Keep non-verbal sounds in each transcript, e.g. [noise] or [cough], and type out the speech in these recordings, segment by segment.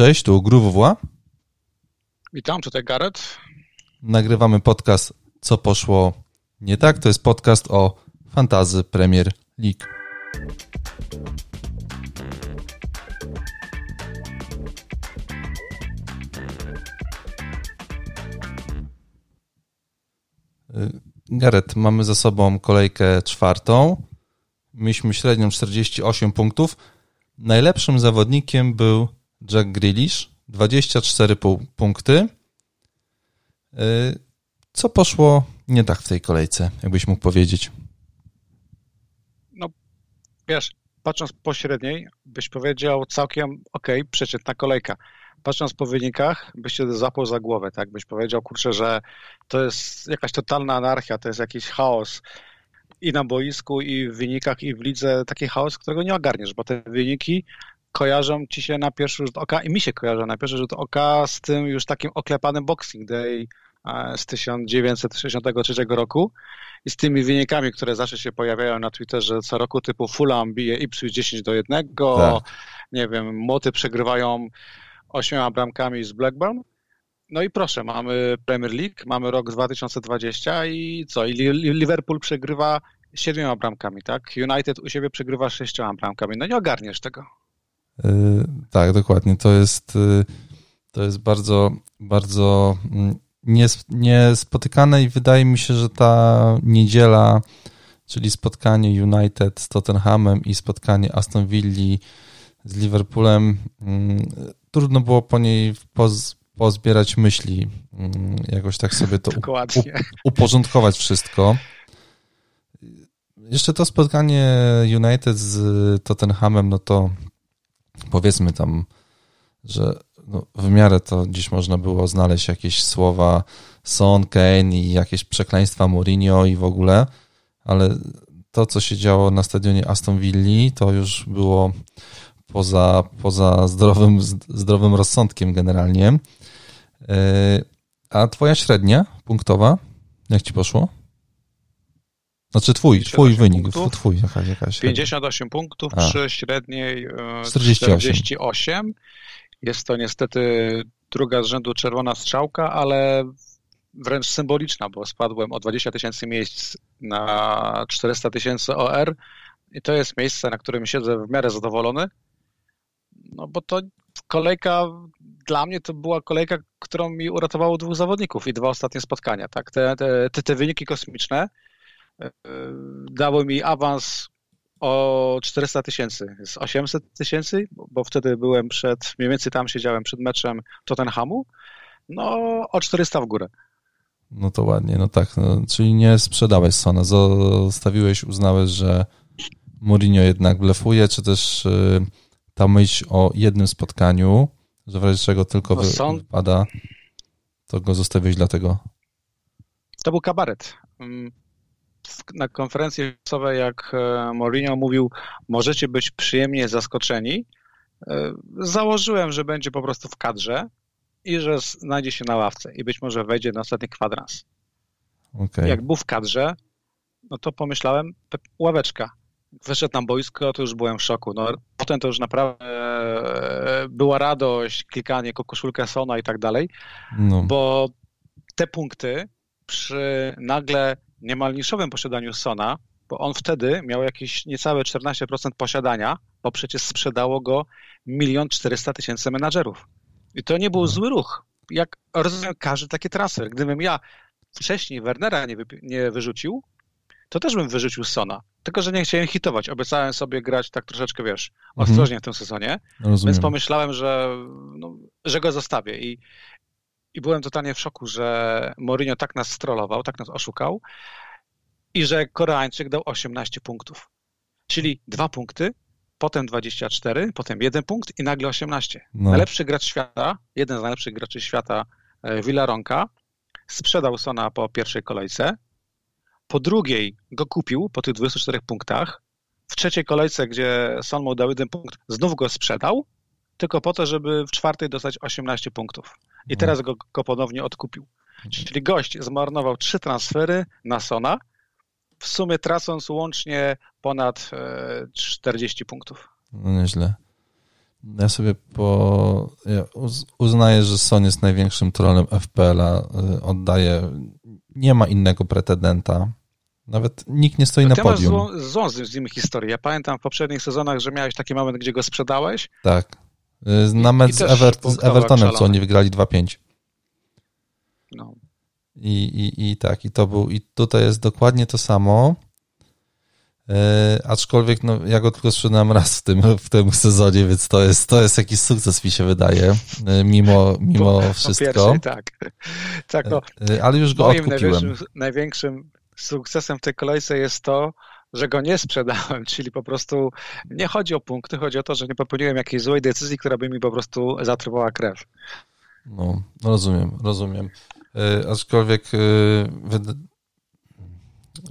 Cześć, tu GruWWA. Witam, tutaj Gareth. Nagrywamy podcast Co poszło nie tak. To jest podcast o fantazy Premier League. Y, Gareth, mamy za sobą kolejkę czwartą. Mieliśmy średnią 48 punktów. Najlepszym zawodnikiem był Jack Grealish, 24 punkty. Y, co poszło nie tak w tej kolejce, jakbyś mógł powiedzieć? No, wiesz, patrząc po średniej, byś powiedział całkiem ok, przeciętna kolejka. Patrząc po wynikach, byś się zapał za głowę, tak? Byś powiedział, kurczę, że to jest jakaś totalna anarchia, to jest jakiś chaos i na boisku, i w wynikach, i w lidze, taki chaos, którego nie ogarniesz, bo te wyniki kojarzą ci się na pierwszy rzut oka i mi się kojarzą na pierwszy rzut oka z tym już takim oklepanym Boxing Day e, z 1963 roku i z tymi wynikami, które zawsze się pojawiają na Twitterze co roku, typu Fulham bije Ipswich 10 do 1, tak. nie wiem, Moty przegrywają ośmioma bramkami z Blackburn. No i proszę, mamy Premier League, mamy rok 2020 i co? I Liverpool przegrywa siedmioma bramkami, tak? United u siebie przegrywa sześcioma bramkami. No nie ogarniesz tego. Yy, tak, dokładnie. To jest, yy, to jest bardzo, bardzo mm, niespotykane i wydaje mi się, że ta niedziela, czyli spotkanie United z Tottenhamem i spotkanie Aston Villa z Liverpoolem, mm, trudno było po niej poz, pozbierać myśli, mm, jakoś tak sobie to uporządkować wszystko. Jeszcze to spotkanie United z Tottenhamem, no to powiedzmy tam, że no, w miarę to dziś można było znaleźć jakieś słowa Son, Kane i jakieś przekleństwa Mourinho i w ogóle, ale to, co się działo na stadionie Aston Villa, to już było poza, poza zdrowym, zdrowym rozsądkiem generalnie. E, a twoja średnia punktowa, jak ci poszło? Znaczy twój, twój wynik, punktów, twój jakaś, jakaś 58 punktów A. przy średniej 48. E, 48. Jest to niestety druga z rzędu czerwona strzałka, ale wręcz symboliczna, bo spadłem o 20 tysięcy miejsc na 400 tysięcy OR i to jest miejsce, na którym siedzę w miarę zadowolony, no bo to kolejka dla mnie to była kolejka, którą mi uratowało dwóch zawodników i dwa ostatnie spotkania. Tak? Te, te, te wyniki kosmiczne dały mi awans o 400 tysięcy, z 800 tysięcy, bo wtedy byłem przed, mniej więcej tam siedziałem przed meczem Tottenhamu, no o 400 w górę. No to ładnie, no tak, no, czyli nie sprzedałeś Sona, zostawiłeś, uznałeś, że Mourinho jednak blefuje, czy też y, ta myśl o jednym spotkaniu, że w razie czego tylko no, są... wypada, to go zostawiłeś dlatego? To był kabaret. Na konferencji prasowej, jak e, Mourinho mówił, możecie być przyjemnie zaskoczeni, e, założyłem, że będzie po prostu w kadrze i że znajdzie się na ławce i być może wejdzie na ostatni kwadrans. Okay. Jak był w kadrze, no to pomyślałem, ławeczka. Wyszedł na boisko, to już byłem w szoku. No, potem to już naprawdę e, była radość, klikanie koszulkę Sona i tak dalej, no. bo te punkty przy nagle niemal niszowym posiadaniu Sona, bo on wtedy miał jakieś niecałe 14% posiadania, bo przecież sprzedało go milion 400 tysięcy menadżerów. I to nie był zły ruch. Jak rozumiem każdy taki transfer. Gdybym ja wcześniej Wernera nie, wy, nie wyrzucił, to też bym wyrzucił Sona. Tylko, że nie chciałem hitować. Obiecałem sobie grać tak troszeczkę, wiesz, mhm. ostrożnie w tym sezonie. Rozumiem. Więc pomyślałem, że, no, że go zostawię. I, I byłem totalnie w szoku, że Mourinho tak nas strollował, tak nas oszukał i że Koreańczyk dał 18 punktów. Czyli dwa punkty, potem 24, potem jeden punkt i nagle 18. No. Najlepszy gracz świata, jeden z najlepszych graczy świata, e, Villaronka, sprzedał Sona po pierwszej kolejce, po drugiej go kupił po tych 24 punktach, w trzeciej kolejce, gdzie Son mu dał jeden punkt, znów go sprzedał, tylko po to, żeby w czwartej dostać 18 punktów. I no. teraz go, go ponownie odkupił. Czyli gość zmarnował trzy transfery na Sona, w sumie tracąc łącznie ponad 40 e, punktów. No nieźle. Ja sobie po. Ja uznaję, że Son jest największym trolem FPL-a. Y, oddaje. Nie ma innego pretendenta. Nawet nikt nie stoi no na podium. Masz złą, złą z nim historię. Ja pamiętam w poprzednich sezonach, że miałeś taki moment, gdzie go sprzedałeś. Tak. Y, na mecz z, Evert, z Evertonem, co oni wygrali 2-5. No. I, i, I tak, i to był, i tutaj jest dokładnie to samo. E, aczkolwiek no, ja go tylko sprzedałem raz w tym, w tym sezonie, więc to jest, to jest jakiś sukces, mi się wydaje, e, mimo, mimo po, wszystko. Tak. tak no, e, Ale już go moim odkupiłem. Największym, największym sukcesem w tej kolejce jest to, że go nie sprzedałem, [laughs] czyli po prostu nie chodzi o punkty, chodzi o to, że nie popełniłem jakiejś złej decyzji, która by mi po prostu zatrwała krew. No, rozumiem, rozumiem. Aczkolwiek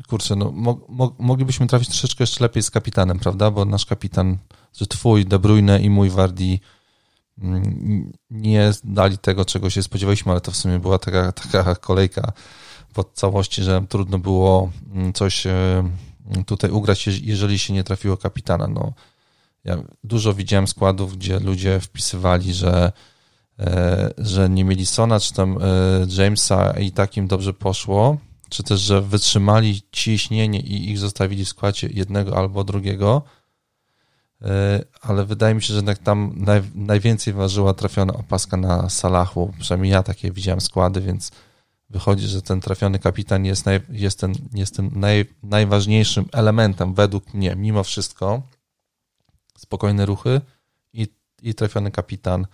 kurczę, no, mo, mo, moglibyśmy trafić troszeczkę jeszcze lepiej z kapitanem, prawda? Bo nasz kapitan, że twój De Bruyne i mój Wardi mm, nie dali tego, czego się spodziewaliśmy, ale to w sumie była taka, [laughs] taka kolejka pod całości, że trudno było mm, coś e, tutaj ugrać, jeżeli się nie trafiło kapitana. No, ja dużo widziałem składów, gdzie ludzie wpisywali, że e, że nie mieli Sona czy tam e, Jamesa i tak im dobrze poszło, czy też, że wytrzymali ciśnienie i ich zostawili w składzie jednego albo drugiego, e, ale wydaje mi się, że jednak tam naj, najwięcej ważyła trafiona opaska na Salachu, przynajmniej ja takie widziałem składy, więc wychodzi, że ten trafiony kapitan jest, naj, jest, ten, jest tym naj, najważniejszym elementem według mnie, mimo wszystko. Spokojne ruchy i, i trafiony kapitan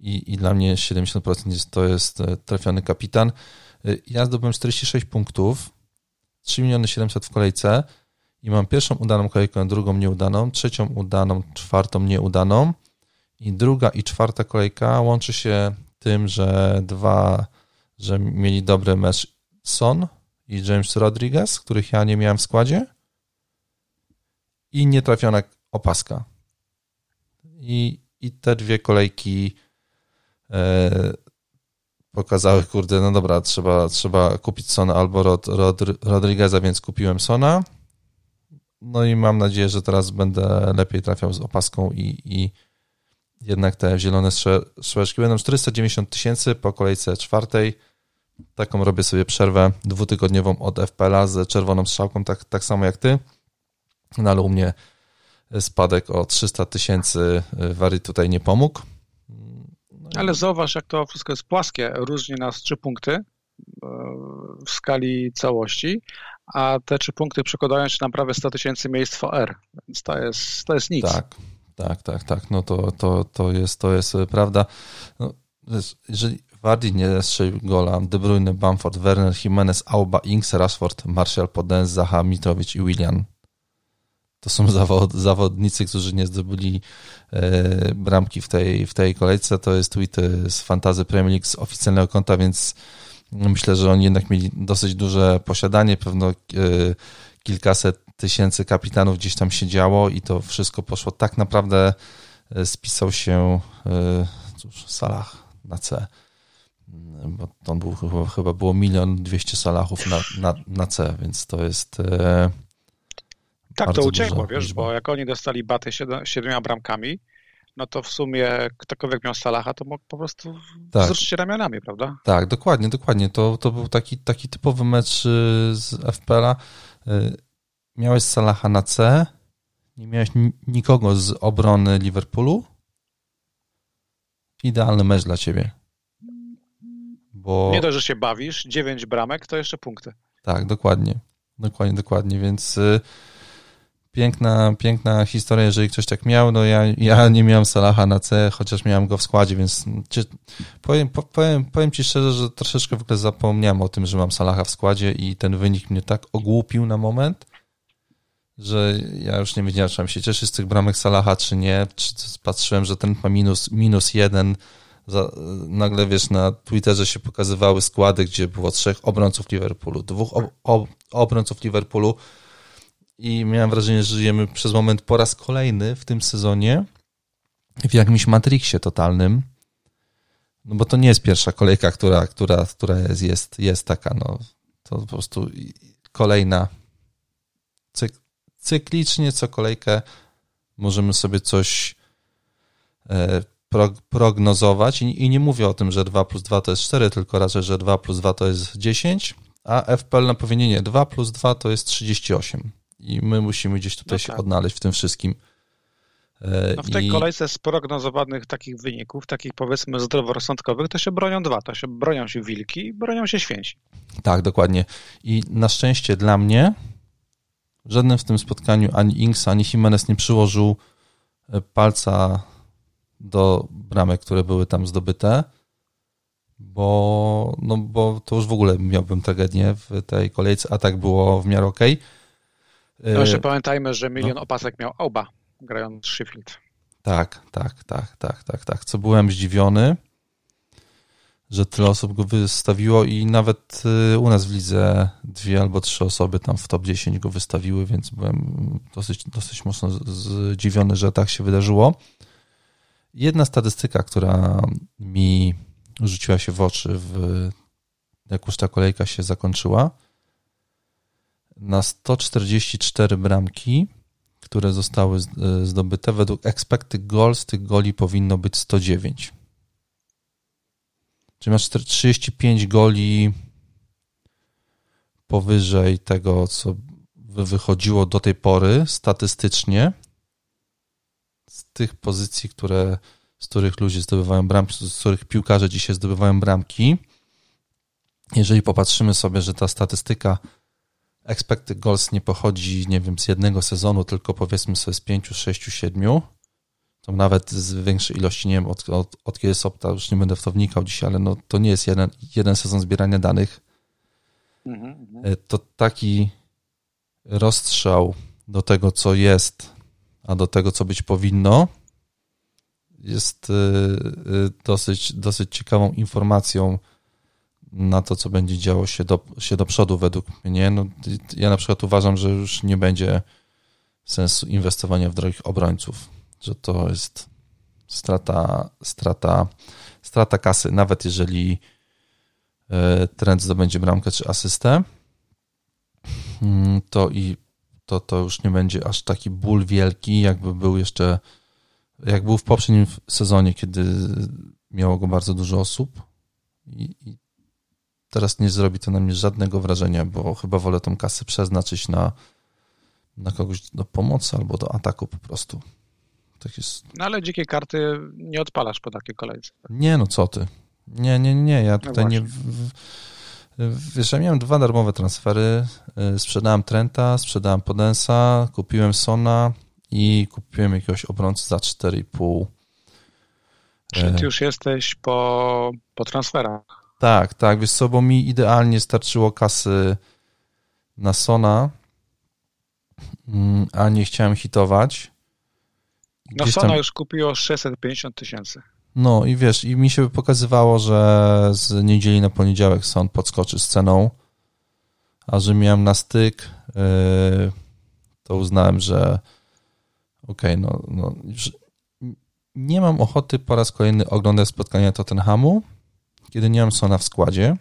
i, i dla mnie 70% jest, to jest e, trafiony kapitan. Y, ja zdobyłem 46 punktów, 3 miliony 700 w kolejce i mam pierwszą udaną kolejkę, drugą nieudaną, trzecią udaną, czwartą nieudaną i druga i czwarta kolejka łączy się tym, że dwa, że mieli dobry mecz Son i James Rodriguez, których ja nie miałem w składzie i nietrafiona opaska. I, i te dwie kolejki e, pokazały, kurde, no dobra, trzeba, trzeba kupić Sona albo Rod, Rod, Rodrigueza, więc kupiłem Sona. No i mam nadzieję, że teraz będę lepiej trafiał z opaską i, i jednak te zielone strzałeczki będą 490 tysięcy po kolejce czwartej. Taką robię sobie przerwę dwutygodniową od FPL-a z czerwoną strzałką, tak, tak samo jak ty. No ale u mnie spadek o 300 tysięcy Wary tutaj nie pomógł. Ale zauważ, jak to wszystko jest płaskie. Różni nas trzy punkty e, w skali całości, a te trzy punkty przekładają się na prawie 100 tysięcy miejsc w OR, więc to jest, to jest nic. Tak, tak, tak, tak. No to, to, to, jest, to jest prawda. No, jeżeli Wardy nie strzelił gola, De Bruyne, Bamford, Werner, Jimenez, Auba, Inks, Rashford, Martial, Podens, Zaha, Mitrowicz i William to są [laughs] zawod, zawodnicy, którzy nie zdobyli e, bramki w tej, w tej kolejce. To jest tweet z Fantazy Premier League z oficjalnego konta, więc myślę, że oni jednak mieli dosyć duże posiadanie. Pewno e, kilkaset tysięcy kapitanów gdzieś tam się działo i to wszystko poszło. Tak naprawdę e, spisał się cóż, Salah na C bo to był, chyba, chyba było milion dwieście salachów na, na, na C, więc to jest tak, to uciekło, wiesz, liczba. bo jak oni dostali baty siedmioma bramkami, no to w sumie ktokolwiek miał Salaha, to mógł po prostu tak. wzruszyć ramionami, prawda? Tak, dokładnie, dokładnie. To, to był taki, taki typowy mecz y, z FPL-a. Y, miałeś Salaha na C, nie miałeś nikogo z obrony Liverpoolu. Idealny mecz dla ciebie. Bo... Nie to, że się bawisz, dziewięć bramek, to jeszcze punkty. Tak, dokładnie. Dokładnie, dokładnie, więc y, piękna, piękna historia, jeżeli ktoś tak miał. No ja, ja nie miałem Salaha na C, chociaż miałem go w składzie, więc czy, powiem, powiem, powiem ci szczerze, że troszeczkę w ogóle zapomniałem o tym, że mam Salaha w składzie i ten wynik mnie tak ogłupił na moment, że ja już nie wiedziałem, czy mam się cieszyć z tych bramek Salaha, czy nie. Czy, patrzyłem, że ten ma minus, minus jeden. Nagle, wiesz, na Twitterze się pokazywały składy, gdzie było trzech obrońców Liverpoolu, dwóch ob, ob, obrońców Liverpoolu, i miałem wrażenie, że żyjemy przez moment po raz kolejny w tym sezonie w jakimś Matrixie totalnym. No bo to nie jest pierwsza kolejka, która, która, która jest, jest, jest taka, no to po prostu kolejna. Cyk, cyklicznie co kolejkę możemy sobie coś prognozować i nie mówię o tym, że 2 plus 2 to jest 4, tylko raczej, że 2 plus 2 to jest 10, a FPL na powiedzienie nie, 2 plus 2 to jest 38 i my musimy gdzieś tutaj no tak. się odnaleźć w tym wszystkim. E, no w tej I... kolejce z prognozowanych takich wyników, takich powiedzmy zdroworozsądkowych, to się bronią dwa. To się bronią się wilki i bronią się święci. Tak, dokładnie. I na szczęście dla mnie żadnym w tym spotkaniu ani Inks, ani Jimenez nie przyłożył e, palca do bramek, które były tam zdobyte, bo, no, bo to już w ogóle miałbym tragedię w tej kolejce, a tak było w miarę okej. Okay. No jeszcze pamiętajmy, że milion no. opasek miał oba grając Sheffield. Tak, tak, tak, tak, tak, tak. Co byłem zdziwiony, że tyle osób go wystawiło i nawet y, u nas w lidze dwie albo trzy osoby tam w top 10 go wystawiły, więc byłem dosyć, dosyć mocno zdziwiony, że tak się wydarzyło. Jedna statystyka, która mi rzuciła się w oczy, w, jak już ta kolejka się zakończyła, na 144 bramki które zostały e, zdobyte, według expected goals tych goli powinno być 109. Czyli masz 35 goli powyżej tego, co wychodziło do tej pory statystycznie z tych pozycji, które, z których ludzie zdobywają bramki, z których piłkarze dzisiaj zdobywają bramki. Jeżeli popatrzymy sobie, że ta statystyka expected goals nie pochodzi, nie wiem, z jednego sezonu, tylko powiedzmy sobie z pięciu, sześciu, siedmiu, to nawet z większej ilości, nie wiem, od, od, od kiedy Sopta, już nie będę w to wnikał dzisiaj, ale no, to nie jest jeden, jeden sezon zbierania danych. Mhm, mhm. E, to taki rozstrzał do tego, co jest, a do tego, co być powinno, jest e, e, dosyć, dosyć ciekawą informacją, na to, co będzie działo się do, się do przodu według mnie. No, ja na przykład uważam, że już nie będzie sensu inwestowania w drogich obrońców, że to jest strata, strata, strata kasy, nawet jeżeli e, trend zdobędzie bramkę czy asystę, mm, to i to, to już nie będzie aż taki ból wielki, jakby był jeszcze, jak był w poprzednim sezonie, kiedy miało go bardzo dużo osób i, i teraz nie zrobi to na mnie żadnego wrażenia, bo chyba wolę tą kasę przeznaczyć na, na kogoś do pomocy albo do ataku po prostu. Tak jest. No ale dzikie karty nie odpalasz po takiej kolejce. Nie, no co ty. Nie, nie, nie. Ja no tutaj no nie. Wiesz, ja miałem dwa darmowe transfery. Y, sprzedałem Trenta, sprzedałem Podensa, kupiłem Sona i kupiłem jakiegoś obrońcę za 4,5. Czyli ty już jesteś po, po transferach. Tak, tak, wiesz co, bo mi idealnie starczyło kasy na Sona, mm, a nie chciałem hitować. Na Sona tam... już kupiło 650 tysięcy. No i wiesz, i mi się pokazywało, że z niedzieli na poniedziałek Son podskoczy z ceną, a że miałem na styk, yy, to uznałem, że okej, okay, no, no nie mam ochoty po raz kolejny oglądać spotkania Tottenhamu, kiedy nie mam Sona w składzie.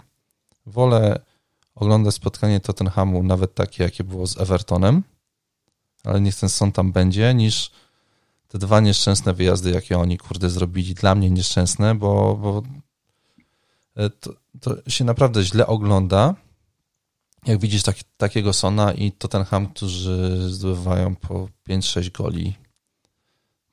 Wolę oglądać spotkanie Tottenhamu, nawet takie, jakie było z Evertonem, ale niech ten Son tam będzie, niż te dwa nieszczęsne wyjazdy, jakie oni, kurde, zrobili. Dla mnie nieszczęsne, bo, bo e, to, to się naprawdę źle ogląda, jak widzisz tak, takiego Sona i Tottenham, którzy zdobywają po 5-6 goli.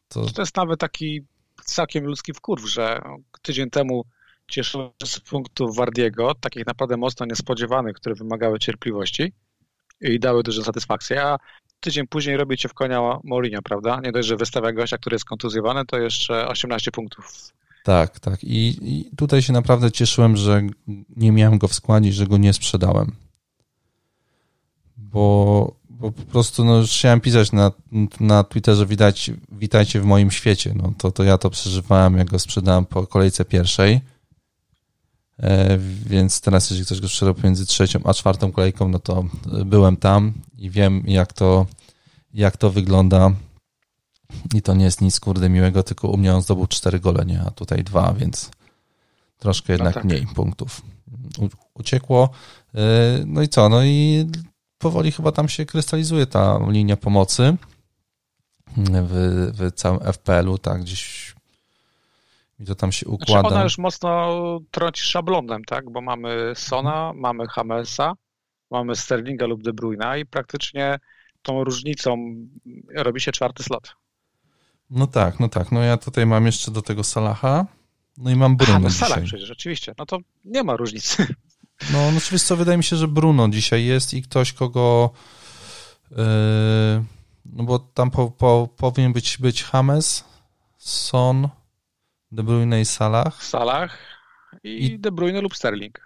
To... to jest nawet taki całkiem ludzki wkurw, że tydzień temu cieszyłem się z punktów Wardiego, takich naprawdę mocno niespodziewanych, które wymagały cierpliwości i dały dużą satysfakcję, a tydzień później robi cię w konia Mourinho, prawda? Nie dość, że wystawia gościa, który jest kontuzjowany, to jeszcze 18 punktów. Tak, tak. I, I, tutaj się naprawdę cieszyłem, że nie miałem go w składzie, że go nie sprzedałem. Bo, bo po prostu no, już chciałem pisać na, na Twitterze, widać, witajcie w moim świecie. No, to, to ja to przeżywałem, jak go sprzedałem po kolejce pierwszej więc teraz, jeżeli ktoś go sprzedał pomiędzy trzecią a czwartą kolejką, no to byłem tam i wiem, jak to, jak to wygląda. I to nie jest nic kurde miłego, tylko u mnie on zdobył cztery gole, nie? a tutaj dwa, więc troszkę no jednak no tak. mniej punktów uciekło. E, no i co? No i powoli chyba tam się krystalizuje ta linia pomocy w, w całym FPL-u, tak, gdzieś i to tam się układa. Znaczy ona już mocno trąci szablonem, tak? Bo mamy Sona, mamy Hamesa, mamy Sterlinga lub De Bruyna i praktycznie tą różnicą robi się czwarty slot. No tak, no tak. No ja tutaj mam jeszcze do tego Salaha, no i mam Bruno A, no Salah przecież, rzeczywiście. No to nie ma różnicy. [laughs] No, no oczywiście co, wydaje mi się, że Bruno dzisiaj jest i ktoś, kogo yy, no bo tam po, po, powinien być, być James, Son, De Bruyne i Salah. Salah i, I De Bruyne lub Sterling.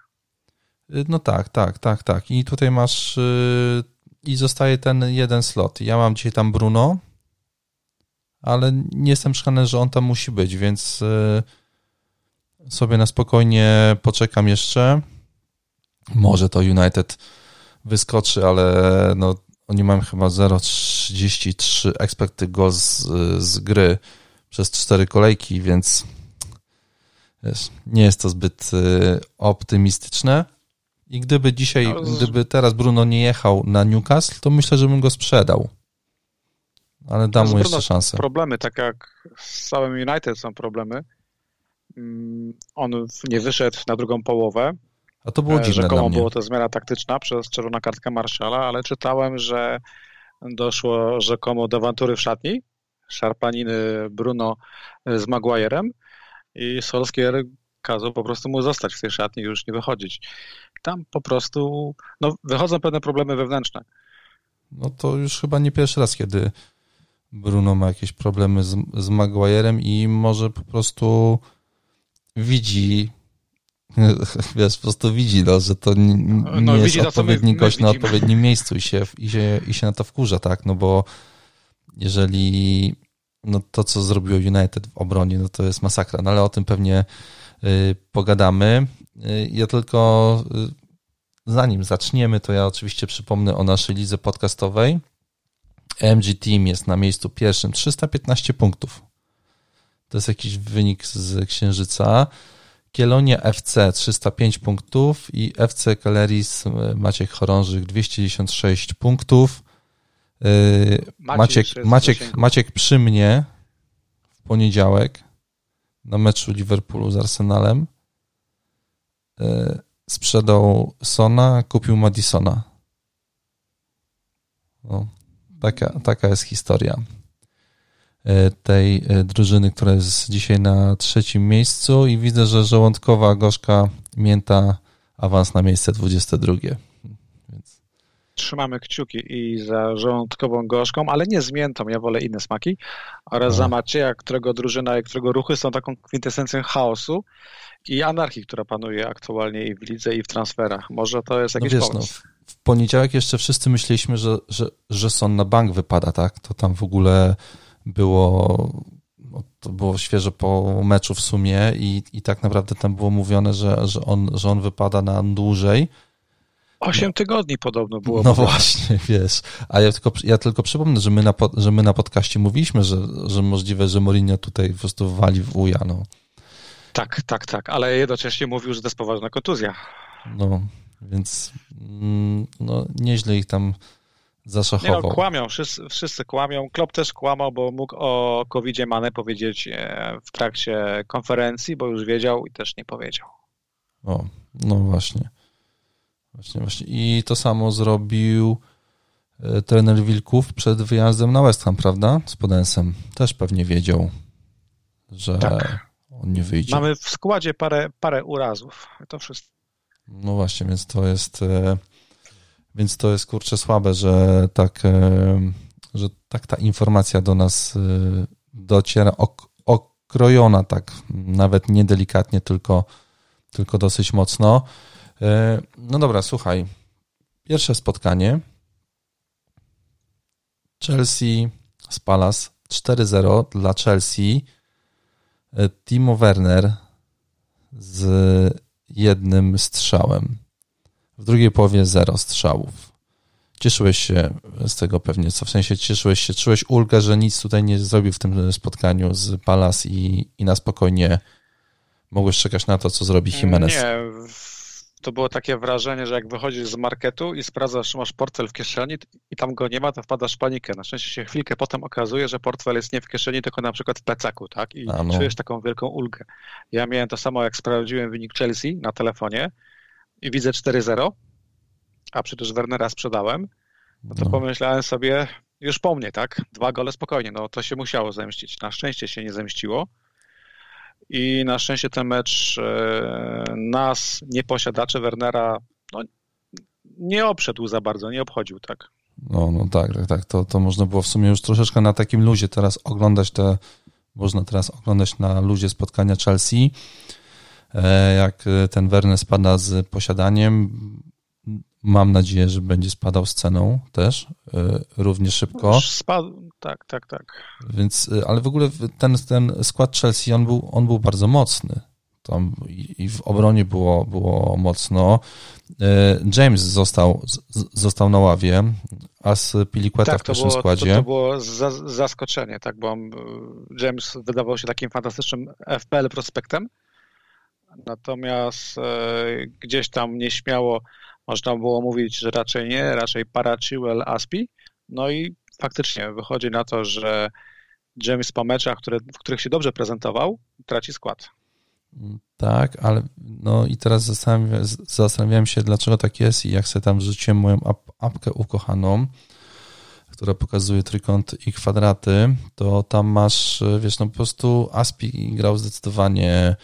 Yy, no tak, tak, tak, tak. I tutaj masz yy, i zostaje ten jeden slot. Ja mam dzisiaj tam Bruno, ale nie jestem przekonany, że on tam musi być, więc yy, sobie na spokojnie poczekam jeszcze. Może to United wyskoczy, ale no, oni mają chyba 0,33 expected goals z, z gry przez cztery kolejki, więc wiesz, nie jest to zbyt y, optymistyczne. I gdyby dzisiaj, gdyby teraz Bruno nie jechał na Newcastle, to myślę, że bym go sprzedał. Ale dam mu jeszcze szansę. Problemy, tak jak z całym United są problemy. Mm, on nie wyszedł na drugą połowę. A to było e, dziwne Rzekomo było to zmiana taktyczna przez czerwona kartka Marszala, ale czytałem, że doszło rzekomo do awantury w szatni, szarpaniny Bruno z Maguirem i Solskier kazał po prostu mu zostać w tej szatni i już nie wychodzić. Tam po prostu no, wychodzą pewne problemy wewnętrzne. No to już chyba nie pierwszy raz, kiedy Bruno ma jakieś problemy z, z Maguirem i może po prostu widzi [laughs] wiesz, po prostu widzi, no, że to nie, no, nie jest odpowiedni my, gość my na odpowiednim miejscu i się, i, się, i się na to wkurza, tak, no bo jeżeli no to, co zrobiło United w obronie, no to jest masakra, no ale o tym pewnie y, pogadamy. Y, ja tylko y, zanim zaczniemy, to ja oczywiście przypomnę o naszej lidze podcastowej. MG Team jest na miejscu pierwszym, 315 punktów. To jest jakiś wynik z Księżyca. Kielonia FC 305 punktów i FC Kaleris e, Maciek Chorążyk 296 punktów. E, Maciek, Maciek, Maciek przy mnie w poniedziałek na meczu Liverpoolu z Arsenalem e, sprzedał Sona, kupił Madisona. No, taka, taka jest historia. E, tej drużyny, która jest dzisiaj na trzecim miejscu i widzę, że żołądkowa gorzka mięta awans na miejsce 22. Trzymamy kciuki i za żołądkową gorzką, ale nie z miętą, ja wolę inne smaki, oraz za Macieja, którego drużyna i którego ruchy są taką kwintesencją chaosu i anarchii, która panuje aktualnie i w lidze i w transferach. Może to jest no jakiś no wiesz, pomysł. No, w poniedziałek jeszcze wszyscy myśleliśmy, że, że, że son na bank wypada, tak? To tam w ogóle było, no, to było świeże po meczu w sumie i, i tak naprawdę tam było mówione, że, że, on, że on wypada na dłużej. Osiem no. tygodni podobno było. No właśnie, wiesz. A ja tylko, ja tylko przypomnę, że my na, że my na podcaście mówiliśmy, że, że możliwe, że Mourinho tutaj po prostu wali w uja. No. Tak, tak, tak, ale jednocześnie mówił, że to jest poważna kontuzja. No, więc mm, no, nieźle ich tam zaszachował. Nie no, kłamią, wszyscy, wszyscy kłamią. Klopp też kłamał, bo mógł o covid Mane powiedzieć e, w trakcie konferencji, bo już wiedział i też nie powiedział. O, no właśnie. Właśnie, właśnie. I to samo zrobił e, trener Wilków przed wyjazdem na West Ham, prawda? Z Podensem. Też pewnie wiedział, że tak. on nie wyjdzie. Mamy w składzie parę, parę urazów. To wszystko. No właśnie, więc to jest e, więc to jest kurczę słabe, że tak, e, że tak ta informacja do nas dociera ok, okrojona tak nawet niedelikatnie, tylko, tylko dosyć mocno. E, no dobra, słuchaj. Pierwsze spotkanie. Chelsea z Palace 4-0 dla Chelsea. Timo Werner z jednym strzałem. W drugiej połowie zero strzałów. Cieszyłeś się z tego pewnie, co w sensie cieszyłeś się, czułeś ulgę, że nic tutaj nie zrobił w tym spotkaniu z Palas i, i na spokojnie mogłeś czekać na to, co zrobi Jimenez. Nie, to było takie wrażenie, że jak wychodzisz z marketu i sprawdzasz, czy masz portfel w kieszeni i tam go nie ma, to wpadasz w panikę. Na szczęście się chwilkę potem okazuje, że portfel jest nie w kieszeni, tylko na przykład w plecaku, tak? I no. czujesz taką wielką ulgę. Ja miałem to samo, jak sprawdziłem wynik Chelsea na telefonie i widzę 4-0, a przecież Wernera sprzedałem, no to no. pomyślałem sobie, już po mnie, tak? Dwa gole spokojnie, no to się musiało zemścić. Na szczęście się nie zemściło i na szczęście ten mecz e, nas, nieposiadacze Wernera, no, nie obszedł za bardzo, nie obchodził, tak. No, no tak, tak, tak. To, to można było w sumie już troszeczkę na takim luzie teraz oglądać te, można teraz oglądać na luzie spotkania Chelsea, e, jak ten Werner spada z posiadaniem, Mam nadzieję, że będzie spadał z ceną też e, równie szybko. Spadł, tak, tak, tak. Więc, e, ale w ogóle ten, ten skład Chelsea, on był, on był bardzo mocny. Tam i w obronie było, było mocno. E, James został, został na ławie, a z Piliqueta tak, w pierwszym było, składzie. To, to było zaskoczenie, tak, bo James wydawał się takim fantastycznym FPL prospektem, natomiast gdzieś tam nieśmiało można było mówić, że raczej nie, raczej Parachiwell Aspi. No i faktycznie wychodzi na to, że James po meczach, które, w których się dobrze prezentował, traci skład. Tak, ale no i teraz zastanawiam, zastanawiałem się, dlaczego tak jest i jak sobie tam wrzuciłem moją ap apkę ukochaną, która pokazuje trójkąt i kwadraty, to tam masz, wiesz, no po prostu Aspi grał zdecydowanie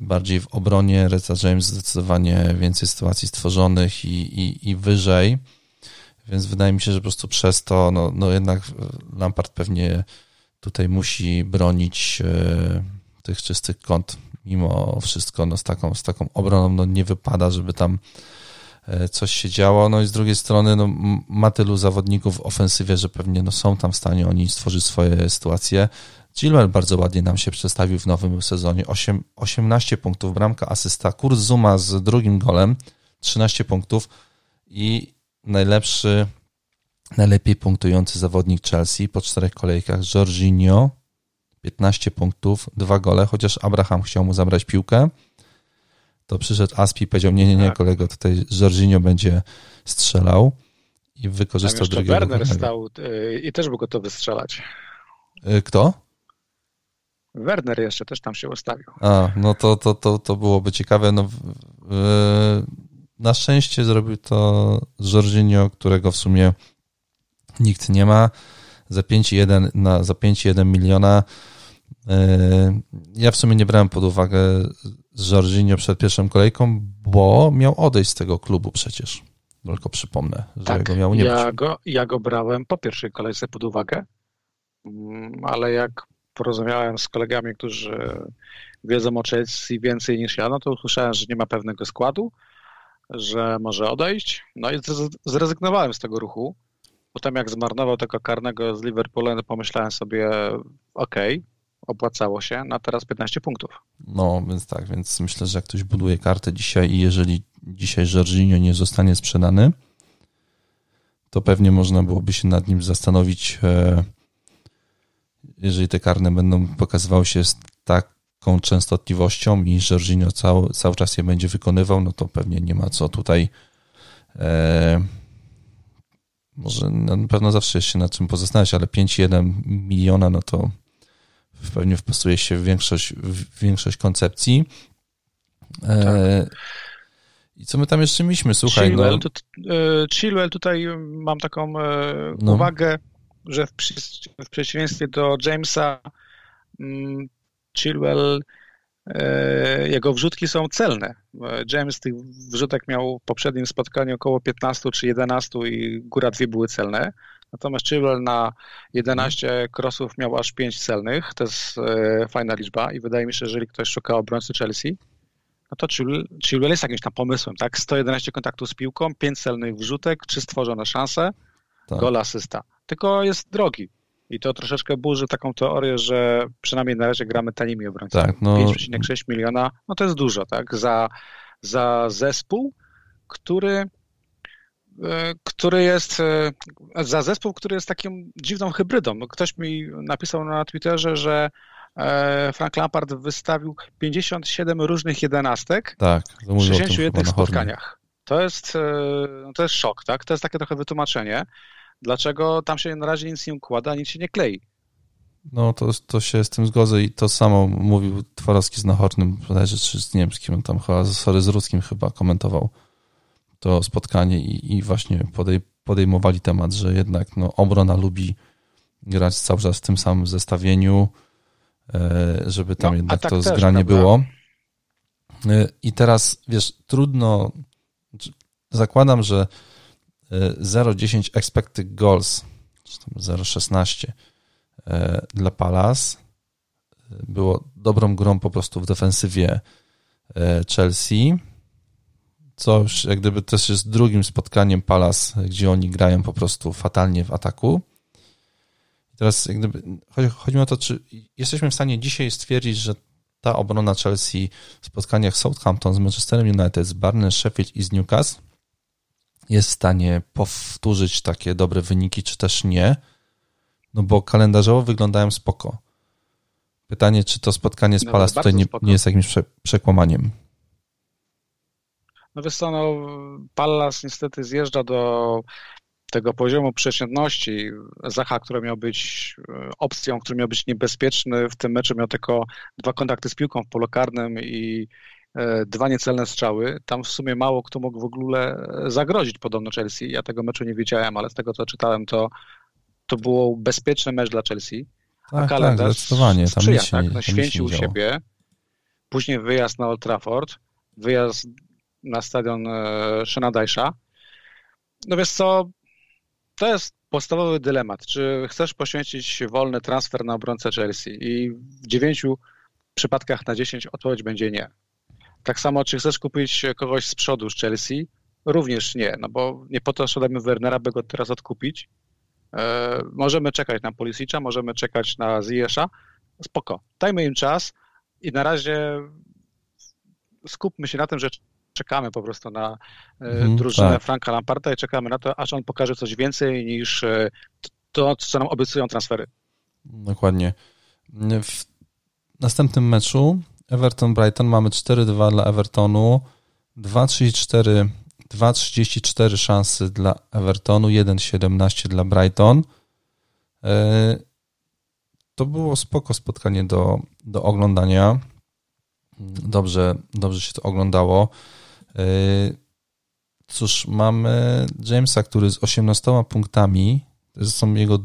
bardziej w obronie. Reca James zdecydowanie więcej sytuacji stworzonych i, i, i wyżej. Więc wydaje mi się, że po prostu przez to, no, no jednak Lampard pewnie tutaj musi bronić e, tych czystych kąt. Mimo wszystko, no z taką, z taką obroną no nie wypada, żeby tam e, coś się działo. No i z drugiej strony no, ma tylu zawodników w ofensywie, że pewnie no, są tam w stanie oni stworzyć swoje sytuacje. Chilwell bardzo ładnie nam się przedstawił w nowym sezonie. 8, 18 punktów, bramka, asysta. Kurs Zuma z drugim golem, 13 punktów i najlepszy, najlepiej punktujący zawodnik Chelsea po czterech kolejkach, Jorginho, 15 punktów, dwa gole, chociaż Abraham chciał mu zabrać piłkę, to przyszedł Aspi i powiedział, nie, nie, nie, tak. kolego, tutaj Jorginho będzie strzelał i wykorzystał drugiego. Werner stał y, i też był gotowy strzelać. Y, kto? Werner jeszcze też tam się ustawił. A, no to, to, to, to byłoby ciekawe. No, na szczęście zrobił to Jorginho, którego w sumie nikt nie ma. Za 5,1 na za 5,1 miliona. E, ja w sumie nie brałem pod uwagę Jorginho przed pierwszą kolejką, bo miał odejść z tego klubu przecież. Tylko przypomnę, że tak, go miał nie ja Go, ja go brałem po pierwszej kolejce pod uwagę, mm, ale jak porozumiałem z kolegami, którzy wiedzą o Chelsea więcej niż ja, no to usłyszałem, że nie ma pewnego składu, że może odejść. No i zrezygnowałem z tego ruchu. Potem jak zmarnował tego karnego z Liverpoolem, pomyślałem sobie, okej, okay, opłacało się, na teraz 15 punktów. No, więc tak, więc myślę, że jak ktoś buduje kartę dzisiaj i jeżeli dzisiaj Jorginho nie zostanie sprzedany, to pewnie można byłoby się nad nim zastanowić, e, jeżeli te karne będą pokazywały się z taką częstotliwością i Jorginho cały, cały czas je będzie wykonywał, no to pewnie nie ma co tutaj e, może no, na pewno zawsze jest się nad czym pozostanawiać, ale 5,1 miliona, no to pewnie wpasuje się w większość, w większość koncepcji. E, tak. I co my tam jeszcze mieliśmy? Słuchaj, Chilwell, no... tu, e, Chilwell tutaj mam taką e, no. uwagę, że w, w przeciwieństwie do Jamesa mm, Chilwell e, jego wrzutki są celne. James tych wrzutek miał w poprzednim spotkaniu około 15 czy 11 i góra dwie były celne. Natomiast Chilwell na 11 crossów miał aż 5 celnych. To jest e, fajna liczba i wydaje mi się, że jeżeli ktoś szuka obrońcy Chelsea, no to Chilwell jest jakimś tam pomysłem, tak? 111 kontaktów z piłką, 5 celnych wrzutek, 3 stworzone szanse, tak. gol asysta tylko jest drogi. I to troszeczkę burzy taką teorię, że przynajmniej na razie gramy tanimi obrońcami. Tak, no... 5,6 miliona, no to jest dużo, tak? Za, za zespół, który e, który jest e, za zespół, który jest taką dziwną hybrydą. Ktoś mi napisał na Twitterze, że e, Frank Lampard wystawił 57 różnych jedenastek tak, w 61 spotkaniach. To jest, no to jest szok, tak? To jest takie trochę wytłumaczenie, dlaczego tam się na razie nic nie układa, nic się nie klei. No, to, to się z tym zgodzę i to samo mówił Tworowski z Nachornym, bodajże, czy z Niemskim, tam chyba, sorry, z Rudzkim chyba komentował to spotkanie i, i właśnie podej, podejmowali temat, że jednak no, obrona lubi grać cały czas w tym samym zestawieniu, e, żeby tam no, jednak tak to zgranie prawda? było. E, I teraz, wiesz, trudno, zakładam, że 0,10 e, expected goals, czy tam 0,16 dla Palace było dobrą grą po prostu w defensywie Chelsea co już jak gdyby też jest drugim spotkaniem Palas, gdzie oni grają po prostu fatalnie w ataku. Teraz jak gdyby, chodzi, chodzi o to, czy jesteśmy w stanie dzisiaj stwierdzić, że ta obrona Chelsea w spotkaniach Southampton z Manchesterem United, z Barnes, Sheffield i z Newcastle jest w stanie powtórzyć takie dobre wyniki, czy też nie, no bo kalendarzowo wyglądają spoko. Pytanie, czy to spotkanie z no, Palace tutaj nie, nie, jest jakimś przekłamaniem. No wiesz co, no, Pallas niestety zjeżdża do tego poziomu przeciętności. Zacha, który miał być e, opcją, który miał być niebezpieczny, w tym meczu miał tylko dwa kontakty z piłką w polu karnym i dwa niecelne strzały. Tam w sumie mało kto mógł w ogóle e, zagrozić podobno Chelsea. Ja tego meczu nie widziałem, ale z tego co czytałem, to, to było bezpieczny mecz dla Chelsea. Tak, A tak, kalendarz tak, zdecydowanie. Tam sprzyja, tak? No, święcił siebie. Później wyjazd na Old Trafford, wyjazd na stadion e, Szenadajsza. No wiesz co, to jest podstawowy dylemat. Czy chcesz poświęcić wolny transfer na obrońcę Chelsea? I w dziewięciu przypadkach na dziesięć odpowiedź będzie nie. Tak samo, czy chcesz kupić kogoś z przodu z Chelsea? Również nie, no bo nie po to szedłem Wernera, by go teraz odkupić. E, możemy czekać na Polisicza, możemy czekać na Ziyesza. Spoko. Dajmy im czas i na razie skupmy się na tym, że czekamy po prostu na mm, drużynę tak. Franka Lamparta i czekamy na to, aż on pokaże coś więcej niż e, to, co nam obiecują transfery. Dokładnie. W następnym meczu Everton-Brighton mamy 4-2 dla Evertonu, 2-3-4 2,34 szansy dla Evertonu, 1,17 dla Brighton. E, to było spoko spotkanie do, do oglądania. Dobrze, dobrze się to oglądało. E, cóż, mamy Jamesa, który z 18 punktami, to są jego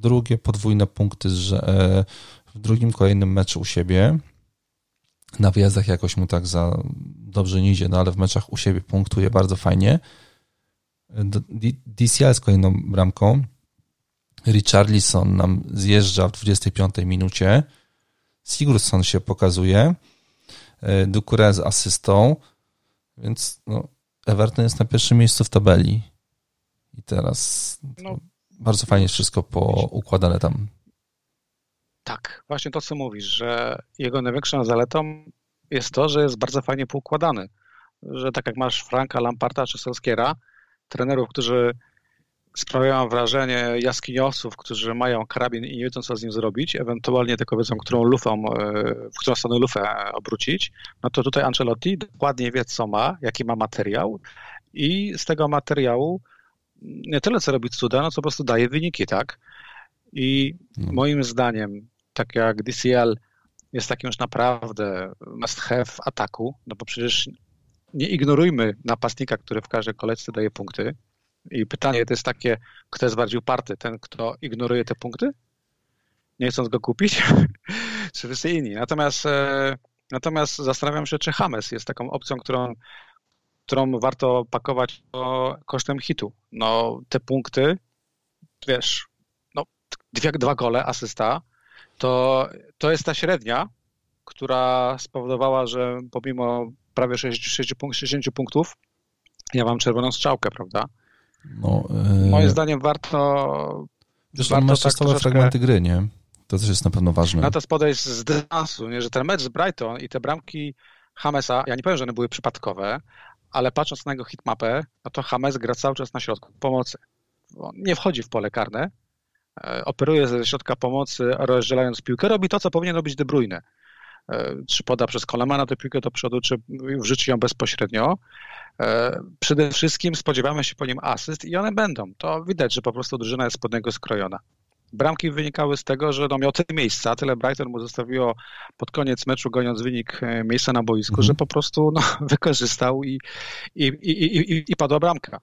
drugie podwójne punkty e, w drugim kolejnym meczu u siebie. Na wyjazdach jakoś mu tak za dobrze nie idzie, no ale w meczach u siebie punktuje bardzo fajnie. DCL z kolejną bramką. Richarlison nam zjeżdża w 25 minucie. Sigurdsson się pokazuje. E, Ducouré z asystą. Więc no, Everton jest na pierwszym miejscu w tabeli. I teraz no, bardzo fajnie wszystko poukładane tam. Tak, właśnie to, co mówisz, że jego największą zaletą jest to, że jest bardzo fajnie poukładany. Że tak jak masz Franka, Lamparta czy Solskiera, trenerów, którzy sprawiają wrażenie jaskiniosów, którzy mają karabin i nie wiedzą, co z nim zrobić, ewentualnie tylko wiedzą, którą lufą, e, w którą stronę lufę obrócić, no to tutaj Ancelotti dokładnie wie, co ma, jaki ma materiał i z tego materiału nie tyle, co robi cuda, no co po prostu daje wyniki, tak? I no. moim zdaniem, tak jak DCL jest takim już naprawdę must have ataku, no bo przecież nie ignorujmy napastnika, który w każdej kolejce daje punkty, i pytanie to jest takie, kto jest bardziej uparty? Ten, kto ignoruje te punkty, nie chcąc go kupić, [laughs] czy wszyscy inni? Natomiast, e, natomiast zastanawiam się, czy Hames jest taką opcją, którą, którą warto pakować kosztem hitu. No, te punkty, wiesz, no, dwie, dwa gole, asysta, to, to jest ta średnia, która spowodowała, że pomimo prawie 60, 60 punktów, ja mam czerwoną strzałkę, prawda? No, yy... Moim zdaniem warto. Wiesz, warto masz tak stałe fragmenty gry, nie? To też jest na pewno ważne. Na to podejść z dystansu, nie? że ten mecz z Brighton i te bramki Hamesa, ja nie powiem, że one były przypadkowe, ale patrząc na jego hitmapę, no to Hames gra cały czas na środku pomocy. On nie wchodzi w pole karne, e, operuje ze środka pomocy, rozdzielając piłkę, robi to, co powinien robić De Bruyne. E, czy poda przez Kolemana tę piłkę do przodu, czy wrzuci ją bezpośrednio. Przede wszystkim spodziewamy się po nim asyst i one będą. To widać, że po prostu drużyna jest pod niego skrojona. Bramki wynikały z tego, że no miał tyle miejsca, tyle Brighton mu zostawiło pod koniec meczu, goniąc wynik miejsca na boisku, mhm. że po prostu no, [laughs] wykorzystał i, i, i, i, i padła bramka.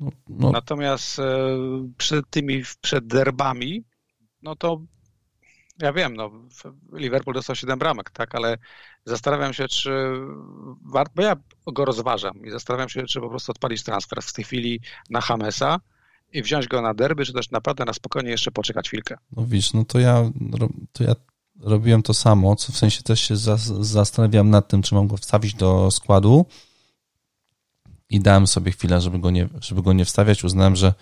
No, no. Natomiast e, przed tymi, przed derbami, no to ja wiem, no, Liverpool dostał 7 bramek, tak, ale zastanawiam się, czy warto, bo ja go rozważam i zastanawiam się, czy po prostu odpalić transfer w tej chwili na Hamesa i wziąć go na derby, czy też naprawdę na spokojnie jeszcze poczekać chwilkę. No widzisz, no to ja, to ja robiłem to samo, co w sensie też się zastanawiam nad tym, czy mam go wstawić do składu, i dałem sobie chwilę, żeby go nie, żeby go nie wstawiać. Uznałem, że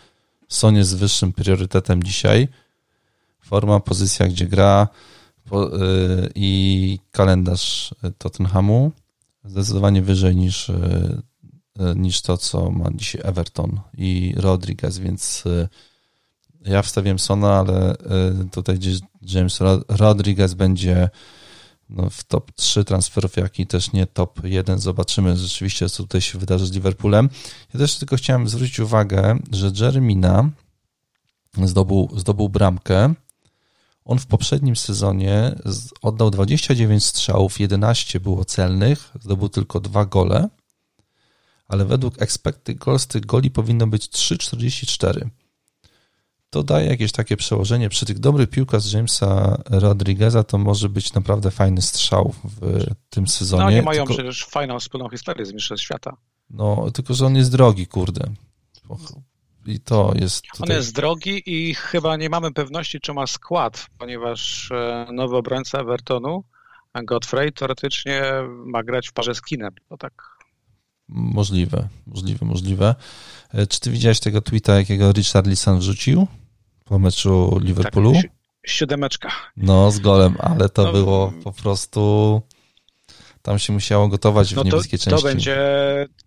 Son jest wyższym priorytetem dzisiaj. Forma, pozycja, gdzie gra po, yy, i kalendarz Tottenhamu zdecydowanie wyżej niż, yy, niż to, co ma dzisiaj Everton i Rodriguez, więc yy, ja wstawiłem Sona, ale y, tutaj James Rodriguez będzie no, w top 3 transferów, jak i też nie top 1. Zobaczymy rzeczywiście, co tutaj się wydarzy z Liverpoolem. Ja też tylko chciałem zwrócić uwagę, że Jeremina zdobył, zdobył bramkę. On w poprzednim sezonie oddał 29 strzałów, 11 było celnych, zdobył tylko dwa gole, ale według expected goals tych goli powinno być 3,44 to daje jakieś takie przełożenie. Przy tych dobrych piłkach z Jamesa Rodrigueza to może być naprawdę fajny strzał w tym sezonie. No nie mają tylko... przecież fajną wspólną historię z Mistrzostw Świata. No, tylko że on jest drogi, kurde. I to jest. Tutaj... On jest drogi i chyba nie mamy pewności, czy ma skład, ponieważ e, nowy obrońca Evertonu, Godfrey, teoretycznie ma grać w parze z Kinem. To tak. Możliwe, możliwe, możliwe. E, czy ty widziałeś tego tweeta, jakiego Richard Lisson wrzucił? Po meczu Liverpoolu. Tak, siódemeczka. No, z golem, ale to no, było po prostu... Tam się musiało gotować no w niebieskiej to, części. To będzie,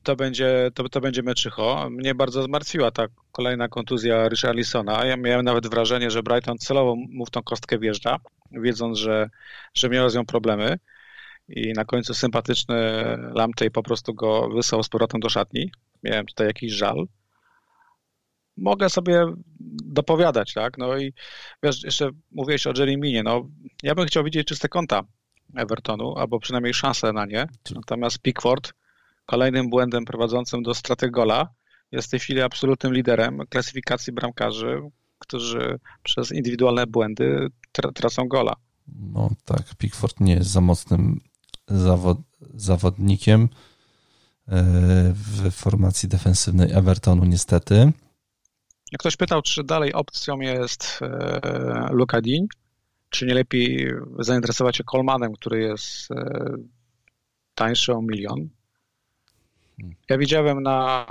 to będzie, to, to będzie meczycho. Mnie bardzo zmartwiła ta kolejna kontuzja Richarlisona. Ja miałem nawet wrażenie, że Brighton celowo mu w tą kostkę wjeżdża, wiedząc, że, że miał z nią problemy. I na końcu sympatyczny Lamtej po prostu go wysłał z powrotem do szatni. Miałem tutaj jakiś żal mogę sobie dopowiadać, tak? No i wiesz, jeszcze mówiłeś o Jereminie, no ja bym chciał widzieć czyste konta Evertonu, albo przynajmniej szansę na nie. Natomiast Pickford kolejnym błędem prowadzącym do straty gola jest w tej chwili absolutnym liderem klasyfikacji bramkarzy, którzy przez indywidualne błędy tra tracą gola. No tak, Pickford nie jest za mocnym zawod zawodnikiem e, w formacji defensywnej Evertonu niestety. Ktoś pytał, czy dalej opcją jest e, Luka Dean, czy nie lepiej zainteresować się Colmanem, który jest e, tańszy o milion. Ja widziałem na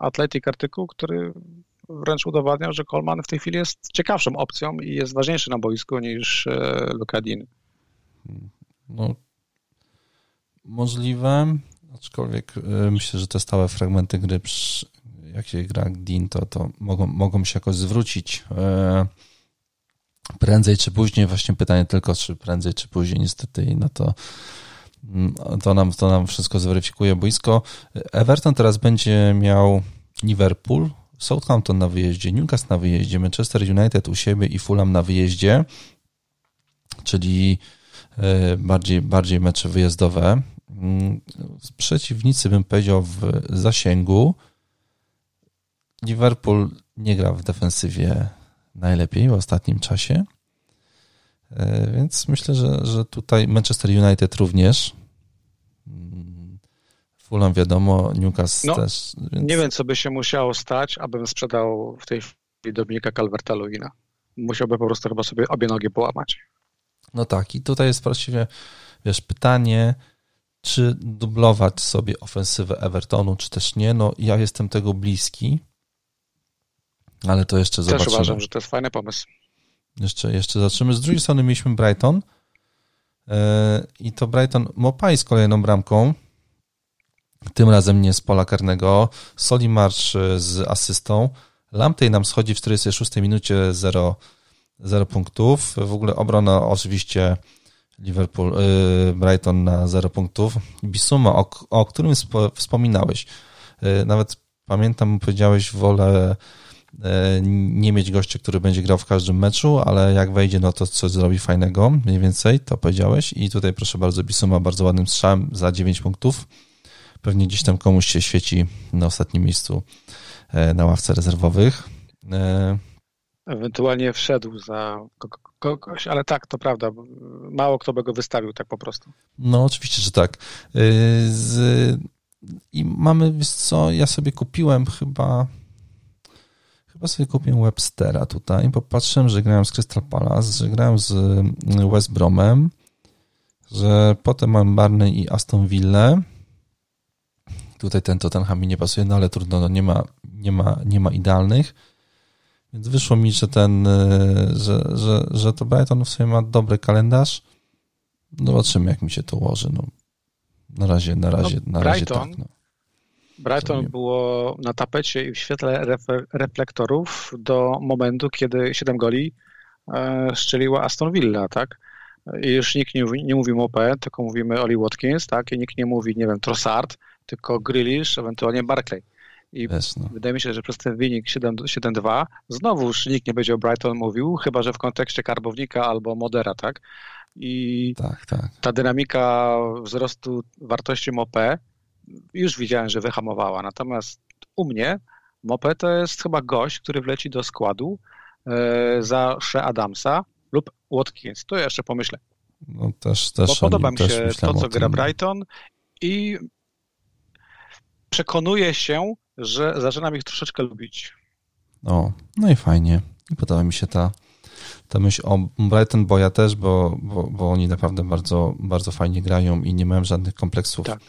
Atletic artykuł, który wręcz udowadniał, że Coleman w tej chwili jest ciekawszą opcją i jest ważniejszy na boisku niż e, Luka Dean. Hmm. No, możliwe, aczkolwiek myślę, że te stałe fragmenty gry jak się gra Dean, to, to mogą, mogą się jakoś zwrócić e, prędzej czy później. Właśnie pytanie tylko, czy prędzej czy później. Niestety, no to, mm, to, nam, to nam wszystko zweryfikuje boisko. Everton teraz będzie miał Liverpool, Southampton na wyjeździe, Newcastle na wyjeździe, Manchester United u siebie i Fulham na wyjeździe, czyli e, bardziej, bardziej mecze wyjazdowe. Mm, przeciwnicy, bym powiedział, w zasięgu. Liverpool nie gra w defensywie najlepiej w ostatnim czasie. E, więc myślę, że, że tutaj Manchester United również. Mm, Fulham wiadomo, Newcastle no, też. Więc... Nie wiem, co by się musiało stać, abym sprzedał w tej chwili Dominika calverta Lewina. Musiałby po prostu chyba sobie obie nogi połamać. No tak, i tutaj jest właściwie, wiesz, pytanie, czy dublować sobie ofensywę Evertonu, czy też nie. No, ja jestem tego bliski, ale to jeszcze zobaczymy. Też uważam, że to jest fajny pomysł. Jeszcze, jeszcze zobaczymy. Z drugiej strony mieliśmy Brighton e, i to Brighton Mopaj z kolejną bramką. Tym razem nie z pola karnego. Soli March e, z asystą. Lamptey nam schodzi w 46 minucie 0, 0 punktów. W ogóle obrona oczywiście Liverpool, yy, Brighton na 0 punktów. Bisuma, o, o którym wspominałeś. Nawet pamiętam, powiedziałeś, wolę nie mieć gościa, który będzie grał w każdym meczu, ale jak wejdzie, no to coś zrobi fajnego, mniej więcej, to powiedziałeś. I tutaj proszę bardzo, Bisuma bardzo ładnym strzałem za 9 punktów. Pewnie gdzieś tam komuś się świeci na ostatnim miejscu yy, na ławce rezerwowych. Yy, Ewentualnie wszedł za kogoś, ale tak, to prawda. Mało kto by go wystawił tak po prostu. No, oczywiście, że tak. Z... I mamy, co, ja sobie kupiłem chyba chyba sobie kupiłem Webstera tutaj, bo patrzyłem, że grałem z Crystal Palace, że grałem z y, West Bromem, że potem mam Barney i Aston Villa. Tutaj ten Tottenham mi nie pasuje, no ale trudno, no nie ma, nie ma, nie ma idealnych. Więc wyszło mi, że ten, e, że, że, że to Brighton w sumie ma dobry kalendarz. Zobaczymy, jak mi się to ułoży. No, na razie, na razie, no, na razie Brighton, tak. No. Brighton było na tapecie i w świetle reflektorów do momentu, kiedy 7 goli e, szczeliła Aston Villa, tak? I już nikt nie, mówi, nie mówi Mopé, tylko mówimy Oli Watkins, tak? I nikt nie mówi, nie wiem, Trossard, tylko Grealish, ewentualnie Barclay. I no. wydaje mi się, że przez ten wynik 7-2 znowuż nikt nie będzie o Brighton mówił, chyba że w kontekście karbownika albo modera, tak? I tak, tak. ta dynamika wzrostu wartości MOPE już widziałem, że wyhamowała. Natomiast u mnie MOPE to jest chyba gość, który wleci do składu e, za Shea Adamsa lub Watkins. To jeszcze pomyślę. No też, też Bo podoba mi się to, co gra Brighton i przekonuje się, że zaczynam ich troszeczkę lubić. O, no i fajnie. I podoba mi się ta, ta myśl o Brighton, bo ja też, bo, bo, bo oni naprawdę bardzo, bardzo fajnie grają i nie mają żadnych kompleksów. Tak.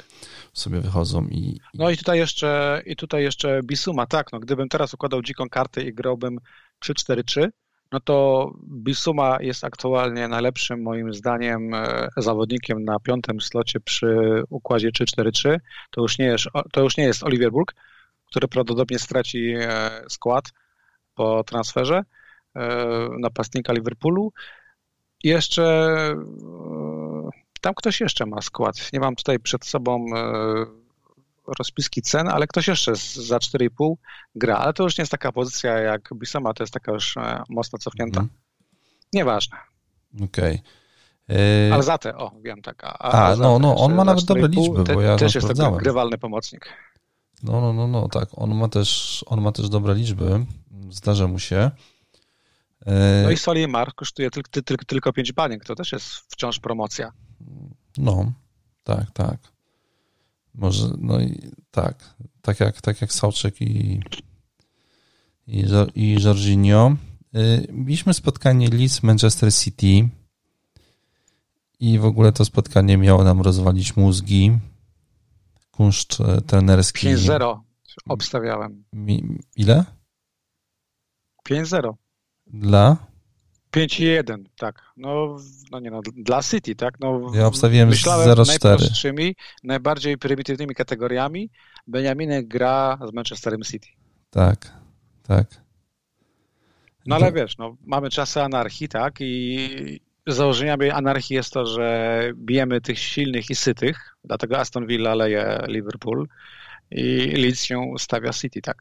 Sobie wychodzą i, No i tutaj jeszcze i tutaj jeszcze Bisuma, tak, no gdybym teraz układał dziką kartę i grałbym 3-4-3, no to Bisuma jest aktualnie najlepszym moim zdaniem e, zawodnikiem na piątym slocie przy układzie 3-4-3. To już nie jest, to już nie jest Oliver Burg, który prawdopodobnie straci e, skład po transferze e, napastnika Liverpoolu. I jeszcze tam ktoś jeszcze ma skład. Nie mam tutaj przed sobą rozpiski cen, ale ktoś jeszcze za 4,5 gra. Ale to już nie jest taka pozycja jak Bisoma, to jest taka już mocno cofnięta. Mm. Nieważne. Okej. Okay. Ale za te, o, wiem tak. A, a, no, no, on ma nawet dobre liczby, te, bo ja też jest to grywalny pomocnik. No, no, no, no, tak. On ma też, on ma też dobre liczby. Zdarza mu się. E, no i Solimar kosztuje tylko, tylko, tylko 5 baniek. To też jest wciąż promocja. No, tak, tak. Może, no i tak. Tak jak, tak jak Sauczek i, i, i Jorginho. E, mieliśmy spotkanie Leeds Manchester City i w ogóle to spotkanie miało nam rozwalić mózgi kunszt e, trenerski. 5-0 obstawiałem. Mi, ile? 5-0. Dla? 5-1, tak. No, no nie no, dla City, tak? No, ja obstawiłem 0-4. najprostszymi, najbardziej prymitywnymi kategoriami. Benjaminek gra z Manchesterem City. Tak, tak. No ale wiesz, no, mamy czasy anarchii, tak? I założeniami anarchii jest to, że bijemy tych silnych i sytych, dlatego Aston Villa leje Liverpool i Leeds się stawia City, tak.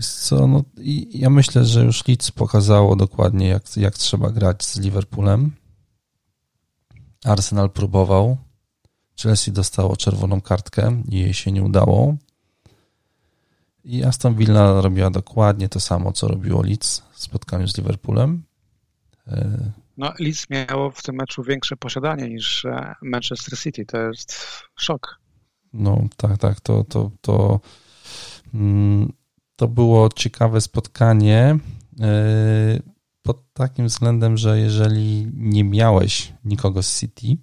Co, no, i ja myślę, że już Leeds pokazało dokładnie, jak, jak trzeba grać z Liverpoolem. Arsenal próbował. Chelsea dostało czerwoną kartkę i jej się nie udało. I Aston Villa robiła dokładnie to samo, co robiło Leeds w spotkaniu z Liverpoolem. No, Leeds miało w tym meczu większe posiadanie niż e, Manchester City. To jest szok. No, tak, tak. To, to, to, mm, to było ciekawe spotkanie e, pod takim względem, że jeżeli nie miałeś nikogo z City,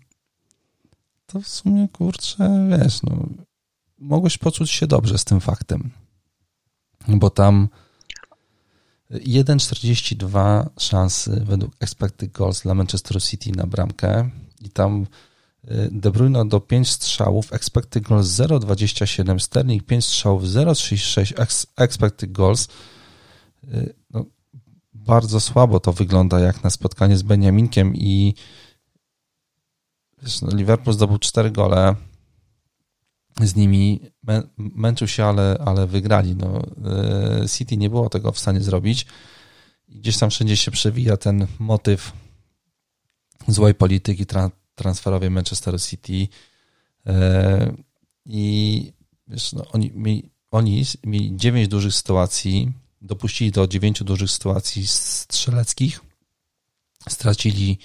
to w sumie, kurczę, wiesz, no, mogłeś poczuć się dobrze z tym faktem. Bo tam 1,42 szansy według expected goals dla Manchester City na bramkę i tam De Bruyne do 5 strzałów, expected goals 0,27, Sterling 5 strzałów 0,36 expected goals. Y, no, bardzo słabo to wygląda jak na spotkanie z Beniaminkiem i wiesz, no Liverpool zdobył cztery gole z nimi, mę, męczył się, ale, ale wygrali. No, e, City nie było tego w stanie zrobić gdzieś tam wszędzie się przewija ten motyw złej polityki tra transferowej Manchester City e, i wiesz, no, oni, mieli, oni mieli dziewięć dużych sytuacji, dopuścili do dziewięciu dużych sytuacji strzeleckich, stracili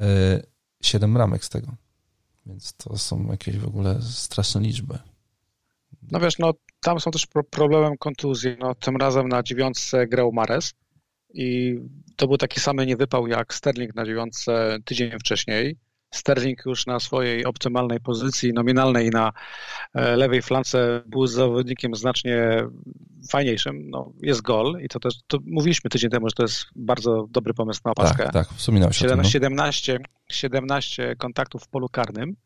e, siedem ramek z tego. Więc to są jakieś w ogóle straszne liczby. No wiesz, no tam są też problemem kontuzji. No, tym razem na dziewiątce grał Mares i to był taki sam niewypał jak Sterling na dziewiątce tydzień wcześniej. Sterling już na swojej optymalnej pozycji nominalnej na e, lewej flance był zawodnikiem znacznie fajniejszym. No, jest gol i to też, to mówiliśmy tydzień temu, że to jest bardzo dobry pomysł na opaskę. Tak, tak, wspominałem się 17, 17, 17 kontaktów w polu karnym,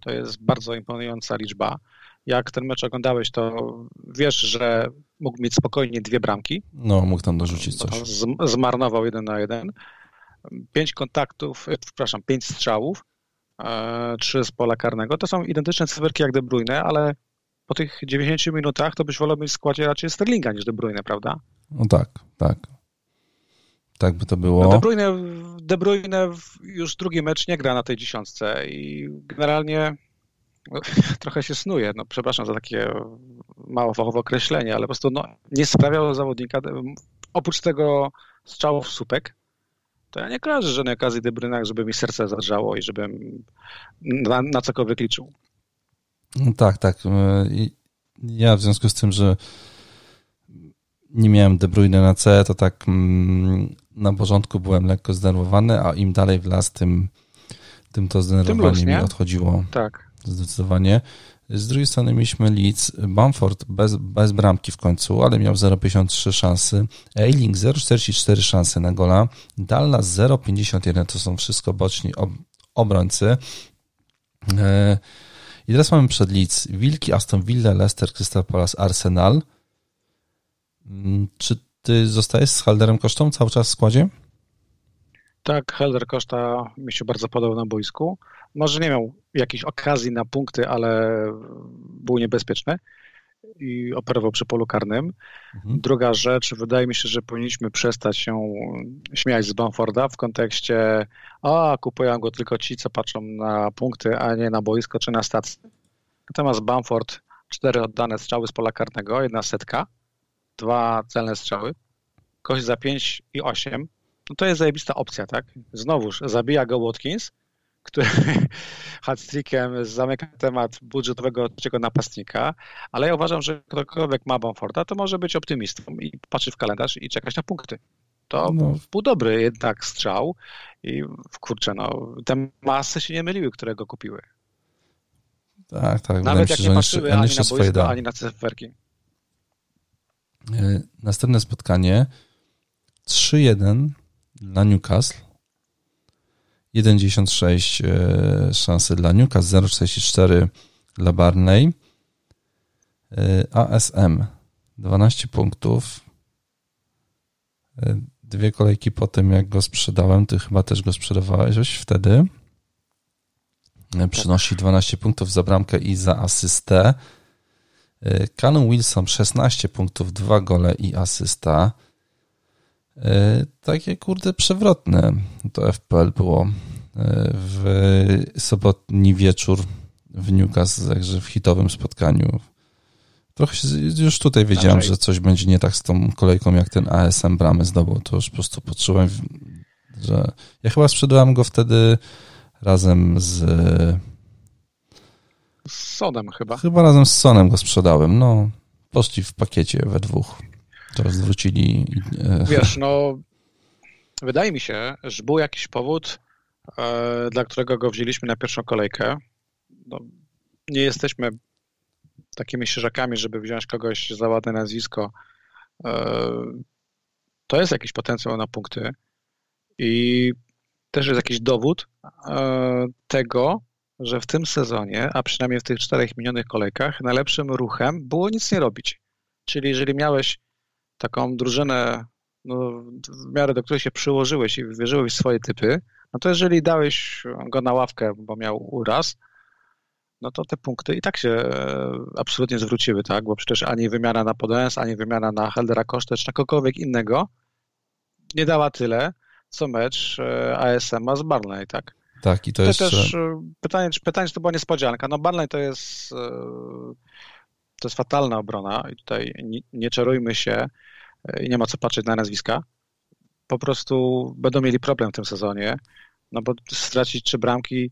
to jest bardzo imponująca liczba. Jak ten mecz oglądałeś, to wiesz, że mógł mieć spokojnie dwie bramki. No, mógł tam dorzucić coś. Zmarnował jeden na jeden pięć kontaktów, e, przepraszam, pięć strzałów, e, trzy z pola karnego. To są identyczne cyferki jak De Bruyne, ale po tych 90 minutach to byś wolał mieć w składzie raczej Sterlinga niż De Bruyne, prawda? No tak, tak. Tak by to było. No De, Bruyne, De Bruyne już drugi mecz nie gra na tej dziesiątce i generalnie no, [laughs] trochę się snuje. No, przepraszam za takie mało fachowe określenie, ale po prostu no, nie sprawiał zawodnika, oprócz tego strzałów słupek, to ja nie kojarzę żadnej okazji De Bruyne, żeby mi serce zadrżało i żebym na, na cokolwiek liczył. No tak, tak. E, ja w związku z tym, że nie miałem De Bruyne na C, to tak mm, na porządku byłem lekko zdenerwowany, a im dalej w las, tym, tym to zdenerwowanie tym mi odchodziło. Tak. Zdecydowanie. Z drugiej strony mieliśmy Leeds, Bamford bez, bez bramki w końcu, ale miał 0,53 szansy, Eiling 0,44 szansy na gola, Dallas 0,51 to są wszystko boczni ob, obrońcy. E, I teraz mamy przed Leeds Wilki, Aston Villa, Leicester, Crystal Palace, Arsenal. Mm, czy ty zostajesz z Halderem Kosztą cały czas w składzie? Tak, Helder Koszta mi się bardzo podobał na boisku. Może nie miał jakiejś okazji na punkty, ale był niebezpieczny i operował przy polu karnym. Mhm. Druga rzecz, wydaje mi się, że powinniśmy przestać się śmiać z Bamforda w kontekście a kupują go tylko ci, co patrzą na punkty, a nie na boisko czy na stację. Natomiast Bamford, cztery oddane strzały z pola karnego, jedna setka, dwa celne strzały, kość za 5 i 8, no to jest zajebista opcja, tak? Znowuż zabija go Watkins, który [laughs] hat-trickiem zamyka temat budżetowego trzeciego napastnika, ale ja uważam, że ktokolwiek ma Bamforda, to może być optymistą i patrzy w kalendarz i czekać na punkty. To no. był dobry jednak strzał i kurczę, no, te masy się nie myliły, które go kupiły. Tak, tak. Nawet jak nie patrzyły ani na boisko, ani na cyferki. E, następne spotkanie 3-1 dla Newcastle. 1,96 e, szansy dla Newcastle, 0,44 dla Barney. E, ASM 12 punktów. E, dwie kolejki po tym, jak go sprzedałem, ty chyba też go sprzedawałeś wtedy. Przynosi 12 punktów za bramkę i za asystę. Callum Wilson 16 punktów, 2 gole i asysta. E, takie kurde przewrotne to FPL było e, w sobotni wieczór w Newcastle, także w hitowym spotkaniu. Trochę się, już tutaj wiedziałem, że coś będzie nie tak z tą kolejką, jak ten ASM bramy zdobył. To już po prostu poczułem, że ja chyba sprzedałem go wtedy razem z z Sonem chyba. Chyba razem z Sonem go sprzedałem. No, poszli w pakiecie we dwóch. To zwrócili. E, Wiesz, no, wydaje mi się, że był jakiś powód, e, dla którego go wzięliśmy na pierwszą kolejkę. No, nie jesteśmy takimi szyżakami, żeby wziąć kogoś za ładne nazwisko. E, to jest jakiś potencjał na punkty i też jest jakiś dowód tego, że w tym sezonie, a przynajmniej w tych czterech minionych kolejkach, najlepszym ruchem było nic nie robić. Czyli jeżeli miałeś taką drużynę no, w miarę do której się przyłożyłeś i wierzyłeś w swoje typy, no to jeżeli dałeś go na ławkę, bo miał uraz, no to te punkty i tak się e, absolutnie zwróciły, tak? Bo przecież ani wymiana na Podens, ani wymiana na Heldera Kosztę, czy na kogokolwiek innego nie dała tyle, co mecz e, ASM ma z Barnley, tak? Tak, i to, jest też e, pytanie, czy, pytanie, czy to była niespodzianka. No Barnley to jest to jest fatalna obrona i tutaj nie, nie czarujmy się i nie ma co patrzeć na nazwiska. Po prostu będą mieli problem w tym sezonie, no bo stracić trzy bramki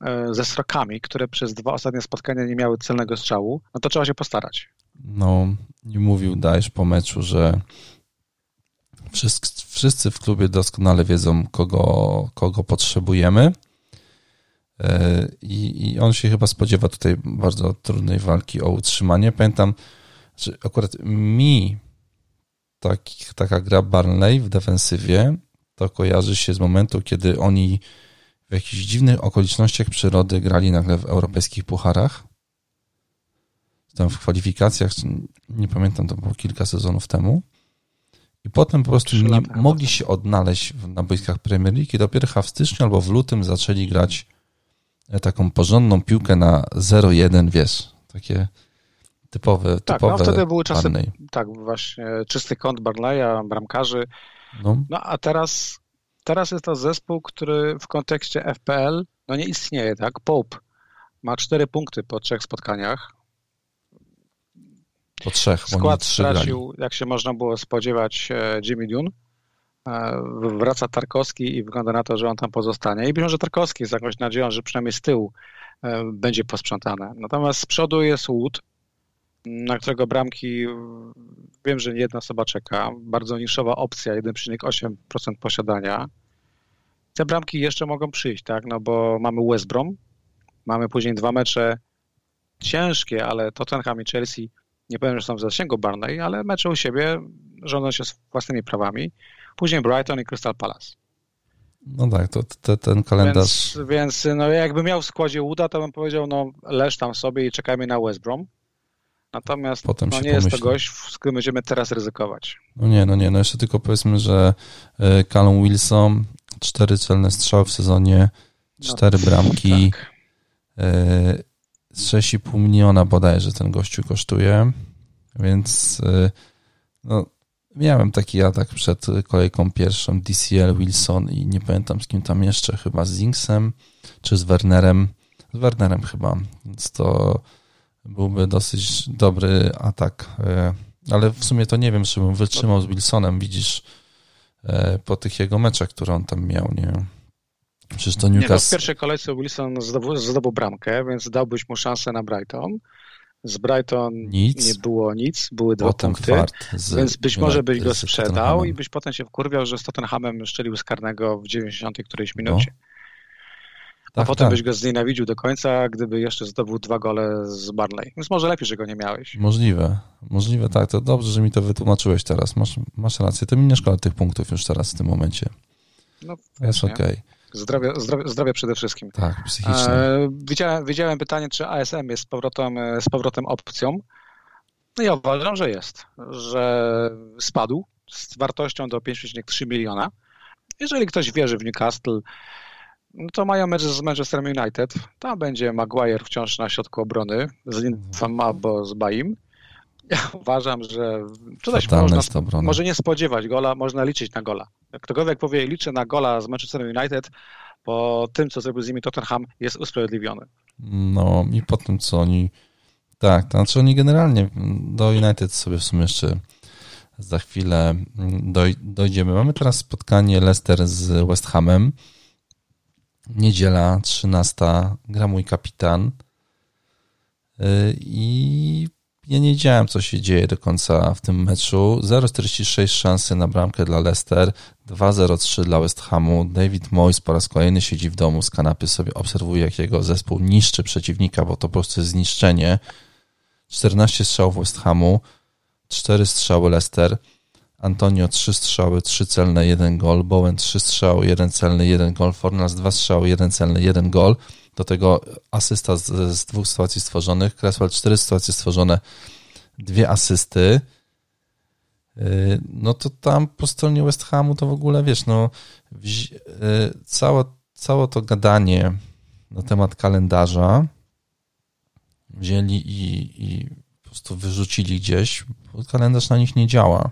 E, ze srokami, które przez dwa ostatnie spotkania nie miały celnego strzału, no to trzeba się postarać. No, i mówił Dajesz po meczu, że wszyscy, wszyscy w klubie doskonale wiedzą, kogo, kogo potrzebujemy. I, I on się chyba spodziewa tutaj bardzo trudnej walki o utrzymanie. Pamiętam, że akurat mi taki, taka gra Barnley w defensywie to kojarzy się z momentu, kiedy oni w jakichś dziwnych okolicznościach przyrody grali nagle w europejskich pucharach. Tam w kwalifikacjach, nie pamiętam, to było kilka sezonów temu. I potem po prostu nie mogli się odnaleźć na boiskach Premier League i dopiero w styczniu albo w lutym zaczęli grać taką porządną piłkę na 0-1, wiesz, takie typowe, tak, typowe no wtedy były czasy, tak, właśnie czysty kąt Barleya, bramkarzy, no. no a teraz Teraz jest to zespół, który w kontekście FPL no nie istnieje, tak? Pope ma cztery punkty po trzech spotkaniach. Po trzech, Skład stracił, jak się można było spodziewać, e, Jimmy Dune. Wraca Tarkowski i wygląda na to, że on tam pozostanie. I być może Tarkowski z jakąś nadzieją, że przynajmniej z tyłu e, będzie posprzątane. Natomiast z przodu jest Wood, na którego bramki wiem, że nie jedna osoba czeka. Bardzo niszowa opcja, 1,8% posiadania. Te bramki jeszcze mogą przyjść, tak? No bo mamy West Brom, mamy później dwa mecze ciężkie, ale Tottenham i Chelsea nie powiem, że są w zasięgu Barney, ale mecze u siebie rządzą się własnymi prawami. Później Brighton i Crystal Palace. No tak, to, to ten kalendarz. Więc, więc no, jakby miał w składzie uda, to bym powiedział, no leż tam sobie i czekajmy na West Brom. Natomiast Potem no, nie jest to gość, z którym będziemy teraz ryzykować. No nie, no nie, no jeszcze tylko powiedzmy, że e, Callum Wilson, cztery celne strzały w sezonie, cztery no, bramki, tak. 6,5 e, miliona bodajże ten gościu kosztuje, więc e, no, miałem taki atak przed kolejką pierwszą, DCL, Wilson i nie pamiętam z kim tam jeszcze, chyba z Zinksem czy z Wernerem, z Wernerem chyba, więc to byłby dosyć dobry atak. E, ale w sumie to nie wiem, czy bym wytrzymał z Wilsonem, widzisz, e, po tych jego meczach, które on tam miał, nie Przecież to Newcastle... Nie, no w pierwszej kolejce Wilson zdobył, zdobył bramkę, więc dałbyś mu szansę na Brighton. Z Brighton nic. nie było nic, były dwa potem punkty, z, więc być może byś go sprzedał i byś potem się wkurwiał, że z Tottenhamem szczelił z karnego w 90 którejś minucie. No. Tak, a potem tak. byś go znienawidził do końca, gdyby jeszcze zdobył dwa gole z Barley. Więc może lepiej, że go nie miałeś. Możliwe. Możliwe, tak. To dobrze, że mi to wytłumaczyłeś teraz. Masz, masz rację. To mi nie szkoda tych punktów już teraz w tym momencie. No, jest okej. Okay. Zdrowie, zdrowie, zdrowie przede wszystkim. Tak, psychicznie. E, widziałem, widziałem pytanie, czy ASM jest z powrotem, e, z powrotem opcją. No ja uważam, że jest. Że spadł z wartością do 5,3 miliona. Jeżeli ktoś wierzy w Newcastle, no to mają mecz z Manchester United. Tam będzie Maguire wciąż na środku obrony z Linfam albo z Baim. Ja uważam, że tutaj można, może nie spodziewać gola, można liczyć na gola. Ktokolwiek powie, liczę na gola z Manchester United, po tym, co zrobił z nimi Tottenham, jest usprawiedliwiony. No i po tym, co oni... Tak, to znaczy oni generalnie do United sobie w sumie jeszcze za chwilę doj, dojdziemy. Mamy teraz spotkanie Leicester z West Hamem. Niedziela 13 gra mój kapitan. Y, I ja nie wiedziałem, co się dzieje do końca w tym meczu. 0,46 szansy na bramkę dla Leicester, 2,03 dla West Hamu. David Moyes po raz kolejny siedzi w domu z kanapy, sobie obserwuje, jak jego zespół niszczy przeciwnika, bo to po prostu jest zniszczenie. 14 strzałów West Hamu, 4 strzały Leicester. Antonio 3 strzały, 3 celne, 1 gol. Bowen 3 strzały, 1 celny, 1 gol. Fornals 2 strzały, 1 celny, 1 gol. Do tego asysta z, z dwóch sytuacji stworzonych. Creswell 4 sytuacje stworzone, dwie asysty. no to tam po stronie West Hamu to w ogóle, wiesz, no całe, całe to gadanie na temat kalendarza wzięli i, i po prostu wyrzucili gdzieś, bo kalendarz na nich nie działa.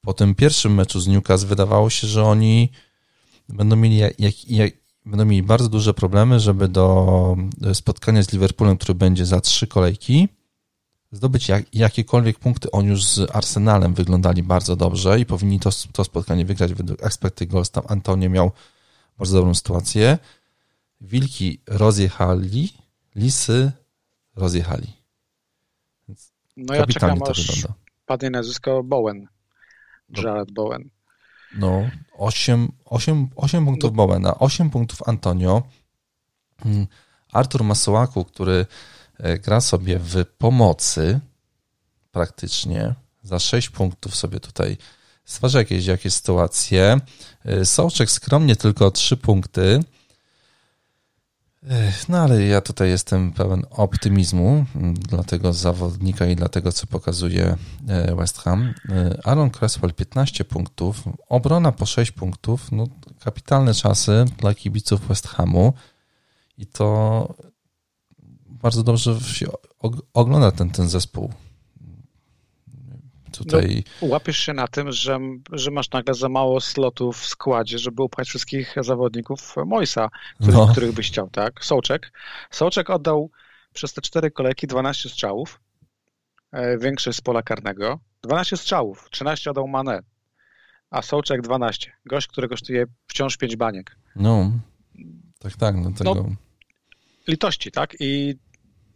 Po tym pierwszym meczu z Newcastle wydawało się, że oni będą mieli, jak, jak, będą mieli bardzo duże problemy, żeby do spotkania z Liverpoolem, który będzie za trzy kolejki, zdobyć jak, jakiekolwiek punkty. Oni już z Arsenalem wyglądali bardzo dobrze i powinni to, to spotkanie wygrać według expected goals. Tam Antonio miał bardzo dobrą sytuację. Wilki rozjechali, lisy rozjechali. Więc no ja czekam, to aż wygląda. padnie nazwisko Bowen. Jared Bowen. No, 8, 8, 8 punktów no. Bowena, 8 punktów Antonio. Hmm, Artur Masołaku, który e, gra sobie w pomocy praktycznie, za 6 punktów sobie tutaj stwarza jakieś, jakieś sytuacje. E, Sołczek skromnie tylko 3 punkty. No ale ja tutaj jestem pełen optymizmu dla tego zawodnika i dla tego, co pokazuje e, West Ham. E, Aaron Cresswell 15 punktów, obrona po 6 punktów, no kapitalne czasy dla kibiców West Hamu i to bardzo dobrze się ogląda ten, ten zespół tutaj... No, łapiesz się na tym, że, że masz nagle za mało slotów w składzie, żeby upchać wszystkich zawodników Moisa, których, no. których byś chciał, tak? Sołczek. Sołczek oddał przez te cztery kolejki 12 strzałów, e, większość z pola karnego. 12 strzałów, 13 oddał Mane, a Sołczek 12. Gość, który kosztuje wciąż 5 baniek. No, tak, tak, no tego... No, litości, tak? I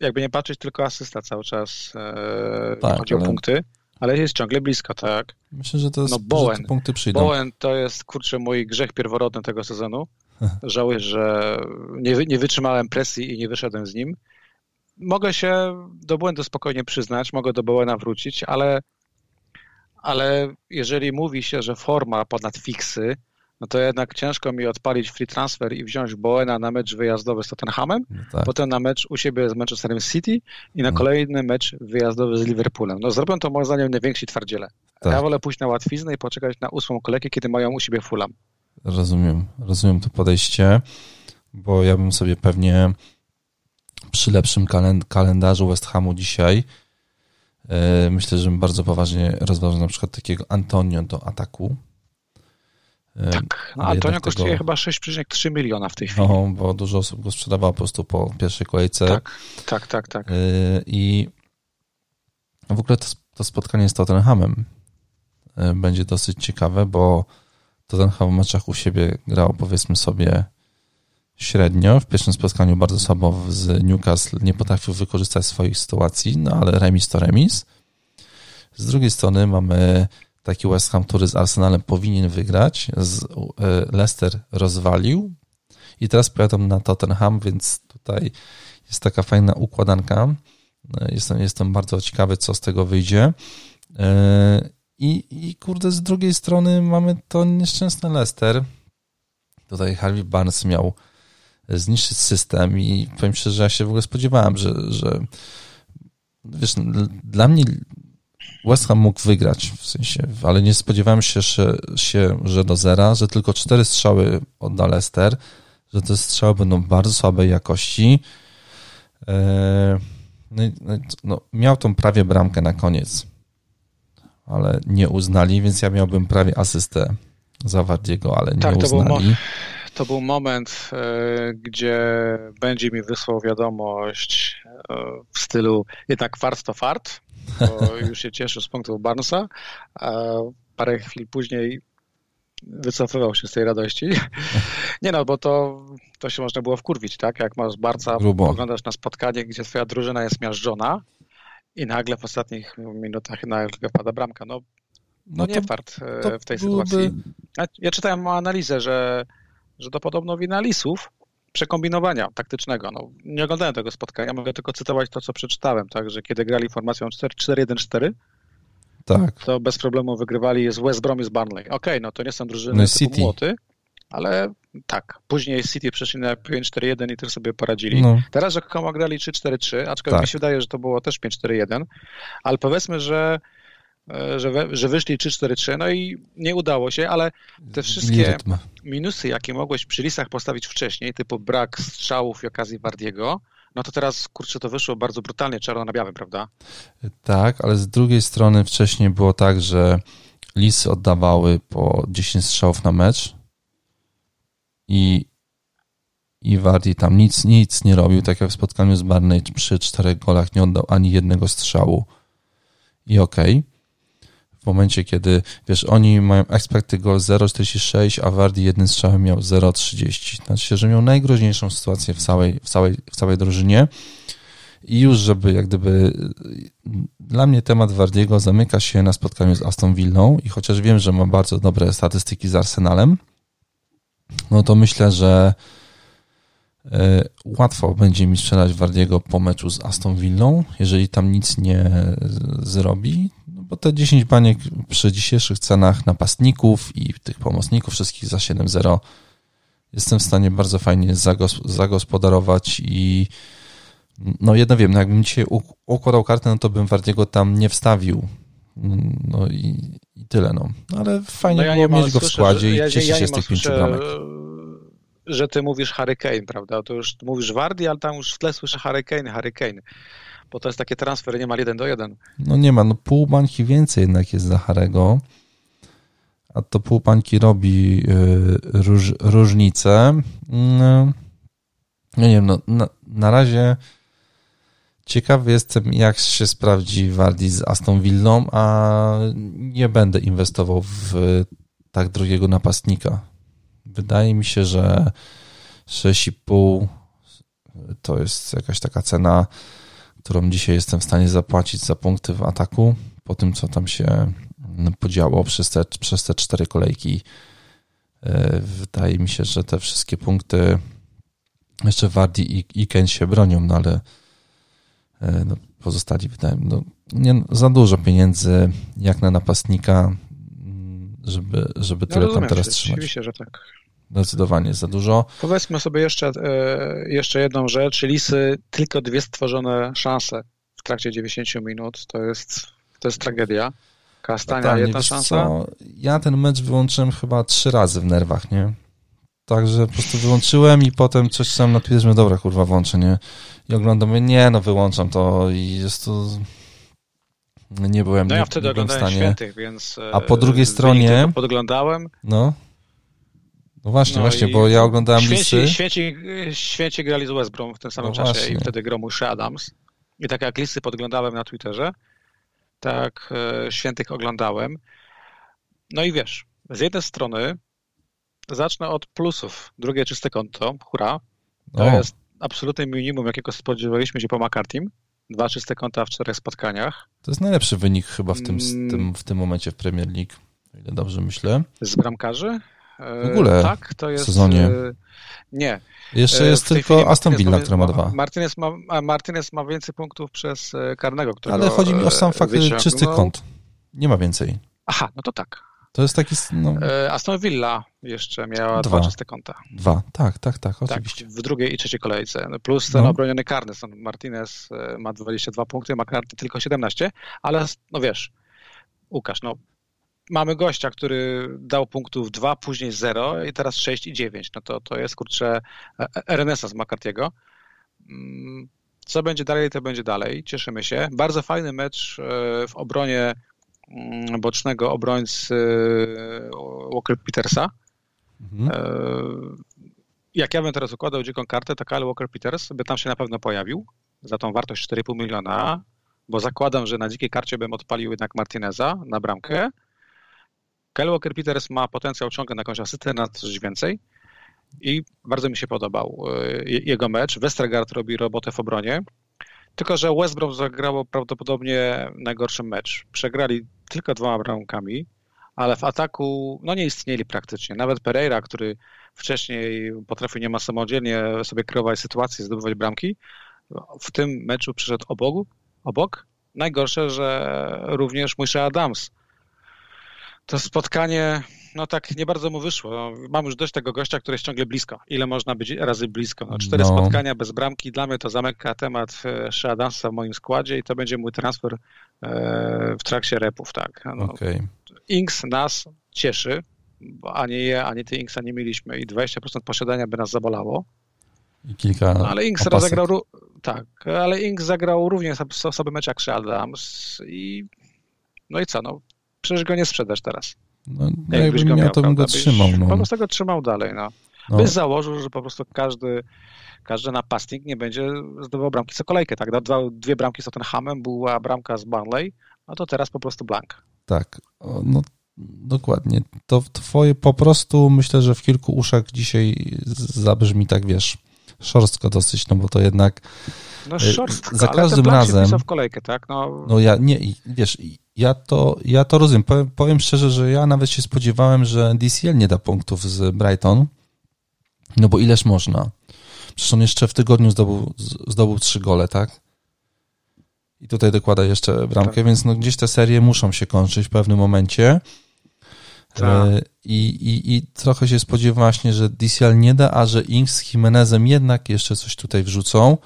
jakby nie patrzeć, tylko asysta cały czas, e, tak, chodzi ale... o punkty ale jest ciągle blisko, tak? Myślę, że to jest, no, Bowen, że punkty przyjdą. Bowen to jest, kurczę, mój grzech pierworodny tego sezonu. [laughs] Żałuję, że nie, nie wytrzymałem presji i nie wyszedłem z nim. Mogę się do błędu spokojnie przyznać, mogę do Bowena wrócić, ale, ale jeżeli mówi się, że forma ponad fiksy, no to jednak ciężko mi odpalić free transfer i wziąć Boena na mecz wyjazdowy z Tottenhamem, no tak. potem na mecz u siebie z Manchesterem City i na no. kolejny mecz wyjazdowy z Liverpoolem. No zrobią to moim zdaniem najwięksi twardziele. Tak. Ja wolę pójść na łatwiznę i poczekać na ósmą kolejkę, kiedy mają u siebie Fulham. Rozumiem, rozumiem to podejście, bo ja bym sobie pewnie przy lepszym kalendarzu West Hamu dzisiaj e, myślę, że bym bardzo poważnie rozważał na przykład takiego Antonio do ataku, tak, no, Antonio kosztuje tego... chyba 6,3 miliona w tej chwili. No, bo dużo osób go sprzedawało po prostu po pierwszej kolejce. Tak, tak, tak. tak. Y, I w ogóle to, to spotkanie z Tottenhamem y, będzie dosyć ciekawe, bo Tottenham w meczach u siebie grał powiedzmy sobie średnio. W pierwszym spotkaniu bardzo słabo z Newcastle nie potrafił wykorzystać swoich sytuacji, no ale remis to remis. Z drugiej strony mamy taki West Ham, który z Arsenalem powinien wygrać. Z, e, Leicester rozwalił i teraz pojadą na Tottenham, więc tutaj jest taka fajna układanka. E, jestem, jestem bardzo ciekawy, co z tego wyjdzie. E, I, I kurde, z drugiej strony mamy to nieszczęsne Leicester. Tutaj Harvey Barnes miał zniszczyć system i powiem szczerze, że ja się w ogóle spodziewałem, że, że wiesz, dla mnie West Ham mógł wygrać, w sensie, ale nie spodziewałem się, że, się, że do zera, że tylko cztery strzały odda Leicester, że te strzały będą bardzo słabej jakości. E, no, no, no, miał tą prawie bramkę na koniec, ale nie uznali, więc ja miałbym prawie asystę za Wardiego, ale nie tak, uznali. To był, to był moment, e, gdzie będzie mi wysłał wiadomość e, w stylu jednak fart to fart, bo już się cieszę z punktów Barnesa, a parę chwil później wycofywał się z tej radości. Nie no, bo to, to się można było wkurwić, tak? Jak masz Barca, Grubo. oglądasz na spotkanie, gdzie twoja drużyna jest miażdżona i nagle w ostatnich minutach nagle pada bramka. No, no, no nie fart e, w tej byłoby... sytuacji. Ja czytałem analizę, że, że to podobno wina Lisów, przekombinowania taktycznego. No, nie oglądałem tego spotkania, mogę tylko cytować to, co przeczytałem, tak, że kiedy grali formacją 4-1-4, tak. to bez problemu wygrywali z West Brom i z Barnley. Okej, okay, no to nie są drużyny no City. młoty, ale tak. Później City przeszli na 5-4-1 i też sobie poradzili. No. Teraz Rzekomo grali 3-4-3, aczkolwiek tak. mi się wydaje, że to było też 5-4-1, ale powiedzmy, że że, we, że wyszli 3-4-3, no i nie udało się, ale te wszystkie minusy, jakie mogłeś przy listach postawić wcześniej, typu brak strzałów i okazji Wardiego, no to teraz, kurczę, to wyszło bardzo brutalnie, czarno na białym, prawda? Tak, ale z drugiej strony wcześniej było tak, że lisy oddawały po 10 strzałów na mecz i i Wardy tam nic, nic nie robił, tak jak w spotkaniu z Barney przy czterech golach nie oddał ani jednego strzału i okej. Okay. W momencie, kiedy, wiesz, oni mają expected goal 0,46, a Wardy jednym strzałem miał 0,30. Znaczy, że miał najgroźniejszą sytuację w całej, w całej, w całej drużynie i już, żeby jak gdyby dla mnie temat Wardiego zamyka się na spotkaniu z Aston Villą i chociaż wiem, że ma bardzo dobre statystyki z Arsenalem, no to myślę, że E, łatwo będzie mi sprzedać Wardiego po meczu z Aston Villą, jeżeli tam nic nie zrobi, no bo te 10 baniek przy dzisiejszych cenach napastników i tych pomocników wszystkich za 7-0 jestem w stanie bardzo fajnie zagospodarować i no jedno wiem, no jakbym dzisiaj układał kartę, no to bym Wardiego tam nie wstawił. No i, i tyle, no. Ale fajnie no ja było mieć go w składzie i ja, cieszyć ja się z tych pięciu bramek że ty mówisz Hurricane, prawda? To już mówisz Wardi, ale tam już w tle słyszę Hurricane, Hurricane. Bo to jest takie transfer niemal jeden do jeden. No nie ma, no pół bańki więcej jednak jest za Harego. A to pół bańki robi y, róż, różnicę. No, nie wiem, no na, na razie ciekawy jestem, jak się sprawdzi Wardi z Aston Villą, a nie będę inwestował w tak drugiego napastnika Wydaje mi się, że 6,5 to jest jakaś taka cena, którą dzisiaj jestem w stanie zapłacić za punkty w ataku, po tym, co tam się podziało przez te, przez te cztery kolejki. E, wydaje mi się, że te wszystkie punkty jeszcze Wardy i, i Ken się bronią, no ale e, no, pozostali wydaje mi no, nie, za dużo pieniędzy jak na napastnika, żeby, żeby tyle tam teraz trzymać. Oczywiście, że tak. Zdecydowanie za dużo. Powiedzmy sobie jeszcze, e, jeszcze jedną rzecz. Lisy tylko dwie stworzone szanse w trakcie 90 minut. To jest, to jest tragedia. Kastania Totalnie, jedna szansa. Co? Ja ten mecz wyłączyłem chyba trzy razy w nerwach, nie? Także po prostu wyłączyłem i potem coś tam na Twitterze, dobra, kurwa, włączę, nie? I oglądam, nie, no wyłączam to i jest to... Nie byłem No ja wtedy nie oglądałem stanie. świętych, więc... A po drugiej stronie... Podglądałem. No. No właśnie, no właśnie, bo ja oglądałem święci, listy. Święci, święci grali z West Brom w tym samym no czasie właśnie. i wtedy grał Muszy Adams. I tak jak listy podglądałem na Twitterze, tak e, świętych oglądałem. No i wiesz, z jednej strony zacznę od plusów. Drugie czyste konto, hura. To o. jest absolutne minimum, jakiego spodziewaliśmy się po McCartym. Dwa czyste konta w czterech spotkaniach. To jest najlepszy wynik chyba w tym, mm. tym, w tym momencie w Premier League, o ile dobrze myślę. Z bramkarzy? W ogóle tak, to jest, w sezonie. E, nie. Jeszcze e, jest tylko Aston Villa, która ma dwa. Martinez ma, Martinez ma więcej punktów przez e, karnego, Ale chodzi mi o sam fakt czystych kąt. Nie ma więcej. Aha, no to tak. To jest taki. No... Aston Villa jeszcze miała dwa, dwa czyste konta. Dwa, tak, tak, tak, tak oczywiście. Tak, w drugiej i trzeciej kolejce. Plus ten no. obroniony karny. Martinez ma 22 punkty, McCarthy tylko 17, ale no wiesz, Łukasz, no mamy gościa, który dał punktów 2, później 0 i teraz 6 i 9. No to, to jest kurczę e, e, renesans McCarthy'ego. Mm, co będzie dalej, to będzie dalej. Cieszymy się. Bardzo fajny mecz e, w obronie mm, bocznego obrońcy Walker Petersa. Mhm. Jak ja bym teraz układał dziką kartę, to Kyle Walker Peters by tam się na pewno pojawił za tą wartość 4,5 miliona, bo zakładam, że na dzikiej karcie bym odpalił jednak Martineza na bramkę Kyle Walker Peters ma potencjał ciągle na jakąś asystę, na coś więcej i bardzo mi się podobał e, jego mecz. Westergaard robi robotę w obronie, tylko że West Brom zagrało prawdopodobnie najgorszy mecz. Przegrali tylko dwoma bramkami, ale w ataku no nie istnieli praktycznie. Nawet Pereira, który wcześniej potrafił niemal samodzielnie sobie kreować sytuację, zdobywać bramki, w tym meczu przyszedł obok. obok. Najgorsze, że również mój Adams to spotkanie no tak nie bardzo mu wyszło. Mam już dość tego gościa, który jest ciągle blisko. Ile można być razy blisko? No, cztery no. spotkania bez bramki. Dla mnie to zamyka temat e, Shea Dansa w moim składzie i to będzie mój transfer e, w trakcie repów, tak. No, okay. Inks nas cieszy, bo ani je, ani ty Inksa nie mieliśmy i 20% posiadania by nas zabolało. I kilka. No, ale Inks rozegrał, tak, ale Inks zagrał również sobie mecz jak Adams i no i co, no przecież go nie sprzedasz teraz. No, no jakbyś go miał, to bym go trzymał. No. Po prostu go trzymał dalej, no. no. Byś założył, że po prostu każdy, każdy napastnik nie będzie zdobywał bramki co kolejkę, tak? Dwa, dwie bramki z Tottenhamem, była bramka z Burnley, no to teraz po prostu blank. Tak, no dokładnie. To twoje po prostu myślę, że w kilku uszach dzisiaj zabrzmi tak, wiesz, szorstko dosyć, no bo to jednak no e, szorstka, za każdym razem w kolejkę, tak? No, no ja nie, wiesz, ja to, ja to rozumiem. Powiem, powiem szczerze, że ja nawet się spodziewałem, że DCL nie da punktów z Brighton, no bo ileż można. Przecież on jeszcze w tygodniu zdobył, zdobył trzy gole, tak? I tutaj dokłada jeszcze bramkę, tak. więc no gdzieś te serie muszą się kończyć w pewnym momencie. Tak. E, I, i, I trochę się spodziewam właśnie, że DCL nie da, a że Inks z Jimenezem jednak jeszcze coś tutaj wrzucą.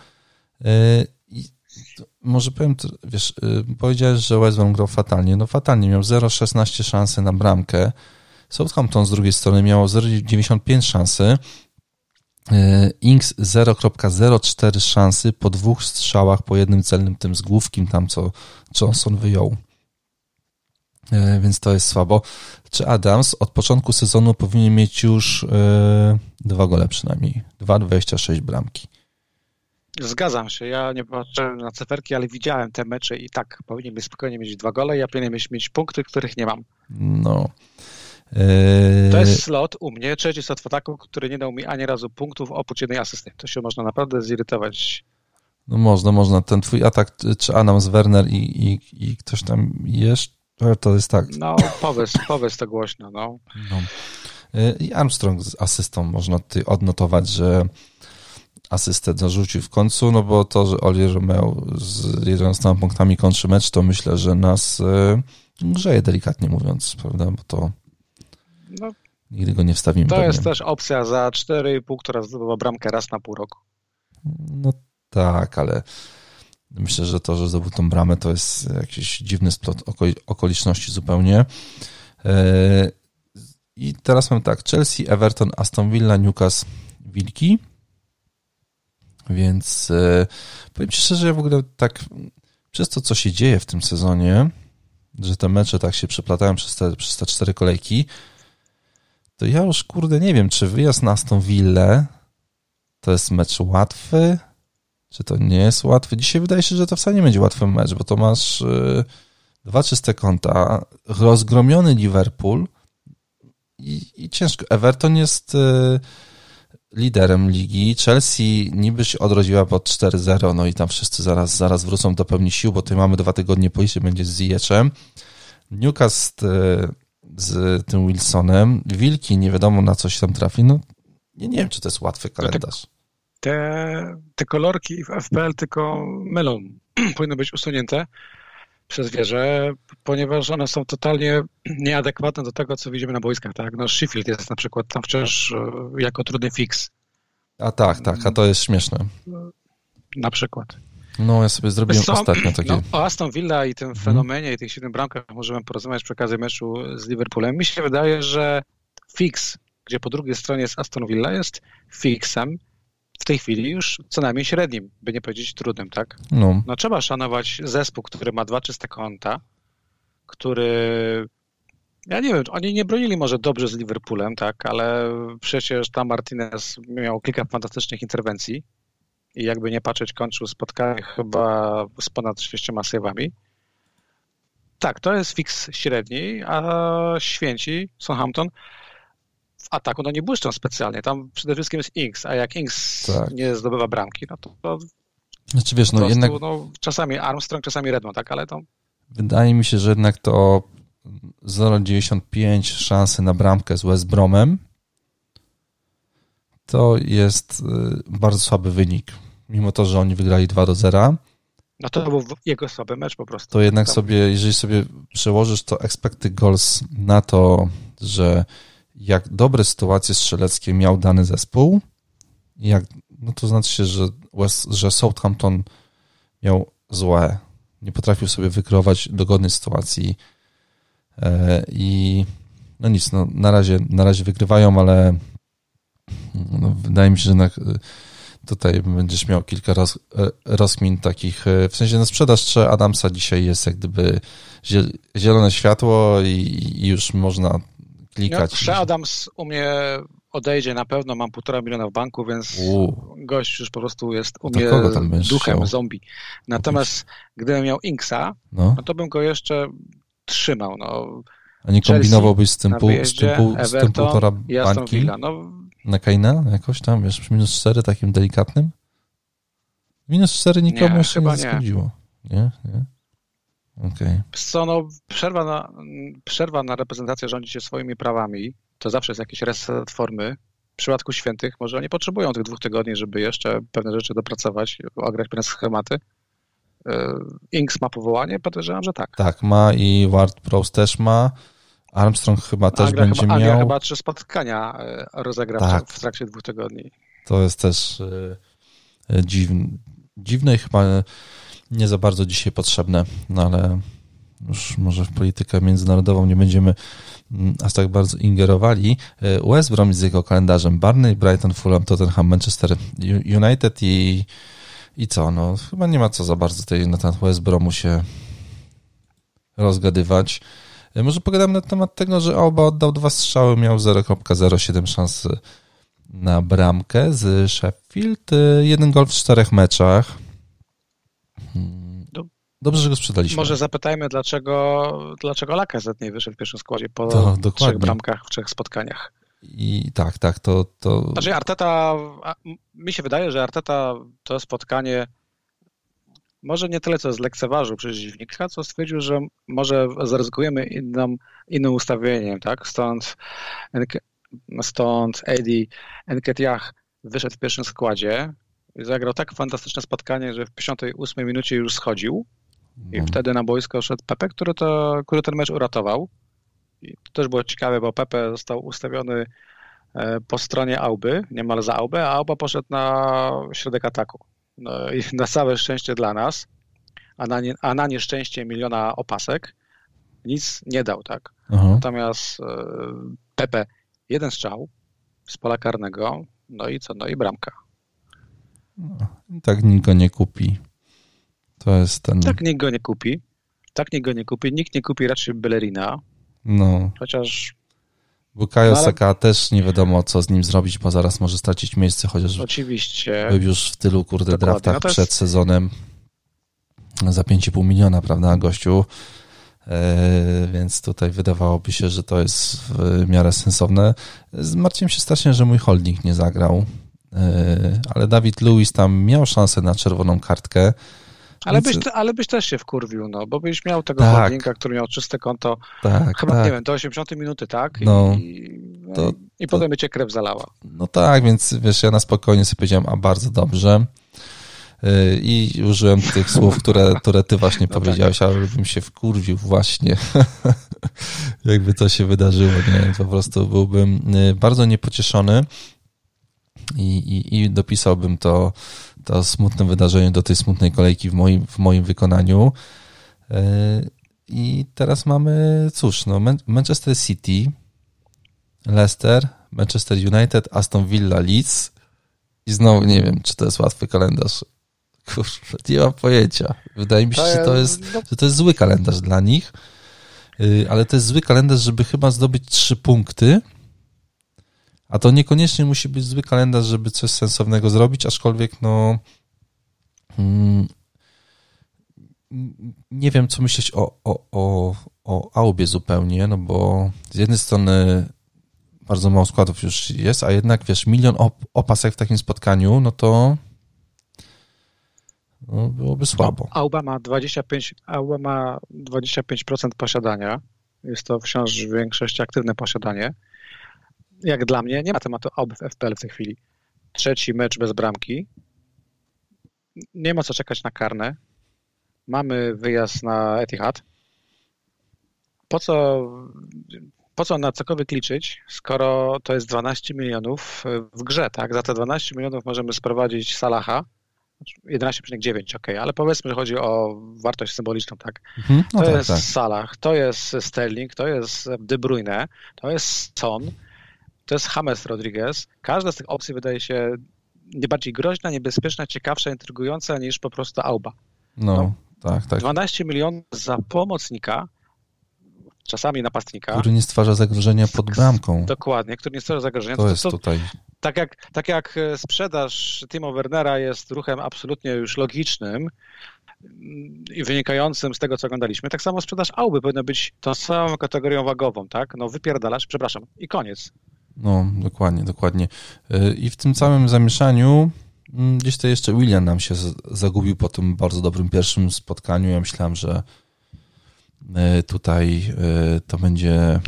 Może powiem, wiesz, e, powiedziałeś, że West Brom grał fatalnie. No fatalnie, miał 0,16 szansy na bramkę. Southampton z drugiej strony miało 0,95 szansy. Inks 0,04 szansy po dwóch strzałach, po jednym celnym tym z główkim tam, co Johnson wyjął. E, więc to jest słabo. Czy Adams od początku sezonu powinien mieć już dwa gole przynajmniej? 2,26 bramki. Zgadzam się. Ja nie patrzę na cyferki, ale widziałem te mecze i tak, powinien być spokojnie mieć dwa gole, ja powinienem mieć, punkty, których nie mam. No. Eee... To jest slot u mnie, trzeci slot w ataku, który nie dał mi ani razu punktów oprócz jednej asysty. To się można naprawdę zirytować. No można, można. Ten twój atak, czy Adams, Werner i, i, i ktoś tam jeszcze to jest tak. No, powiedz, [laughs] powiedz to głośno, no. no. I Armstrong z asystą można tutaj odnotować, że asystę zarzucił w końcu, no bo to, że Oli Romeo z 11 punktami kończy mecz, to myślę, że nas e, grzeje delikatnie mówiąc, prawda, bo to no, nigdy go nie wstawimy. To pewnie. jest też opcja za 4,5, która zdobywa bramkę raz na pół roku. No tak, ale Myślę, że to, że zdobył tą bramę, to jest jakiś dziwny splot okoliczności zupełnie. E, I teraz mam tak, Chelsea, Everton, Aston Villa, Newcastle, Wilki. Więc e, powiem Ci szczerze, ja w ogóle tak przez to, co się dzieje w tym sezonie, że te mecze tak się przeplatają przez te, przez te cztery kolejki, to ja już kurde nie wiem, czy wyjazd na Aston Villa to jest mecz łatwy, czy to nie jest łatwe? Dzisiaj wydaje się, że to wcale nie będzie łatwy mecz, bo to masz yy, dwa czyste konta, rozgromiony Liverpool i, i ciężko. Everton jest yy, liderem ligi. Chelsea niby się odrodziła pod 4-0, no i tam wszyscy zaraz, zaraz wrócą do pełni sił, bo tutaj mamy dwa tygodnie pójście, będzie z Ziyeczem. Newcastle yy, z tym Wilsonem. Wilki nie wiadomo na coś tam trafi. No nie, nie wiem, czy to jest łatwy kalendarz te, te kolorki w FPL tylko mylą. [clears throat] Powinny być usunięte przez wieżę, ponieważ one są totalnie nieadekwatne do tego, co widzimy na boiskach. Tak? No Sheffield jest na przykład tam wciąż e, jako trudny fix. A tak, tak, a to jest śmieszne. Na przykład. No, ja sobie zrobiłem są, ostatnio takie... No, o Aston Villa i tym mhm. fenomenie i tych siedmiu bramkach możemy porozmawiać przy okazji meczu z Liverpoolem. Mi się wydaje, że fix, gdzie po drugiej stronie jest Aston Villa, jest fixem, w tej chwili już co najmniej średnim, by nie powiedzieć trudnym, tak? No. no trzeba szanować zespół, który ma dwa czyste konta, który ja nie wiem, oni nie bronili może dobrze z Liverpoolem, tak, ale przecież tam Martinez miał kilka fantastycznych interwencji i jakby nie patrzeć, kończył spotkanie chyba z ponad sześcioma sejwami. Tak, to jest fix średni, a święci Southampton w ataku no nie błyszczą specjalnie. Tam przede wszystkim jest Inks, a jak Inks tak. nie zdobywa bramki, no to, to znaczy, wiesz, no prostu, jednak... No, czasami Armstrong, czasami Redmond, tak, ale to... Wydaje mi się, że jednak to 0,95 szansy na bramkę z West Bromem to jest y, bardzo słaby wynik. Mimo to, że oni wygrali 2 do 0. No to był jego słaby mecz po prostu. To jednak sobie, jeżeli sobie przełożysz to expected goals na to, że jak dobre sytuacje strzeleckie miał dany zespół, jak, no to znaczy się, że, West, że Southampton miał złe. Nie potrafił sobie wykreować dogodnej sytuacji e, i no nic, no na razie, na razie wygrywają, ale no, wydaje mi się, że na, tutaj będziesz miał kilka roz, rozkmin takich, e, w sensie na sprzedaż czy Adamsa dzisiaj jest jak gdyby zielone światło i, i już można klikać. No, Adams u mnie odejdzie na pewno, mam półtora miliona w banku, więc U. gość już po prostu jest u mnie duchem chciał? zombie. Natomiast gdybym miał Inksa, no. no. to bym go jeszcze trzymał. No. A nie kombinowałbyś z tym, pół, z tym, pół, z tym półtora bańki? No, na Kaina jakoś tam, wiesz, minus 4 takim delikatnym? Minus 4 nikomu nie, jeszcze nie zgodziło. Nie, nie. Okay. Co, no, przerwa na, przerwa na reprezentację rządzi się swoimi prawami. To zawsze jest jakiś reset formy. W przypadku świętych może oni potrzebują tych dwóch tygodni, żeby jeszcze pewne rzeczy dopracować, ograć pewne schematy. E, Inks ma powołanie? Podejrzewam, że tak. Tak, ma i Ward Prowse też ma. Armstrong chyba też Anglia będzie chyba, miał. Anglia chyba trzy spotkania e, rozegra tak. w trakcie dwóch tygodni. To jest też e, dziwne, dziwne i chyba nie za bardzo dzisiaj potrzebne, no ale już może w politykę międzynarodową nie będziemy mm, aż tak bardzo ingerowali. E, West Brom z jego kalendarzem Barney, Brighton, Fulham, Tottenham, Manchester United i, i co? No chyba nie ma co za bardzo tej, na ten West Bromu się rozgadywać. E, może pogadamy na temat tego, że Alba oddał dwa strzały, miał 0,07 szansy na bramkę z Sheffield. E, jeden gol w czterech meczach. Dobrze, że go sprzedaliśmy. Może zapytajmy, dlaczego, dlaczego Lacazette nie wyszedł w pierwszym składzie po to, trzech bramkach w trzech spotkaniach. I tak, tak, to, to... Znaczy Arteta, mi się wydaje, że Arteta to spotkanie może nie tyle co zlekceważył przeciwnika, co stwierdził, że może zaryzykujemy inną, innym ustawieniem, tak? Stąd, stąd Eddie Nketiah wyszedł w pierwszym składzie i zagrał tak fantastyczne spotkanie, że w 58 minucie już schodził i no. wtedy na boisko szedł Pepe, który, to, który ten mecz uratował. I to też było ciekawe, bo Pepe został ustawiony e, po stronie Auby, niemal za Aubę, a Auba poszedł na środek ataku. No i na całe szczęście dla nas, a na, nie, a na nieszczęście miliona opasek, nic nie dał, tak? Aha. Natomiast e, Pepe jeden strzał z pola karnego, no i co? No i bramka. No, tak nikt go nie kupi. To jest ten... Tak nikt go nie kupi. Tak nikt go nie kupi. Nikt nie kupi raczej Bellerina. No. Chociaż Bukayo no, ale... Saka też nie wiadomo, co z nim zrobić, bo zaraz może stracić miejsce, chociaż Oczywiście. był już w tylu, kurde, Dokładnie. draftach no przed sezonem za 5,5 miliona, prawda, gościu. E, więc tutaj wydawałoby się, że to jest w miarę sensowne. Zmartwiłem się strasznie, że mój holding nie zagrał, e, ale Dawid Lewis tam miał szansę na czerwoną kartkę. Ale, byś, ale byś też się wkurwił, no, bo byś miał tego tak. holdinga, który miał czyste konto, tak, chyba, tak. nie wiem, do 80 minuty, tak? I, no, no to, i potem by cię krew zalała. No tak, więc wiesz, ja na spokojnie sobie powiedziałem, a bardzo dobrze. Y, I użyłem tych słów, które, które ty właśnie no tak. powiedziałeś, tak. ale bym się wkurwił właśnie, [laughs] jakby to się wydarzyło, nie? Po prostu byłbym y, bardzo niepocieszony i, i, i dopisałbym to to smutne wydarzenie do tej smutnej kolejki w moim, w moim wykonaniu. E, I teraz mamy, cóż, no, Manchester City, Leicester, Manchester United, Aston Villa, Leeds i znowu nie wiem, czy to jest łatwy kalendarz. Kurczę, nie mam pojęcia. Wydaje mi się, że to jest, no- że to jest zły kalendarz dla nich, y, ale to jest zły kalendarz, żeby chyba zdobyć trzy punkty, a to niekoniecznie musi być zły kalendarz, żeby coś sensownego zrobić, aczkolwiek no. Mm, nie wiem, co myśleć o, o, o, o Aubie zupełnie, no bo z jednej strony bardzo mało składów już jest, a jednak wiesz, milion op opasek w takim spotkaniu, no to no, byłoby słabo. Auba ma 25, Auba ma 25% posiadania. Jest to wciąż w większości aktywne posiadanie jak dla mnie, nie ma tematu oby w FPL w tej chwili. Trzeci mecz bez bramki. Nie ma co czekać na karne. Mamy wyjazd na Etihad. Po co, po co na cokolwiek liczyć, skoro to jest 12 milionów w grze, tak? Za te 12 milionów możemy sprowadzić Salaha, 11,9, ok, ale powiedzmy, że chodzi o wartość symboliczną, tak? Mhm. No to tak, jest tak. Salah, to jest Sterling, to jest De Bruyne, to jest Son, to jest James Rodriguez. Każda z tych opcji wydaje się nie bardziej groźna, niebezpieczna, ciekawsza, intrygująca niż po prostu Auba. No, no tak, tak. 12 milionów za pomocnika, czasami napastnika. Który nie stwarza zagrożenia pod bramką. Dokładnie, który nie stwarza zagrożenia. To, to jest to, tutaj. Tak jak, tak jak e, sprzedaż Timo Wernera jest ruchem absolutnie już logicznym i wynikającym z tego, co oglądaliśmy, tak samo sprzedaż Auby powinna być tą samą kategorią wagową, tak? No wypierdalasz, przepraszam, i koniec. No, dokładnie, dokładnie. E, I w tym całym zamieszaniu mm, gdzieś to jeszcze William nam się zagubił po tym bardzo dobrym pierwszym spotkaniu. Ja myślałem, że e, tutaj to będzie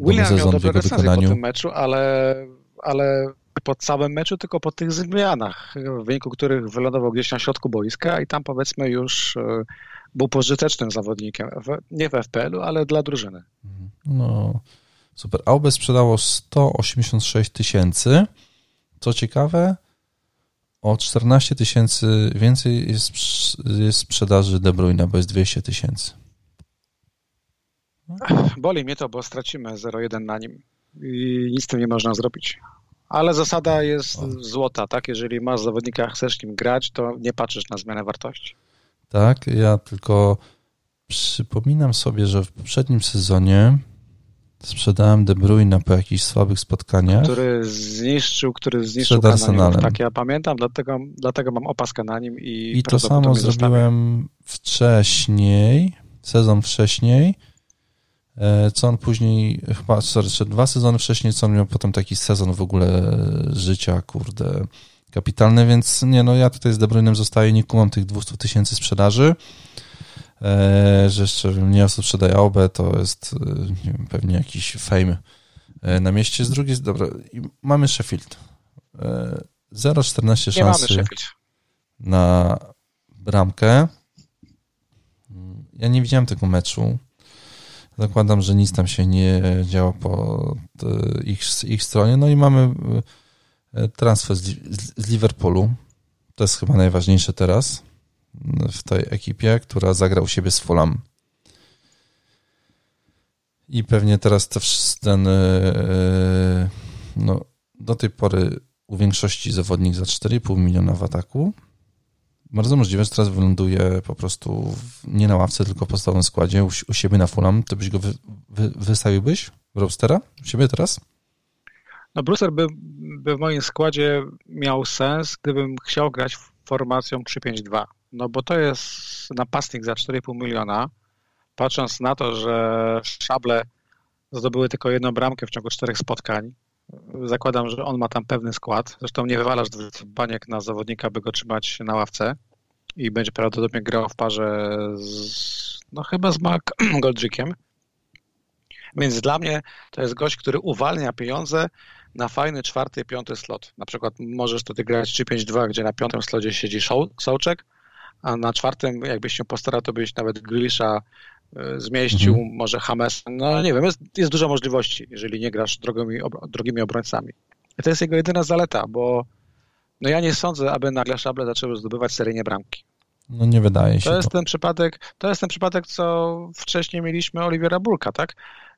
William sezon miał w jego wykonaniu. po tym meczu, ale ale po całym meczu, tylko po tych zmianach, w wyniku których wylądował gdzieś na środku boiska i tam powiedzmy już był pożytecznym zawodnikiem, nie w FPL-u, ale dla drużyny. No, super. Aube sprzedało 186 tysięcy. Co ciekawe, o 14 tysięcy więcej jest, jest sprzedaży De Bruyne, bo jest 200 tysięcy. Boli mnie to, bo stracimy 0,1 na nim i nic z tym nie można zrobić. Ale zasada jest złota, tak? Jeżeli masz zawodnika, chcesz nim grać, to nie patrzysz na zmianę wartości. Tak, ja tylko przypominam sobie, że w poprzednim sezonie sprzedałem De Bruyne po jakichś słabych spotkaniach. Który zniszczył, który zniszczył Arsenalem. Tak, ja pamiętam, dlatego, dlatego mam opaskę na nim i I to samo zrobiłem wcześniej, sezon wcześniej E, co on później, chyba, sorry, dwa sezony wcześniej, co on miał potem taki sezon w ogóle życia, kurde, kapitalny, więc nie, no ja tutaj z De Bruynem zostaję, nie kumam tych 200 tysięcy sprzedaży, że jeszcze nie osób sprzedaje AOB, to jest e, wiem, pewnie jakiś fame e, na mieście. Z drugiej, dobra, mamy Sheffield. 0,14 szansy na bramkę. Ja nie widziałem tego meczu. Zakładam, że nic tam się nie działo po ich, ich stronie. No i mamy e, transfer z, z Liverpoolu. To jest chyba najważniejsze teraz w tej ekipie, która zagrał siebie z Fulham. I pewnie teraz ten e, e, no, do tej pory u większości zawodnik za 4,5 miliona w ataku bardzo możliwe, że teraz wyląduje po prostu nie na ławce, tylko w podstawowym składzie u, u siebie na Fulham. To byś go wy, wy, wystawiłbyś, Robstera, u siebie teraz? No Brucer by, by w moim składzie miał sens, gdybym chciał grać formacją 3-5-2. No bo to jest napastnik za 4,5 miliona. Patrząc na to, że szable zdobyły tylko jedną bramkę w ciągu czterech spotkań, Zakładam, że on ma tam pewny skład. Zresztą nie wywalasz baniek na zawodnika, by go trzymać na ławce i będzie prawdopodobnie grał w parze z, no chyba z Mark [clears throat] Goldrickiem. Więc dla mnie to jest gość, który uwalnia pieniądze na fajny czwarty, piąty slot. Na przykład możesz tutaj grać 3-5-2, gdzie na piątym slocie siedzi Sołczek, a na czwartym, jakbyś się postarał, to byś nawet Grisza E, zmieścił, mhm. może Hames. No nie wiem, jest, jest dużo możliwości, jeżeli nie grasz drogimi, drogimi obrońcami. I to jest jego jedyna zaleta, bo no ja nie sądzę, aby nagle szable zaczęły zdobywać seryjnie bramki. No nie wydaje się. To jest to. ten przypadek, to jest ten przypadek, co wcześniej mieliśmy Oliwiera Bulka, tak?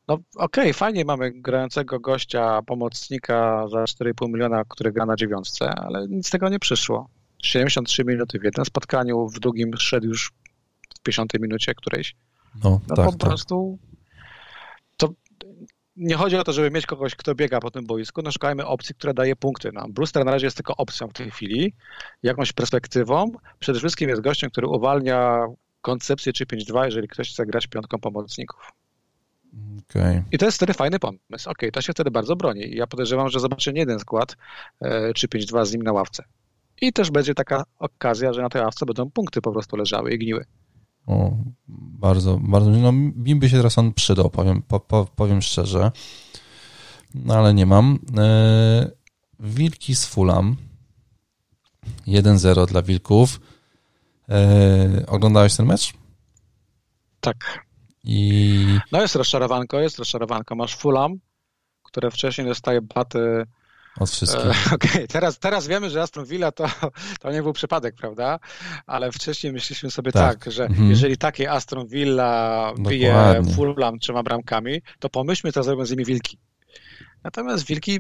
No okej, okay, fajnie mamy grającego gościa, pomocnika za 4,5 miliona, który gra na dziewiątce, ale nic z tego nie przyszło. 73 minuty w jednym spotkaniu, w drugim szedł już w 50 minucie którejś. No, no tak, po tak. prostu to nie chodzi o to, żeby mieć kogoś, kto biega po tym boisku, no szukajmy opcji, która daje punkty. No, Brewster na razie jest tylko opcją w tej chwili, jakąś perspektywą. Przede wszystkim jest gościem, który uwalnia koncepcję 3-5-2, jeżeli ktoś chce grać piątką pomocników. Okay. I to jest wtedy fajny pomysł. Ok, to się wtedy bardzo broni. Ja podejrzewam, że zobaczę nie jeden skład 3-5-2 e, z nim na ławce. I też będzie taka okazja, że na tej ławce będą punkty po prostu leżały i gniły. O, bardzo, bardzo, no mi by się teraz on przydał, powiem, po, po, powiem szczerze, no ale nie mam. E, Wilki z Fulham, 1-0 dla Wilków. E, oglądałeś ten mecz? Tak. I... No jest rozczarowanko, jest rozczarowanko. Masz Fulham, które wcześniej dostaje baty od wszystkich. E, [laughs] okej, okay. teraz, teraz wiemy, że Aston Villa to, to nie był przypadek, prawda? Ale wcześniej myśleliśmy sobie tak, tak że mhm. jeżeli takie Aston Villa bije Fulham trzema bramkami, to pomyślmy, co zrobią z nimi Wilki. Natomiast Wilki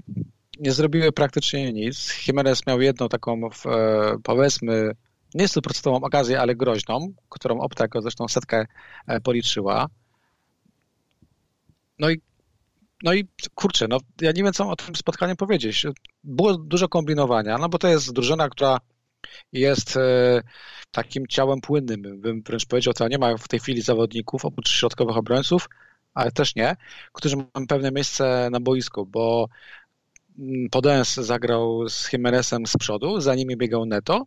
nie zrobiły praktycznie nic. Jimenez miał jedną taką, e, powiedzmy, nie stuprocentową okazję, ale groźną, którą Opta zresztą setkę e, policzyła. No i no i kurczę, no ja nie wiem, co o tym spotkaniu powiedzieć. Było dużo kombinowania, no bo to jest drużyna, która jest e, takim ciałem płynnym, bym wręcz powiedział, to nie ma w tej chwili zawodników, oprócz środkowych obrońców, ale też nie, którzy mają pewne miejsce na boisku, bo mm, Podens zagrał z Jimenezem z przodu, za nimi biegał Neto,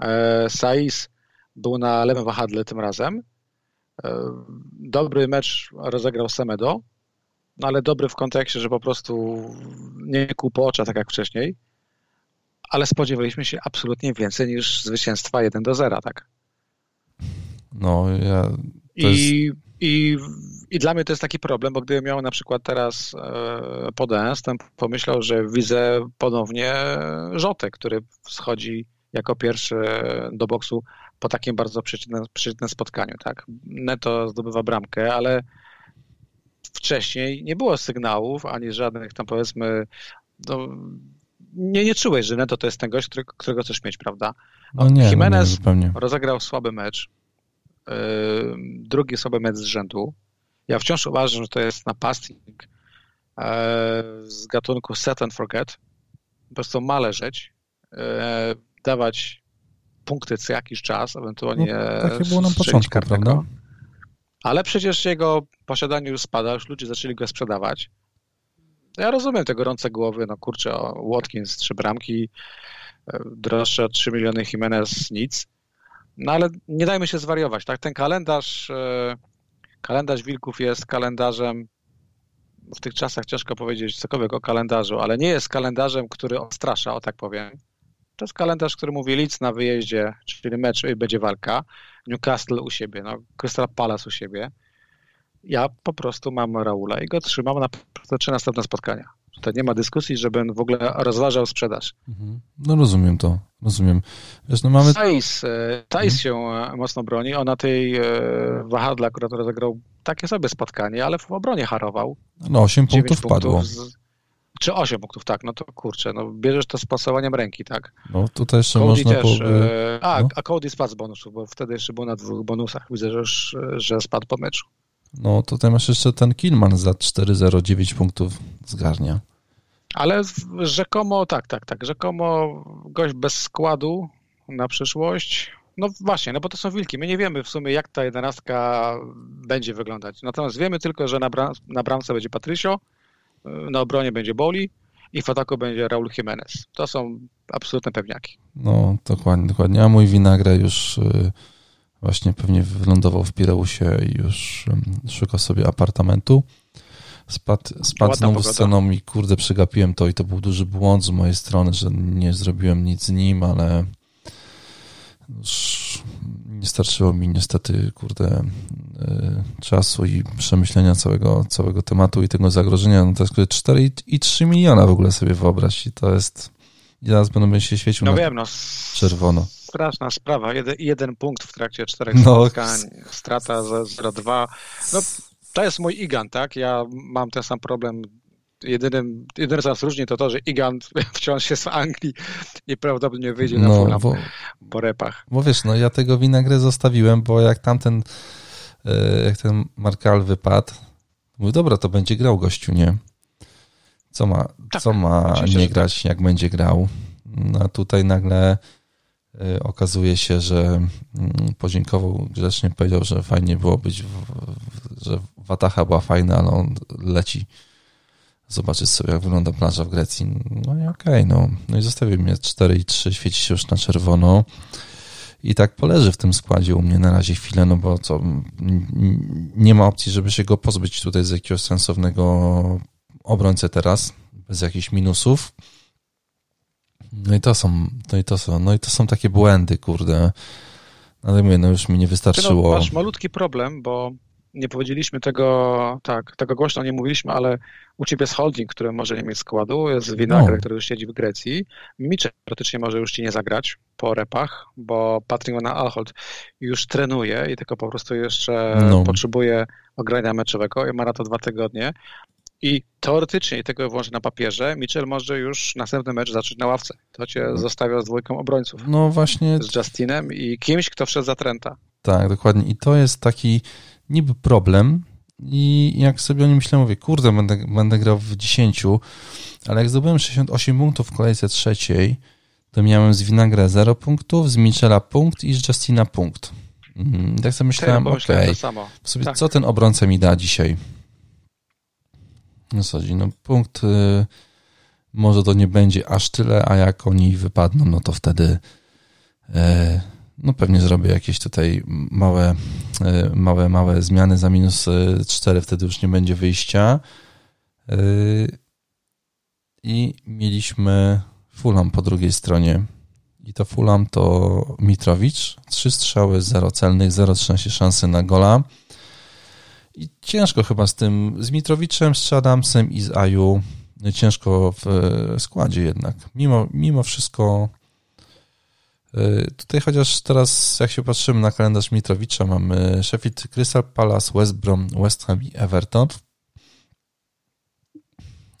e, Saiz był na lewym wahadle tym razem, e, dobry mecz rozegrał Semedo, no ale dobry w kontekście, że po prostu nie kół po oczach, tak jak wcześniej, ale spodziewaliśmy się absolutnie więcej niż zwycięstwa 1 do 0, tak? No, ja... I, jest... i, I dla mnie to jest taki problem, bo gdybym miał na przykład teraz e, podens, to pomyślał, że widzę ponownie Rzotę, który schodzi jako pierwszy do boksu po takim bardzo przeciwnym, przeciwnym spotkaniu, tak? Neto zdobywa bramkę, ale wcześniej nie było sygnałów, ani żadnych tam powiedzmy, no, nie, nie czułeś, że Neto to jest ten gość, którego, którego chcesz mieć, prawda? No nie, Jimenez no nie, rozegrał słaby mecz, yy, drugi słaby mecz z rzędu. Ja wciąż uważam, że to jest napastnik yy, z gatunku set and forget. Po prostu ma leżeć, yy, dawać punkty co jakiś czas, ewentualnie no, takie było na początku, prawda? Ale przecież jego posiadanie już spada, już ludzie zaczęli go sprzedawać. Ja rozumiem te gorące głowy, no kurczę, Watkins, trzy bramki, e, droższe o 3 miliony Jimenez, nic. No ale nie dajmy się zwariować, tak? Ten kalendarz, e, kalendarz Wilków jest kalendarzem, w tych czasach ciężko powiedzieć cokolwiek o kalendarzu, ale nie jest kalendarzem, który odstrasza, o tak powiem. To jest kalendarz, który mówi Leeds na wyjeździe, czyli mecz i będzie walka. Newcastle u siebie, no, Crystal Palace u siebie. Ja po prostu mam Raula i go trzymam na trzy następne spotkania. To nie ma dyskusji, żebym w ogóle rozważał sprzedaż. Mhm. No rozumiem to, rozumiem. Wiesz, no mamy... Thais, e, Thais mhm. się e, mocno broni. Ona tej e, wahadla akurat rozegrał takie sobie spotkanie, ale w obronie harował. No 8 punktów padło. Z, czy 8 punktów, tak, no to kurczę, no bierzesz to z pasowaniem ręki, tak. No tutaj jeszcze Cody można... Też, po... E, a, no. a Cody spadł z bonusów, bo wtedy jeszcze był na dwóch bonusach. Widzę, że, już, że spadł po meczu. No tutaj masz jeszcze ten Kilman za 4-0, punktów zgarnia. Ale rzekomo, tak, tak, tak, rzekomo gość bez składu na przyszłość. No właśnie, no bo to są wilki. My nie wiemy w sumie, jak ta jedenastka będzie wyglądać. Natomiast wiemy tylko, że na, bram, na bramce będzie Patrycio, na obronie będzie Boli i w ataku będzie Raul Jimenez. To są absolutne pewniaki. No, dokładnie, dokładnie. A mój Winagre już y, właśnie pewnie wylądował w Pireusie i już szuka sobie apartamentu. Spadł, spadł znowu z ceną i kurde, przegapiłem to i to był duży błąd z mojej strony, że nie zrobiłem nic z nim, ale nie starczyło mi niestety, kurde, y, czasu i przemyślenia całego, całego tematu i tego zagrożenia. No to jest 4,3 miliona w ogóle sobie wyobraź i to jest i zaraz będą się świecił no na wiem, no, czerwono. Straszna sprawa. Jeden, jeden punkt w trakcie czterech no. spotkań, strata za 0,2. No, to jest mój Igan, tak? Ja mam ten sam problem jedynym, jedyne co nas różni to to, że Igant [laughs] wciąż jest w Anglii i prawdopodobnie wyjdzie na no, bo, po repach. Bo wiesz, no ja tego winagrę zostawiłem, bo jak tamten e, jak ten Markal wypadł, mówię, dobra, to będzie grał gościu, nie? Co ma, tak, co ma nie grać, jak będzie grał? No, a tutaj nagle e, okazuje się, że mm, podziękował grzecznie, powiedział, że fajnie było być, w, że Watacha była fajna, ale on leci zobaczyć sobie, jak wygląda plaża w Grecji. No i okej, okay, no. No i zostawił mnie 4 i 3, świeci się już na czerwono. I tak poleży w tym składzie u mnie na razie chwilę, no bo co, nie ma opcji, żeby się go pozbyć tutaj z jakiegoś sensownego obrońcę teraz, bez jakichś minusów. No i to są, no i to są, no i to są takie błędy, kurde. Ale mówię, no już mi nie wystarczyło. No, masz malutki problem, bo nie powiedzieliśmy tego, tak, tego głośno nie mówiliśmy, ale u ciebie jest holding, który może nie mieć składu, jest Winagre, no. który już siedzi w Grecji. Mitchell praktycznie może już ci nie zagrać po repach, bo Patrick na Alhold już trenuje i tylko po prostu jeszcze no. potrzebuje ogrania meczowego i ma na to dwa tygodnie. I teoretycznie, i tego wyłącznie na papierze, Mitchell może już następny mecz zacząć na ławce. To cię no. zostawia z dwójką obrońców. No właśnie. Z Justinem i kimś, kto wszedł za Trenta. Tak, dokładnie. I to jest taki niby problem. I jak sobie o nim myślę, mówię, kurde, będę, będę grał w 10, ale jak zdobyłem 68 punktów w kolejce trzeciej, to miałem z Winagre 0 punktów, z Michela punkt i z Justina punkt. Mhm. Tak sobie myślałem, okej, okay, sobie tak. co ten obrońca mi da dzisiaj? No sądzi, no punkt y, może to nie będzie aż tyle, a jak oni wypadną, no to wtedy y, no pewnie zrobię jakieś tutaj małe, y, małe, małe zmiany za minus 4, wtedy już nie będzie wyjścia. Y, I mieliśmy Fulham po drugiej stronie. I to Fulham to Mitrowicz. Trzy strzały, zero celnych, 0,13 szansy na gola. I ciężko chyba z tym, z Mitrowiczem, z Adamsem i z Aju. Ciężko w składzie jednak. Mimo, mimo wszystko Tutaj chociaż teraz, jak się patrzymy na kalendarz Mitrowicza, mamy Sheffield Crystal Palace, West Brom, West Ham i Everton.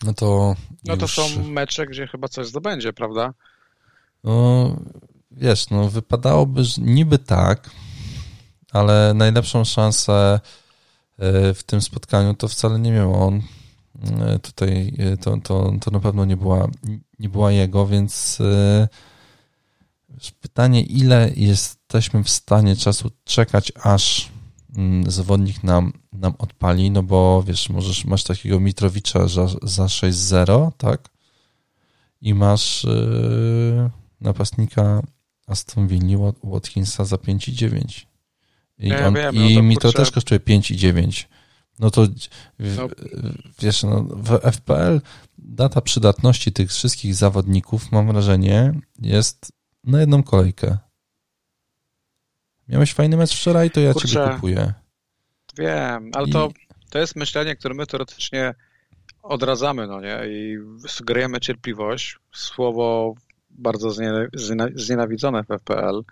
No to. No to już... są mecze, gdzie chyba coś zdobędzie, prawda? No, wiesz, no wypadałoby że niby tak, ale najlepszą szansę E, w tym spotkaniu, to wcale nie miał on. E, tutaj to, to, to na pewno nie była, nie była jego, więc pytanie, ile jesteśmy w stanie czasu czekać, aż mm, zawodnik nam, nam odpali, no bo wiesz, możesz, masz takiego Mitrowicza za, za 6-0, tak? I masz yy, napastnika Aston Villa Watkinsa za 5,9. I, ja on, wiem, i no to mi kurczę... to też kosztuje 5 i 9. No to w, no. wiesz, no, w FPL data przydatności tych wszystkich zawodników, mam wrażenie, jest na jedną kolejkę. Miałeś fajny mecz wczoraj, to ja kurczę, ciebie kupuję. Wiem, ale I... to, to jest myślenie, które my teoretycznie odradzamy, no nie? I sugerujemy cierpliwość. Słowo bardzo znienawidzone w FPL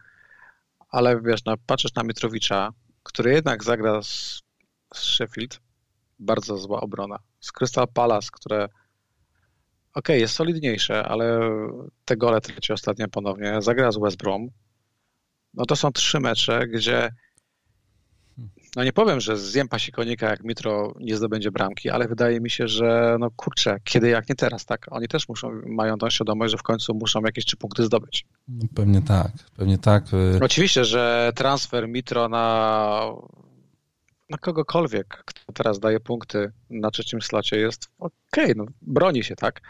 ale wiesz, no, patrzysz na Mitrowicza, który jednak zagra z, z Sheffield, bardzo zła obrona. Z Crystal Palace, które ok, jest solidniejsze, ale te gole traci ostatnio ponownie. Zagra z West Brom. No to są trzy mecze, gdzie no nie powiem, że zjem pasikonika, jak Mitro nie zdobędzie bramki, ale wydaje mi się, że no kurczę, kiedy jak nie teraz, tak? Oni też muszą, mają tą świadomość, że w końcu muszą jakieś trzy punkty zdobyć. No pewnie tak, pewnie tak. Oczywiście, że transfer Mitro na, na kogokolwiek, kto teraz daje punkty na trzecim slocie jest okej, okay, no broni się, tak?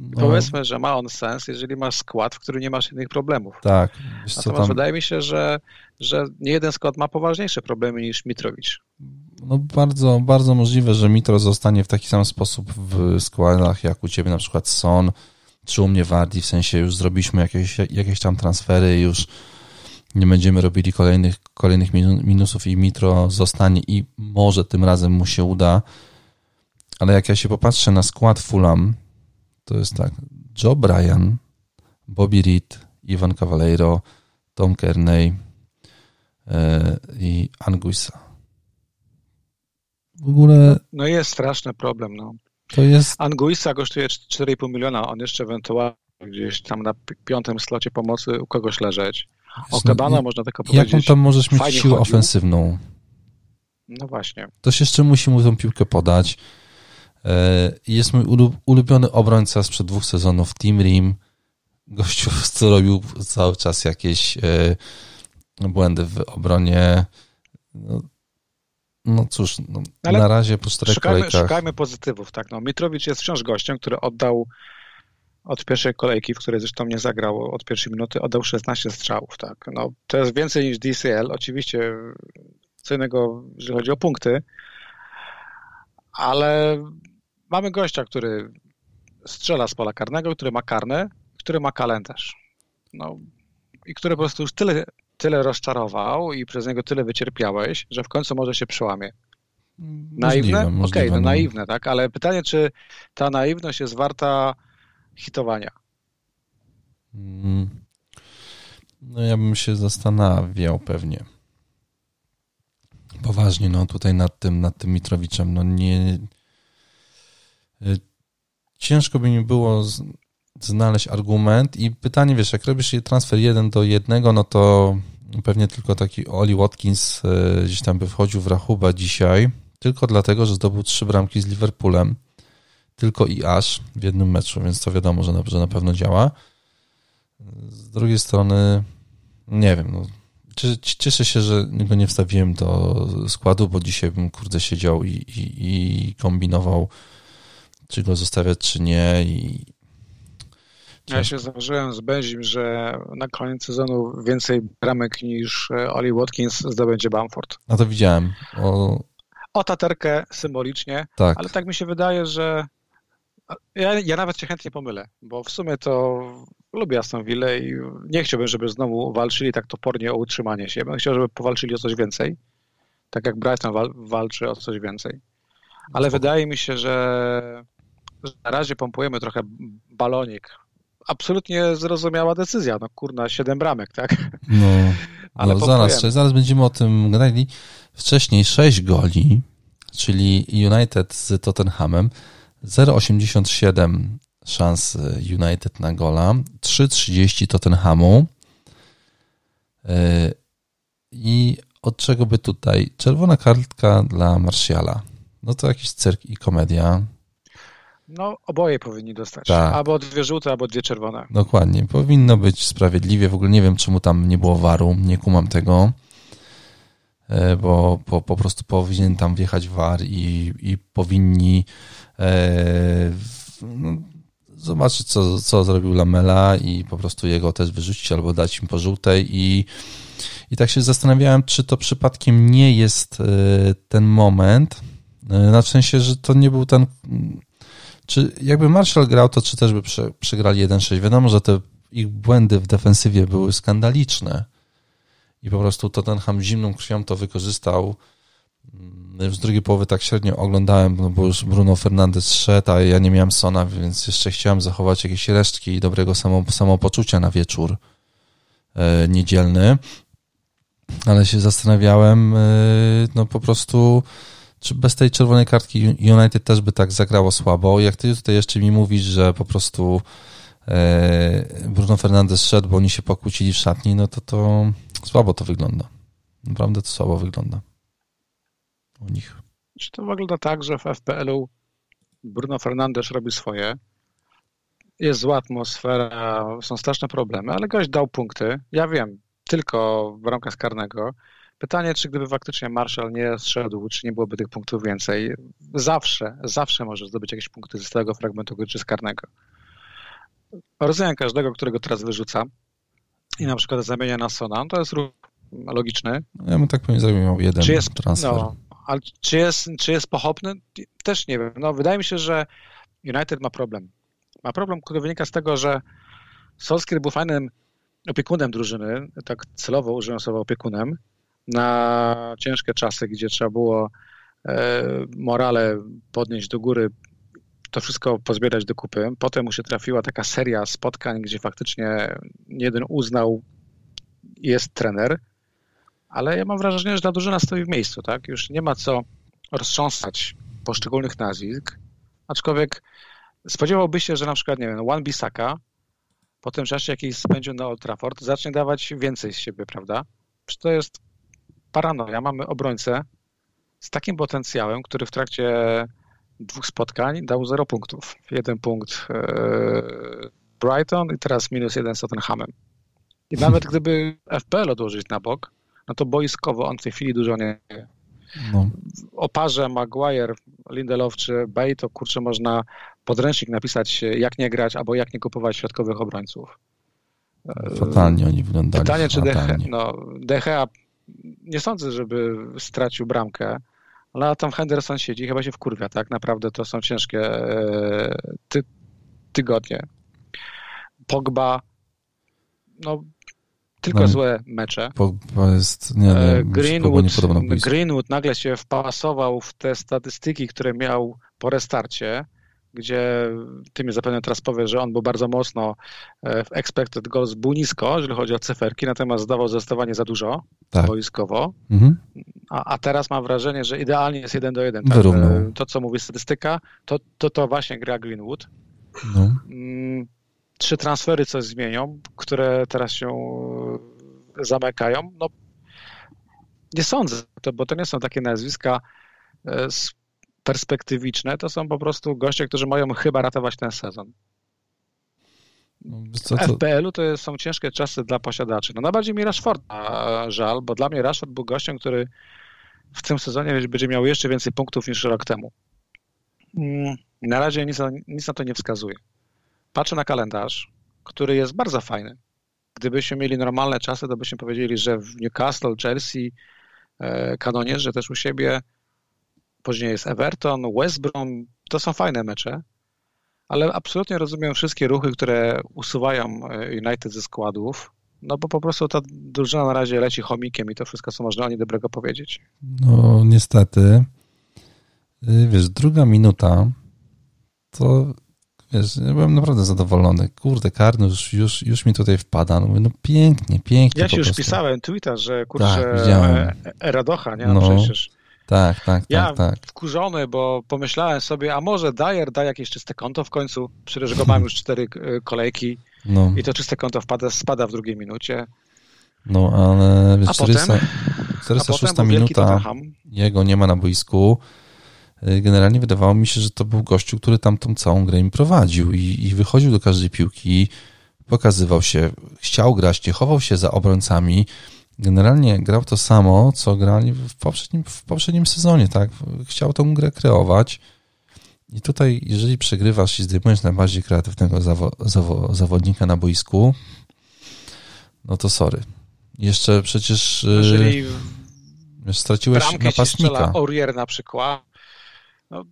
No. Powiedzmy, że ma on sens, jeżeli masz skład, w którym nie masz innych problemów. Tak. Wiesz, Natomiast tam... wydaje mi się, że, że nie jeden skład ma poważniejsze problemy niż Mitrowicz. No bardzo, bardzo możliwe, że Mitro zostanie w taki sam sposób w składach jak u ciebie na przykład Son, czy u mnie Wardi, w sensie już zrobiliśmy jakieś, jakieś tam transfery, już nie będziemy robili kolejnych, kolejnych minusów i Mitro zostanie i może tym razem mu się uda. Ale jak ja się popatrzę na skład Fulham, to jest tak, Joe Bryan, Bobby Reed, Ivan Cavaleiro, Tom Kearney e, i Anguissa. W ogóle... No jest straszny problem, no. To jest... Anguissa kosztuje 4,5 miliona, on jeszcze ewentualnie gdzieś tam na piątym slocie pomocy u kogoś leżeć. O Kebana no, można tylko powiedzieć. Jaką tam możesz mieć siłę chodził. ofensywną? No właśnie. Ktoś jeszcze musi mu tą piłkę podać. E, jest mój ulubiony obrońca sprzed dwóch sezonów, Team Rim. Gościu, [laughs] co robił cały czas jakieś e, błędy w obronie. No, no cóż, no, na razie po czterech szukajmy, kolejkach... Szukajmy pozytywów, tak. No, Mitrowicz jest wciąż gościem, który oddał od pierwszej kolejki, w której zresztą nie zagrał od pierwszej minuty, oddał 16 strzałów, tak. No, to jest więcej niż DCL, oczywiście co innego, jeżeli chodzi o punkty, ale mamy gościa, który strzela z pola karnego, który ma karne, który ma kalendarz. No, I który po prostu już tyle, tyle rozczarował i przez niego tyle wycierpiałeś, że w końcu może się przełamie. Naiwne? Okej, okay, no, no naiwne, tak, ale pytanie, czy ta naiwność jest warta hitowania? Mm. No ja bym się zastanawiał pewnie. Poważnie, no tutaj nad tym, nad tym Mitrowiczem, no nie... Y, ciężko by mi było znaleźć argument i pytanie, wiesz, jak robisz transfer jeden do jednego, no to pewnie tylko taki Oli Watkins y, gdzieś tam by wchodził w rachubę dzisiaj, tylko dlatego, że zdobył trzy bramki z Liverpoolem, tylko i aż w jednym meczu, więc to wiadomo, że na, że na pewno działa. Z drugiej strony, nie wiem, no, cieszę się, że go nie wstawiłem do składu, bo dzisiaj bym kurde siedział i, i, i kombinował, czy go zostawiać, czy nie. I... Ja się założyłem z Benzim, że na koniec sezonu więcej bramek niż Oli Watkins zdobędzie Bamford. A to widziałem. O, o taterkę symbolicznie, tak. ale tak mi się wydaje, że ja, ja nawet się chętnie pomylę, bo w sumie to lubię Aston Villa i nie chciałbym, żeby znowu walczyli tak topornie o utrzymanie się. Bym chciał, żeby powalczyli o coś więcej, tak jak Brighton wal, walczy o coś więcej. Ale wydaje mi się, że, na razie pompujemy trochę balonik. Absolutnie zrozumiała decyzja. No kurna, siedem bramek, tak? No, [laughs] Ale no zaraz, zaraz będziemy o tym gadali. Wcześniej sześć goli, czyli United z Tottenhamem, 0,87 szans United na gola, 3,30 Tottenhamu. E, I od czego by tutaj? Czerwona kartka dla Martiala. No to jakiś cyrk i komedia. No, oboje powinni dostać. Tak. Albo dwie żółte, albo dwie czerwone. Dokładnie. Powinno być sprawiedliwie. W ogóle nie wiem, czemu tam nie było waru. Nie kumam tego. E, bo po, po prostu powinien tam wjechać war i, i powinni e, no, zobaczyć, co, co zrobił Lamela i po prostu jego też wyrzucić albo dać im po żółtej. I, i tak się zastanawiałem, czy to przypadkiem nie jest e, ten moment, na sensie, że to nie był ten czy jakby Marshall grał, to czy też by przegrali 1-6? Wiadomo, że te ich błędy w defensywie były skandaliczne i po prostu Tottenham zimną krwią to wykorzystał. Mm, z drugiej połowy tak średnio oglądałem, no bo już Bruno Fernandes szedł, a ja nie miałem Sona, więc jeszcze chciałem zachować jakieś resztki dobrego samopoczucia na wieczór e, niedzielny. Ale się zastanawiałem, e, no po prostu, czy bez tej czerwonej kartki United też by tak zagrało słabo. Jak ty tutaj jeszcze mi mówisz, że po prostu e, Bruno Fernandes szedł, bo oni się pokłócili w szatni, no to to Słabo to wygląda. Naprawdę to słabo wygląda u nich. Czy to wygląda tak, że w FPL-u Bruno Fernandes robi swoje, jest zła atmosfera, są straszne problemy, ale gość dał punkty. Ja wiem, tylko w ramach karnego. Pytanie, czy gdyby faktycznie Marshall nie zszedł, czy nie byłoby tych punktów więcej? Zawsze, zawsze może zdobyć jakieś punkty z tego fragmentu gry czy z karnego. Rozumiem każdego, którego teraz wyrzuca, i na przykład zamienia na Sona, to jest ruch logiczny. Ja bym tak powiem zajmował jeden czy jest, transfer. No, ale czy jest, czy jest pochopny? Też nie wiem. No, wydaje mi się, że United ma problem. Ma problem, który wynika z tego, że Solskjaer był fajnym opiekunem drużyny, tak celowo użyłem słowa opiekunem, na ciężkie czasy, gdzie trzeba było e, morale podnieść do góry, to wszystko pozbierać do kupy. Potem mu się trafiła taka seria spotkań, gdzie faktycznie jeden uznał, jest trener, ale ja mam wrażenie, że ta drużyna stoi w miejscu, tak? Już nie ma co roztrząsać poszczególnych nazwisk, aczkolwiek spodziewałby się, że na przykład, nie wiem, Juan Bisaka po tym czasie, jaki spędził na Old Trafford, zacznie dawać więcej z siebie, prawda? Przecież to jest paranoja. Mamy obrońcę z takim potencjałem, który w trakcie dwóch spotkań dał 0 punktów. Jeden punkt e, Brighton i teraz minus jeden z Tottenhamem. I nawet gdyby FPL odłożyć na bok, no to boiskowo on w tej chwili dużo nie no. O parze Maguire, Lindelof czy Bay to kurczę można podręcznik napisać jak nie grać albo jak nie kupować środkowych obrońców. Fatalnie oni wyglądali. Pytanie, czy DH, no, DHA nie sądzę, żeby stracił bramkę, ale tam Henderson siedzi, chyba się wkurwia, tak? Naprawdę to są ciężkie e, ty, tygodnie. Pogba, no tylko no, złe mecze. Pogba jest, nie, nie, Greenwood, nie Greenwood nagle się wpasował w te statystyki, które miał po restarcie, gdzie ty mi zapewne teraz powiesz, że on był bardzo mocno e, w expected goals, był nisko, jeżeli chodzi o cyferki, natomiast zdawał zdecydowanie za dużo tak. boiskowo. Mhm. A, a, teraz mam wrażenie, że idealnie jest jeden do jeden. Tak? E, to, co mówi statystyka, to, to, to właśnie gra Greenwood. No. Mm, trzy transfery coś zmienią, które teraz się e, zamykają. No, nie sądzę, to, bo to nie są takie nazwiska z perspektywiczne, to są po prostu goście, którzy mają chyba ratować ten sezon. No, co, w FPL-u to są ciężkie czasy dla posiadaczy. No najbardziej mi Rashforda żal, bo dla mnie Rashford był gościem, który w tym sezonie będzie miał jeszcze więcej punktów niż rok temu. Mm, na razie nic, nic na to nie wskazuje. Patrzę na kalendarz, który jest bardzo fajny. Gdybyśmy mieli normalne czasy, to byśmy powiedzieli, że w Newcastle, Chelsea, e, kanonierze też u siebie później jest Everton, West Brom, to są fajne mecze, ale absolutnie rozumiem wszystkie ruchy, które usuwają e, United ze składów, no bo po prostu ta drużyna na razie leci chomikiem i to wszystko, co można o niej dobrego powiedzieć. No niestety. Y, wiesz, druga minuta to wiesz, ja byłem naprawdę zadowolony. Kurde, Karnusz już, już mi tutaj wpada. No, mówię, no pięknie, pięknie. Ja ci już pisałem Twitter, że kurczę, tak, e, Radocha, nie? No, no przecież tak, tak, ja tak, tak. wkurzony, bo pomyślałem sobie, a może Dyer da jakieś czyste konto w końcu, przecież go mam już cztery e, kolejki no. i to czyste konto wpada, spada w drugiej minucie. No, ale wiesz, a 400, potem, 406 potem minuta jego nie ma na boisku. E, generalnie wydawało mi się, że to był gościu, który tam tą całą grę im prowadził i, i wychodził do każdej piłki, pokazywał się, chciał grać, nie chował się za obrońcami, generalnie grał to samo, co grali w poprzednim, w poprzednim sezonie, tak? Chciał tą grę kreować. I tutaj, jeżeli przegrywasz i zdejmujesz najbardziej kreatywnego zawo, zawo, zawodnika na boisku, no to sorry. Jeszcze przecież jeżeli yy, straciłeś napastnika. Aurier na przykład. No.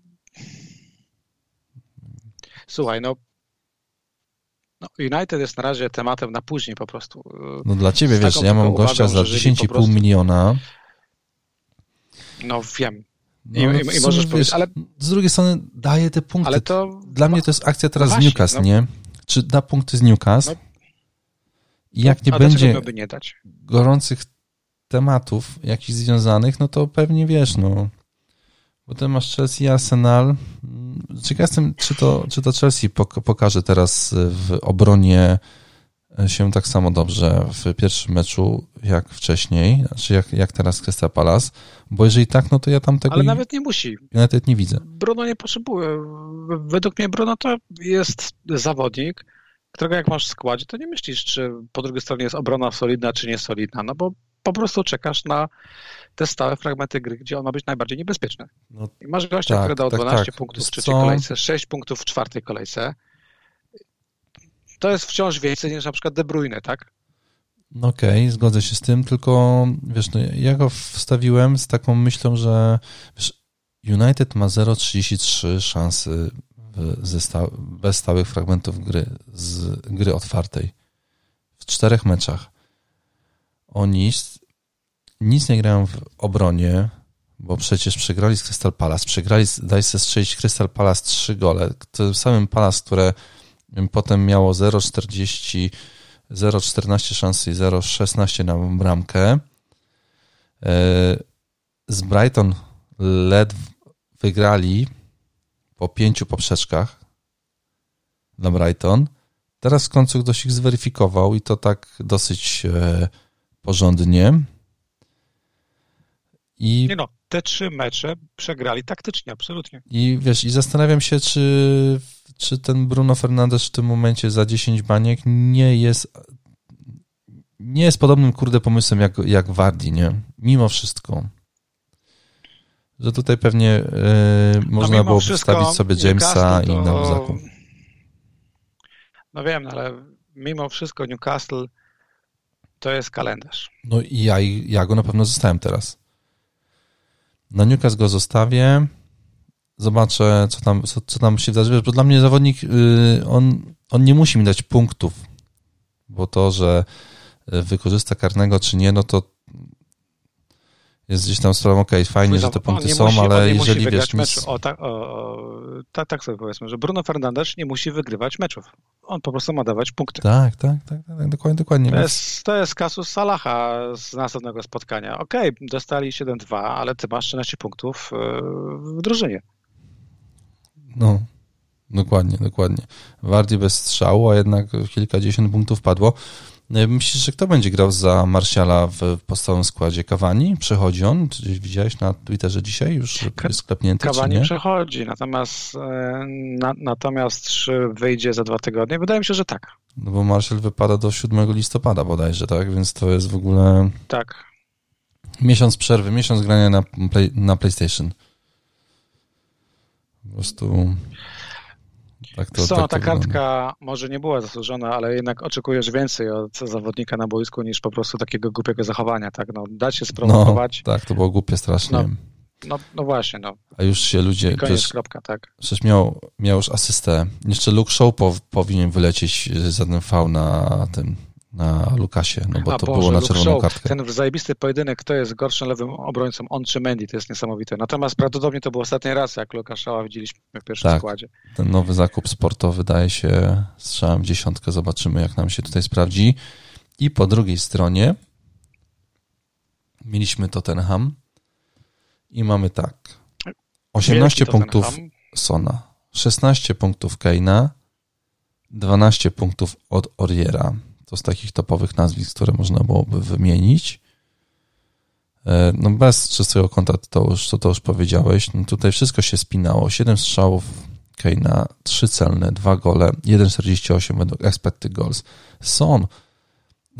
Słuchaj, no no, United jest na razie tematem na później po prostu. No dla ciebie, wiesz, ja mam gościa za 10,5 prostu... miliona. No wiem. I, no, i, i możesz wiesz, ale... Z drugiej strony daje te punkty. Ale to... Dla mnie to jest akcja teraz no właśnie, z Newcastle, no... nie? Czy da punkty z Newcastle? No... I jak nie będzie nie gorących tematów jakichś związanych, no to pewnie wiesz, no Potem masz Chelsea i Arsenal. Ciekaw jestem, czy to, czy to Chelsea pokaże teraz w obronie się tak samo dobrze w pierwszym meczu jak wcześniej, znaczy jak, jak teraz Crystal Palace, bo jeżeli tak, no to ja tam tego... Ale nawet nie musi. Nawet nie widzę. Bruno nie potrzebuje. Według mnie Bruno to jest zawodnik, którego jak masz w składzie, to nie myślisz, czy po drugiej stronie jest obrona solidna, czy nie solidna, no bo po prostu czekasz na te stałe fragmenty gry, gdzie on ma być najbardziej niebezpieczny. No, I masz gościa, tak, który dał tak, 12 tak. punktów w trzeciej kolejce, 6 punktów w czwartej kolejce. To jest wciąż więcej niż na przykład De Bruyne, tak? No okej, okay, zgodzę się z tym, tylko wiesz, no, ja go wstawiłem z taką myślą, że wiesz, United ma 0,33 szansy ze sta bez stałych fragmentów gry, z gry otwartej w czterech meczach. Oni nic nie grają w obronie, bo przecież przegrali z Crystal Palace, przegrali, daj sobie strzelić Crystal Palace trzy gole, tym samym Palace, które potem miało 0,40 0,14 szansy i 0,16 na bramkę. E, z Brighton led wygrali po pięciu poprzeczkach dla Brighton. Teraz w końcu ktoś ich zweryfikował i to tak dosyć e, porządnie. I, nie no, te trzy mecze przegrali taktycznie, absolutnie. I wiesz, i zastanawiam się, czy, czy ten Bruno Fernandes w tym momencie za 10 baniek nie jest nie jest podobnym, kurde, pomysłem jak, jak Wardi, nie? Mimo wszystko. Że tutaj pewnie yy, można no było wstawić sobie Jamesa to... i na zakup. No wiem, no ale mimo wszystko Newcastle to jest kalendarz. No i ja, ja go na pewno zostałem teraz. Na Newcastle go zostawię. Zobaczę, co tam, co, co tam się wydarzy. Bo dla mnie zawodnik, yy, on, on nie musi mi dać punktów, bo to, że wykorzysta karnego, czy nie, no to jest gdzieś tam sprawą, okej, okay, fajnie, że te punkty są, musi, ale jeżeli wiesz... O, tak, o, tak, tak sobie powiedzmy, że Bruno Fernandes nie musi wygrywać meczów. On po prostu ma dawać punkty. Tak, tak, tak, tak dokładnie, dokładnie. To jest, to jest kasus Salaha z następnego spotkania. Okej, okay, dostali 7-2, ale ty masz 13 punktów e, w drużynie. No, dokładnie, dokładnie. Wardy bez strzału, a jednak kilkadziesiąt punktów padło. No myślisz, że kto będzie grał za Marsiala w podstawowym składzie? Kawani? Przechodzi on? Czy widziałeś na Twitterze dzisiaj już jest sklepnięty, Kawani przechodzi, natomiast, e, na, natomiast czy wyjdzie za dwa tygodnie? Wydaje mi się, że tak. No bo Marsial wypada do 7 listopada bodajże, tak? Więc to jest w ogóle... Tak. Miesiąc przerwy, miesiąc grania na, play, na PlayStation. Po prostu... Tak to, Co, tak ta kartka wygląda. może nie była zasłużona, ale jednak oczekujesz więcej od zawodnika na boisku niż po prostu takiego głupiego zachowania, tak? No, dać się sprowokować. No, tak, to było głupie strasznie. No, no, no właśnie, no. A już się ludzie... I koniec, przecież, kropka, tak. Przecież miał, miał już asystę. Jeszcze Luke Show po, powinien wylecieć za ten V na tym, na Lukasie, no bo A to Boże, było na czerwoną kartkę. Ten zajebisty pojedynek, kto jest gorszym lewym obrońcą, on czy Mendy, to jest niesamowite. Natomiast prawdopodobnie to był ostatni raz, jak Lukaszała widzieliśmy w pierwszym tak, składzie. ten nowy zakup sportowy wydaje się strzałem w dziesiątkę, zobaczymy jak nam się tutaj sprawdzi. I po drugiej stronie mieliśmy Tottenham i mamy tak 18 punktów Sona, 16 punktów Keina, 12 punktów od Oriera to z takich topowych nazwisk, które można byłoby wymienić. E, no bez czystego konta to już, to, to już powiedziałeś. No tutaj wszystko się spinało. 7 strzałów Keina, 3 celne, 2 gole, 1,48 według expected goals. Son,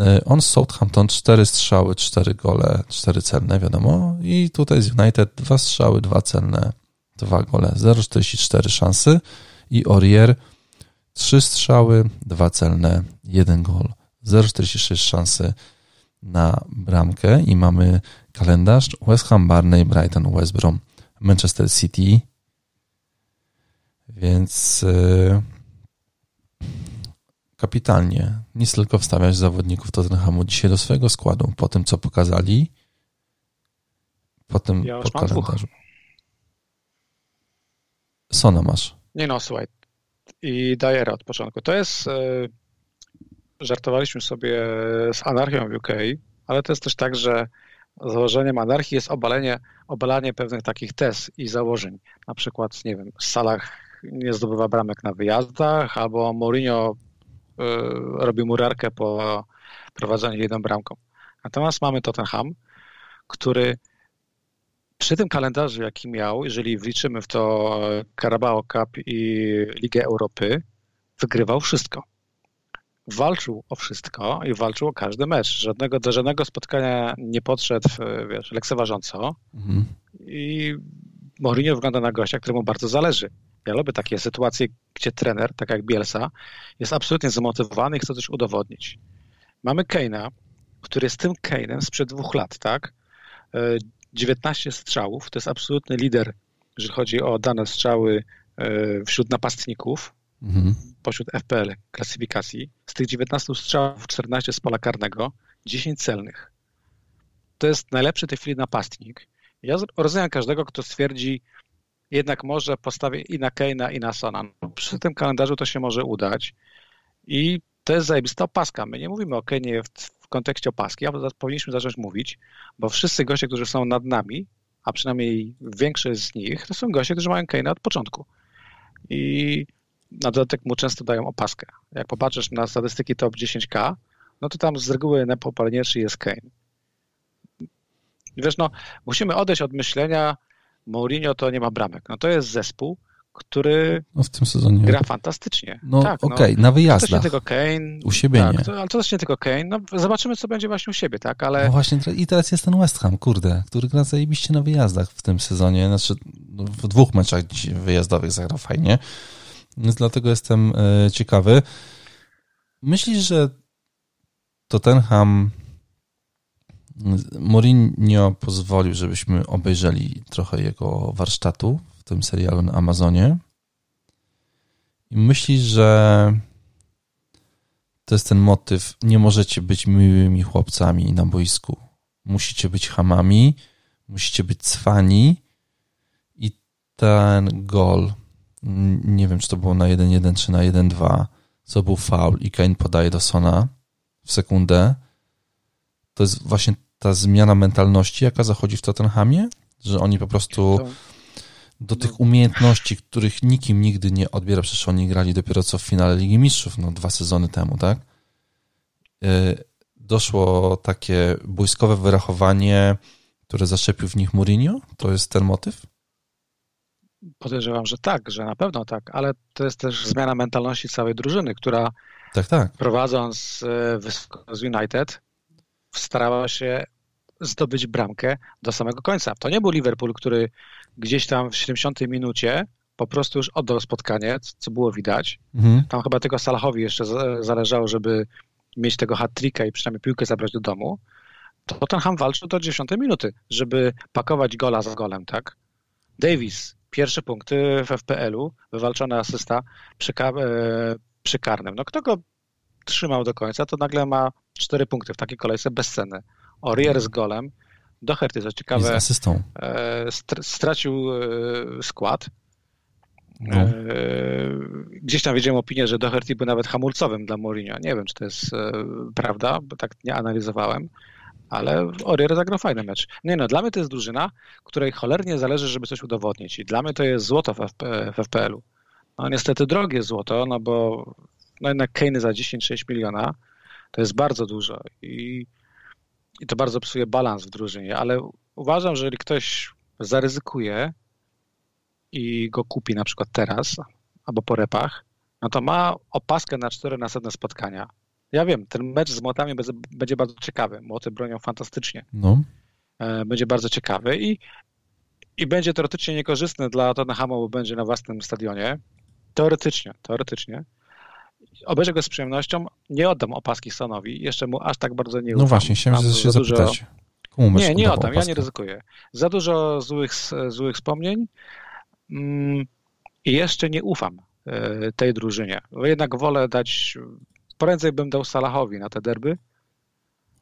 e, on z Southampton 4 strzały, 4 gole, 4 celne, wiadomo. I tutaj z United 2 strzały, 2 celne, 2 gole, 0,44 szansy. I Orier Trzy strzały, dwa celne, jeden gol. 0,46 szansy na bramkę i mamy kalendarz West Ham, Barney, Brighton, West Brom, Manchester City. Więc yy, kapitalnie. Nic tylko wstawiać zawodników Tottenhamu dzisiaj do swojego składu po tym, co pokazali. Po tym ja po kalendarzu. Sona masz. Nie no, słuchaj, i Dajera od początku. To jest, e, żartowaliśmy sobie z anarchią w UK, ale to jest też tak, że założeniem anarchii jest obalenie, obalanie pewnych takich tez i założeń. Na przykład, nie wiem, w salach nie zdobywa bramek na wyjazdach, albo Mourinho y, robi murarkę po prowadzeniu jedną bramką. Natomiast mamy Tottenham, który przy tym kalendarzu, jaki miał, jeżeli wliczymy w to Carabao Cup i Ligę Europy, wygrywał wszystko. Walczył o wszystko i walczył o każdy mecz. Żadnego, do żadnego spotkania nie podszedł, wiesz, lekceważąco. Mhm. I Mourinho wygląda na gościa, któremu bardzo zależy. Ja lubię takie sytuacje, gdzie trener, tak jak Bielsa, jest absolutnie zmotywowany i chce coś udowodnić. Mamy Keina, który jest tym Keinem sprzed dwóch lat, tak? 19 strzałów. To jest absolutny lider, jeżeli chodzi o dane strzały e, wśród napastników, mhm. pośród FPL klasyfikacji. Z tych 19 strzałów 14 z pola karnego, 10 celnych. To jest najlepszy w tej chwili napastnik. Ja rozumiem każdego, kto stwierdzi, jednak może postawię i na Keina, i na Sona. No, przy tym kalendarzu to się może udać. I to jest zajebista opaska. My nie mówimy o Kenie w, kontekście opaski, a powinniśmy zacząć mówić, bo wszyscy goście, którzy są nad nami, a przynajmniej większość z nich, to są goście, którzy mają Kane'a od początku. I na dodatek mu często dają opaskę. Jak popatrzysz na statystyki top 10K, no to tam z reguły najpopularniejszy jest Kane. Wiesz, no, musimy odejść od myślenia, Mourinho to nie ma bramek. No to jest zespół, który no w tym sezonie gra fantastycznie. No tak, okej, okay, no, na wyjazdach. To nie tylko Kane. U siebie tak, nie. To, ale to też nie tylko Kane. No, zobaczymy, co będzie właśnie u siebie, tak, ale... No właśnie i teraz jest ten West Ham, kurde, który gra zajebiście na wyjazdach w tym sezonie. Znaczy no, w dwóch meczach wyjazdowych zagrał fajnie, więc dlatego jestem e, ciekawy. Myślisz, że Tottenham Mourinho pozwolił, żebyśmy obejrzeli trochę jego warsztatu w tym serialu na Amazonie. I myślisz, że to jest ten motyw, nie możecie być miłymi chłopcami na boisku. Musicie być hamami, musicie być cwani i ten gol, nie wiem, czy to było na 1-1 czy na 1-2, co był faul i Kane podaje do Sona w sekundę, to jest właśnie ta zmiana mentalności, jaka zachodzi w Tottenhamie, że oni po prostu do tych umiejętności, których nikim nigdy nie odbiera, przecież oni grali dopiero co w finale Ligi Mistrzów, no dwa sezony temu, tak? E, doszło takie błyskowe wyrachowanie, które zaszczepił w nich Mourinho? To jest ten motyw? Podejrzewam, że tak, że na pewno tak, ale to jest też zmiana mentalności całej drużyny, która tak, tak. prowadząc e, z United starała się zdobyć bramkę do samego końca. To nie był Liverpool, który gdzieś tam w 70 minucie po prostu już oddał spotkanie, co było widać. Mhm. Tam chyba tylko Salahowi jeszcze zależało, żeby mieć tego hat-tricka i przynajmniej piłkę zabrać do domu. To Tottenham walczył do 10 minuty, żeby pakować gola za golem, tak? Davis, pierwsze punkty w FPL-u, wywalczona asysta przy, e, przy karnym. No kto go trzymał do końca, to nagle ma cztery punkty w takiej kolejce bez ceny. Orier z golem, Doherty, co ciekawe, z asystą. E, stracił e, skład. No. Gdzieś tam widziałem opinię, że Doherty był nawet hamulcowym dla Mourinho. Nie wiem, czy to jest prawda, bo tak nie analizowałem, ale Orier zagrał fajny mecz. Nie no, dla mnie to jest drużyna, której cholernie zależy, żeby coś udowodnić i dla mnie to jest złoto w, FP, w FPL-u. No niestety drogie złoto, no bo no jednak Kane za 10-6 miliona to jest bardzo dużo i, i to bardzo psuje balans w drużynie, ale uważam, że jeżeli ktoś zaryzykuje i go kupi na przykład teraz albo po repach, no to ma opaskę na cztery następne spotkania. Ja wiem, ten mecz z młotami będzie bardzo ciekawy. Młoty bronią fantastycznie. No. E, będzie bardzo ciekawy i, i będzie teoretycznie niekorzystny dla Tottenhamu, bo będzie na własnym stadionie. Teoretycznie, teoretycznie obejrzę go z przyjemnością. Nie oddam opaski Sonowi. Jeszcze mu aż tak bardzo nie no ufam. No właśnie, chciałem się, się zapytać. Dużo... nie, nie oddam. Ja nie ryzykuję. Za dużo złych, złych wspomnień mm, i jeszcze nie ufam e, tej drużynie. Jednak wolę dać, prędzej bym dał Salahowi na te derby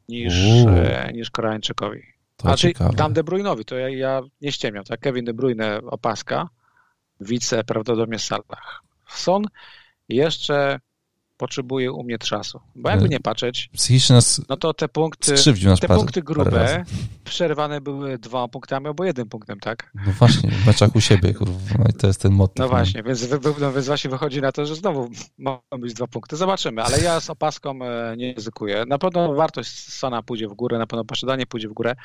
niż, e, niż Koreańczykowi. To znaczy, ciekawe. dam De Bruyne'owi, to ja, ja nie ściemiam. Tak? Kevin De Bruyne opaska, wice prawdopodobnie Salah. Son jeszcze potrzebuje u mnie czasu. Bo jakby nie patrzeć, Psychicznie nas no to te punkty, nas te punkty grube przerwane były dwoma punktami albo jednym punktem, tak? No właśnie, w meczach u siebie, kurwa, no i to jest ten motyw. No właśnie, więc, no więc właśnie wychodzi na to, że znowu mogą być dwa punkty. Zobaczymy, ale ja z opaską e, nie ryzykuję. Na pewno wartość Sona pójdzie w górę, na pewno posiadanie pójdzie w górę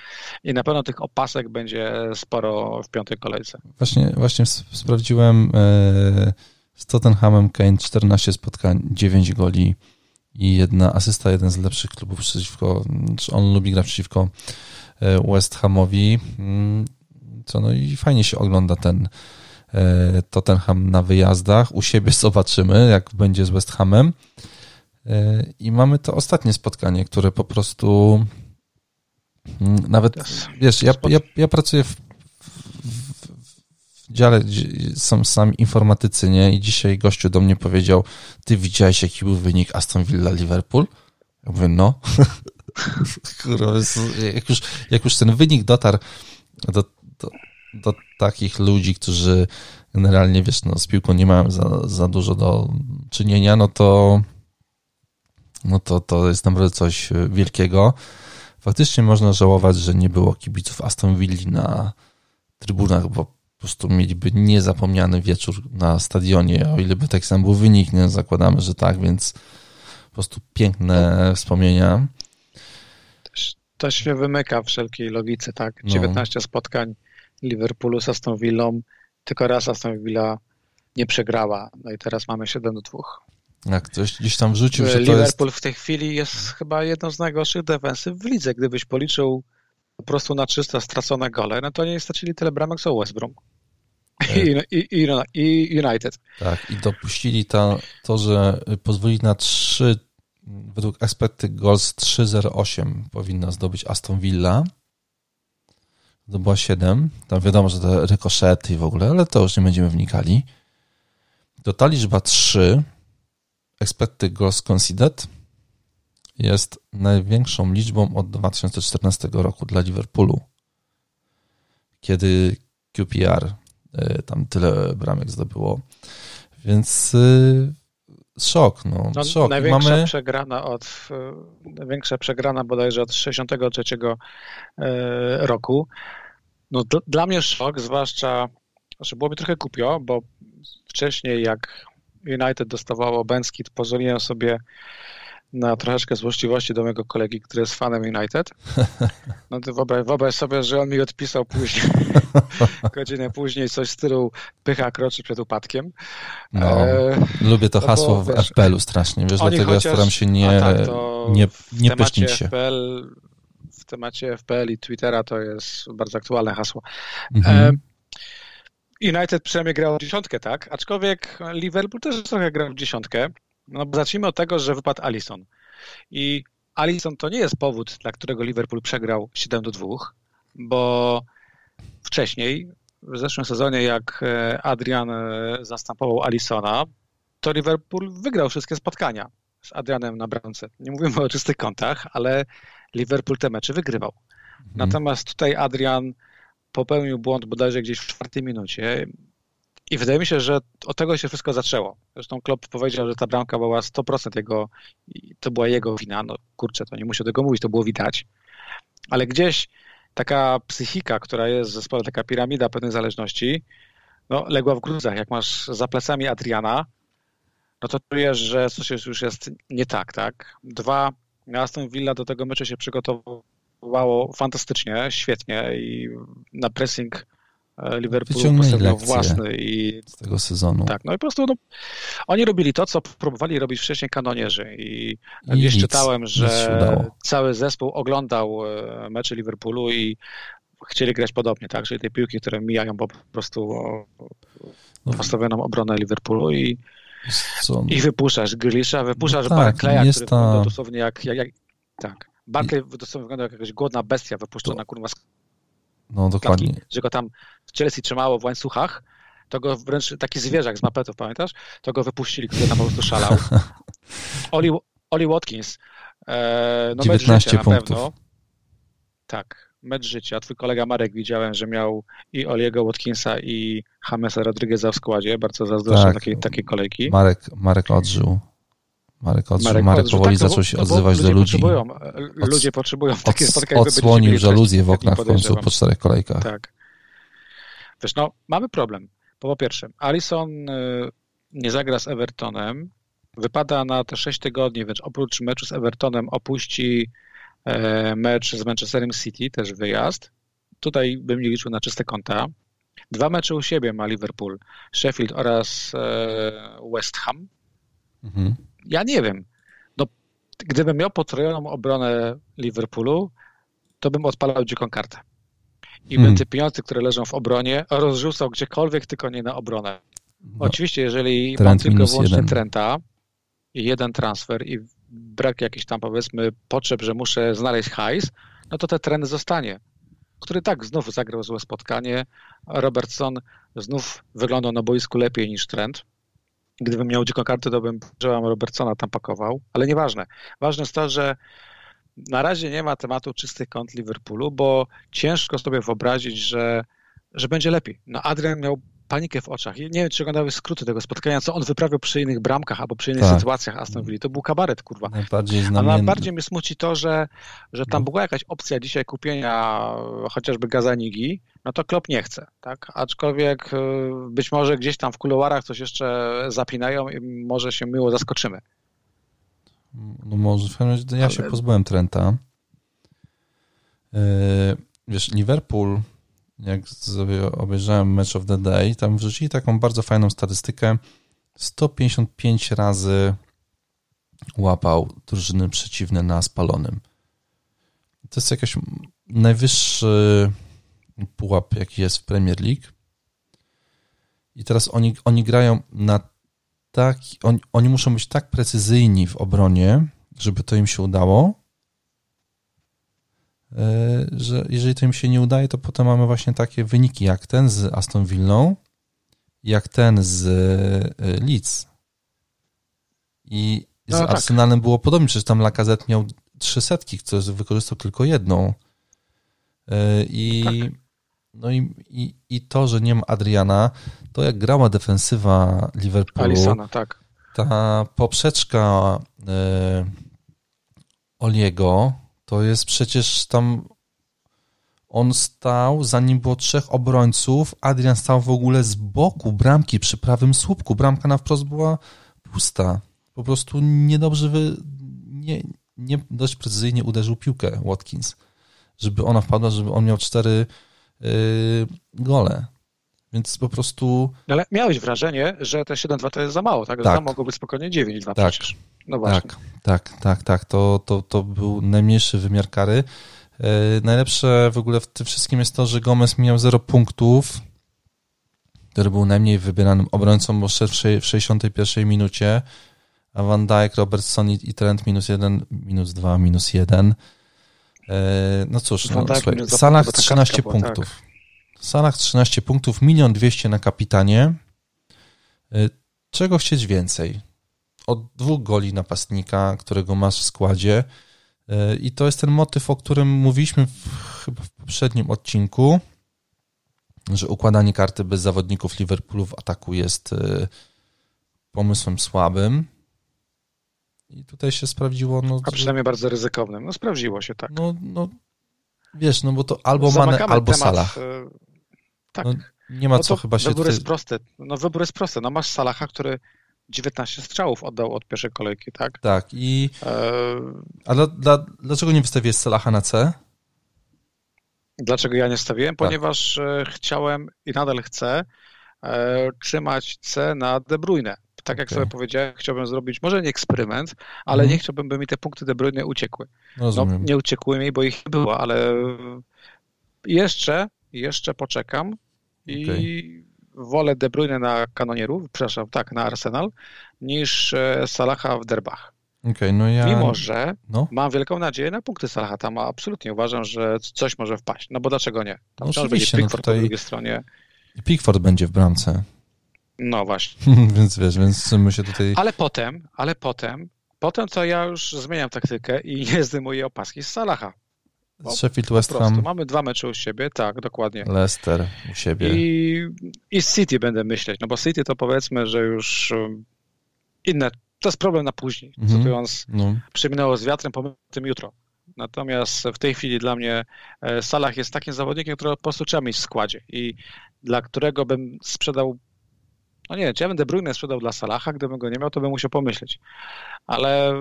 i na pewno tych opasek będzie sporo w piątej kolejce. Właśnie, właśnie sprawdziłem... Yy z Tottenhamem Kane 14 spotkań, 9 goli i jedna asysta, jeden z lepszych klubów przeciwko, on lubi grać przeciwko e, West Hamowi. Mm, co no i fajnie się ogląda ten e, Tottenham na wyjazdach. U siebie [laughs] zobaczymy, jak będzie z West Hamem. E, I mamy to ostatnie spotkanie, które po prostu mm, nawet, wiesz, ja, ja, ja pracuję w dziale są sami informatycy, nie? I dzisiaj gościu do mnie powiedział, ty widziałeś jaki był wynik Aston Villa Liverpool? Ja mówię, no. [laughs] Kurwa, jak już, jak już ten wynik dotarł do, do, do takich ludzi, którzy generalnie, wiesz, no, z piłką nie mają za, za dużo do czynienia, no to no to, to jest naprawdę coś wielkiego. Faktycznie można żałować, że nie było kibiców Aston Villa na trybunach, bo po prostu mieliby niezapomniany wieczór na stadionie, o ile by tak sam był wynik, nie? zakładamy, że tak, więc po prostu piękne wspomnienia. To się wymyka wszelkiej logice, tak? 19 no. spotkań Liverpoolu z Aston Villą, tylko raz Aston Villa nie przegrała, no i teraz mamy 7 do 2. Jak ktoś gdzieś tam wrzucił, że Liverpool jest... w tej chwili jest chyba jedną z najgorszych defensyw w lidze. Gdybyś policzył po prostu na 300 stracone gole, no to nie stracili tyle bramek co West Brom. E, I, i, i, United. Tak, i dopuścili to, to, że pozwolili na 3, według expected goals 3.08 powinna zdobyć Aston Villa. To była 7. Tam wiadomo, że te rykoszety i w ogóle, ale to już nie będziemy wnikali. To ta liczba 3, expected goals conceded, jest największą liczbą od 2014 roku dla Liverpoolu, kiedy QPR y, tam tyle bramek zdobyło. Więc y, szok, no, no szok. Największa Mamy... przegrana od, największa przegrana bodajże od 63 roku. No, dla mnie szok, zwłaszcza, znaczy było mi trochę kupio, bo wcześniej jak United dostawało Benskit, pozwoliłem sobie na troszeczkę złośliwości do mojego kolegi, który jest fanem United. [laughs] No to wyobraź, wyobraź sobie, że on mi odpisał później, [laughs] godzinę później, coś w stylu pycha kroczy przed upadkiem. No, e, lubię to hasło bo, w FPL-u strasznie, wiesz, dlatego chociaż, ja staram się nie, tak, nie, nie pysznić się. FPL, w temacie FPL i Twittera to jest bardzo aktualne hasło. Mhm. E, United przynajmniej grał w dziesiątkę, tak? Aczkolwiek Liverpool też trochę grał w dziesiątkę. No zacznijmy od tego, że wypadł Allison. I Allison to nie jest powód, dla którego Liverpool przegrał 7 do 2, bo wcześniej, w zeszłym sezonie, jak e, Adrian e, zastępował Allisona, to Liverpool wygrał wszystkie spotkania z Adrianem na bramce. Nie mówimy o czystych kątach, ale Liverpool te mecze wygrywał. Mhm. Natomiast tutaj Adrian popełnił błąd bodajże gdzieś w czwartej minucie i wydaje mi się, że od tego się wszystko zaczęło. Zresztą Klopp powiedział, że ta bramka była 100% jego, to była jego wina. No kurczę, to nie muszę tego mówić, to było widać. Ale gdzieś taka psychika, która jest w zespole, taka piramida pewnej zależności, no, legła w gruzach. Jak masz za plecami Adriana, no to czujesz, że coś już jest nie tak, tak? Dwa, Aston Villa do tego meczu się przygotowało fantastycznie, świetnie i na pressing E, Liverpool postawił własny i z tego sezonu. Tak, no i po prostu no, oni robili to, co próbowali robić wcześniej kanonierzy i, I gdzieś nic, czytałem, że cały zespół oglądał e, mecze Liverpoolu i chcieli grać podobnie, tak, czyli te piłki, które mijają po prostu no, postawioną obronę Liverpoolu i, co? i wypuszczasz Grealisha, wypuszczasz no tak, Barclaya, który ta... dosłownie jak, jak, jak tak, Barclay dosłownie wygląda jak jakaś głodna bestia wypuszczona, to... kurwa, no dokładnie. Klatki, że go tam Chelsea trzymało w łańcuchach, to go wręcz taki zwierzak z mapetów, pamiętasz? To go wypuścili, który tam po prostu szalał. [laughs] Oli, Oli Watkins. E, no 19 życia, punktów. Na pewno. Tak, mecz życia. Twój kolega Marek widziałem, że miał i Oliego Watkinsa i Jamesa Rodrigueza w składzie. Bardzo zazdroszczę tak. takiej, takiej kolejki. Marek, Marek odżył. Marek, odżył. Marek, Marek powoli tak, zaczął się no, odzywać do ludzi. Potrzebują, ludzie potrzebują takie spotkania. Odsłonił żaluzję w oknach w końcu po czterech kolejkach. Tak. Wiesz, no, mamy problem. Po pierwsze, Alison y, nie zagra z Evertonem, wypada na te 6 tygodni, więc oprócz meczu z Evertonem opuści e, mecz z Manchesterem City, też wyjazd. Tutaj bym nie liczył na czyste konta. Dwa mecze u siebie ma Liverpool, Sheffield oraz e, West Ham. Mhm. Ja nie wiem. No, gdybym miał potrojoną obronę Liverpoolu, to bym odpalał dziką kartę i hmm. bym te pieniądze, które leżą w obronie, rozrzucał gdziekolwiek, tylko nie na obronę. No. Oczywiście, jeżeli mam tylko wyłącznie jeden. Trenta i jeden transfer i brak jakichś tam powiedzmy potrzeb, że muszę znaleźć hajs, no to ten trend zostanie, który tak znów zagrał złe spotkanie. Robertson znów wyglądał na boisku lepiej niż trend. Gdybym miał dziką kartę, to bym Joe'am Robertsona tam pakował, ale nieważne. Ważne jest to, że na razie nie ma tematu czystych kąt Liverpoolu, bo ciężko sobie wyobrazić, że, że będzie lepiej. No Adrian miał panikę w oczach. Nie wiem, czy oglądały skróty tego spotkania, co on wyprawiał przy innych bramkach albo przy innych tak. sytuacjach Aston Villa. To był kabaret, kurwa. Najbardziej A najbardziej mnie smuci to, że, że tam no. była jakaś opcja dzisiaj kupienia chociażby Gazanigi, no to Klopp nie chce, tak? Aczkolwiek y, być może gdzieś tam w kuluarach coś jeszcze zapinają i może się miło zaskoczymy. No może, w każdym razie ja Ale... się pozbyłem Trenta. E, wiesz, Liverpool, jak sobie obejrzałem Match of the Day, tam wrzucili taką bardzo fajną statystykę. 155 razy łapał drużyny przeciwne na spalonym. To jest jakiś najwyższy pułap, jaki jest w Premier League. I teraz oni, oni grają na tak, on, oni muszą być tak precyzyjni w obronie, żeby to im się udało, e, że jeżeli to im się nie udaje, to potem mamy właśnie takie wyniki jak ten z Aston Villą, jak ten z e, Leeds. I z no, tak. Arsenalem było podobnie, przecież tam Lacazette miał trzy setki, co wykorzystał tylko jedną. E, I, tak. no i, i, i to, że nie ma Adriana, to jak grała defensywa Liverpoolu, Alisana, tak. ta poprzeczka e, Oliego, to jest przecież tam on stał, zanim było trzech obrońców, Adrian stał w ogóle z boku bramki przy prawym słupku. Bramka na wprost była pusta. Po prostu niedobrze, wy, nie, nie dość precyzyjnie uderzył piłkę Watkins, żeby ona wpadła, żeby on miał cztery yy, gole. Więc po prostu. Ale miałeś wrażenie, że te 7-2 to jest za mało, tak? tak. Tam mogło być spokojnie 9-2 tak. przecież. No właśnie. Tak, tak, tak, tak. To, to, to był najmniejszy wymiar kary. Yy, najlepsze w ogóle w tym wszystkim jest to, że Gomez miał 0 punktów, który był najmniej wybieranym obrońcą, bo szedł w 61 minucie a Van Dijk, Robertson i Trent minus jeden, minus dwa, minus jeden. E, no cóż, no, słuchaj, w Salah 13 punktów. Tak. W Salah 13 punktów, milion dwieście na kapitanie. E, czego chcieć więcej? Od dwóch goli napastnika, którego masz w składzie. E, I to jest ten motyw, o którym mówiliśmy w, chyba w poprzednim odcinku, że układanie karty bez zawodników Liverpoolu w ataku jest pomysłem słabym. I tutaj się sprawdziło. No, A przynajmniej bardzo ryzykownym. No sprawdziło się, tak. No, no wiesz, no bo to albo Mane, albo temat, Salah. Tak. No, nie ma no co chyba się... Wybór jest prosty. No wybór jest prosty. No masz Salaha, który 19 strzałów oddał od pierwszej kolejki, tak? Tak i... E... A dla, dla, dlaczego nie wystawiłeś Salaha na C? Dlaczego ja nie stawiłem? Tak. Ponieważ e, chciałem i nadal chcę e, trzymać C na De Bruyne tak jak okay. sobie powiedziałem, chciałbym zrobić może nie eksperyment, ale mm. nie chciałbym, by mi te punkty De Bruyne uciekły. No, nie uciekły mi, bo ich nie było, ale jeszcze, jeszcze poczekam i okay. wolę De Bruyne na kanonierów, przepraszam, tak, na Arsenal, niż e, Salaha w derbach. Okay, no ja... Mimo, że no. mam wielką nadzieję na punkty Salaha, tam absolutnie uważam, że coś może wpaść. No bo dlaczego nie? Tam no oczywiście, no Pickford no tutaj... po drugiej stronie. Pickford będzie w bramce. No właśnie. [laughs] więc wiesz, więc my się tutaj... Ale potem, ale potem, potem to ja już zmieniam taktykę i [laughs] nie zdejmuję opaski z Salaha. Bo Sheffield West Ham. Mamy dwa mecze u siebie, tak, dokładnie. Leicester u siebie. I, I City będę myśleć, no bo City to powiedzmy, że już um, inne, to jest problem na później. Mhm. Cytując, no. przyminęło z wiatrem, po tym jutro. Natomiast w tej chwili dla mnie e, Salah jest takim zawodnikiem, którego po prostu trzeba mieć w składzie i dla którego bym sprzedał no nie wiem, czy ja będę Bruyne sprzedał dla Salaha, gdybym go nie miał, to bym musiał pomyśleć. Ale...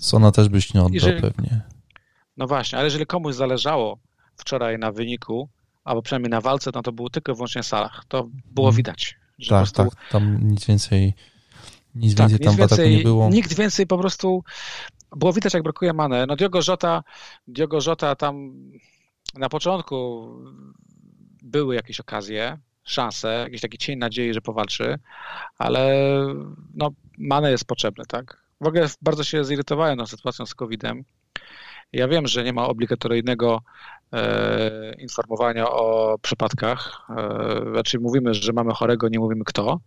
Sona też byś nie oddał jeżeli... pewnie. No właśnie, ale jeżeli komuś zależało wczoraj na wyniku, albo przynajmniej na walce, no to był tylko i wyłącznie Salah. To było hmm. widać. Że tak, prostu... tak, tam nic więcej nic tak, więcej tam nic więcej, nie było. Nikt więcej po prostu było widać, jak brakuje Mane. No Diogo Jota, Diogo Jota tam na początku były jakieś okazje, szansę, jakiś taki cień nadziei, że powalczy, ale no, Mane jest potrzebny, tak? W ogóle bardzo się zirytowałem tą sytuacją z COVID-em. Ja wiem, że nie ma obligatoryjnego e, informowania o przypadkach. E, znaczy mówimy, że mamy chorego, nie mówimy kto,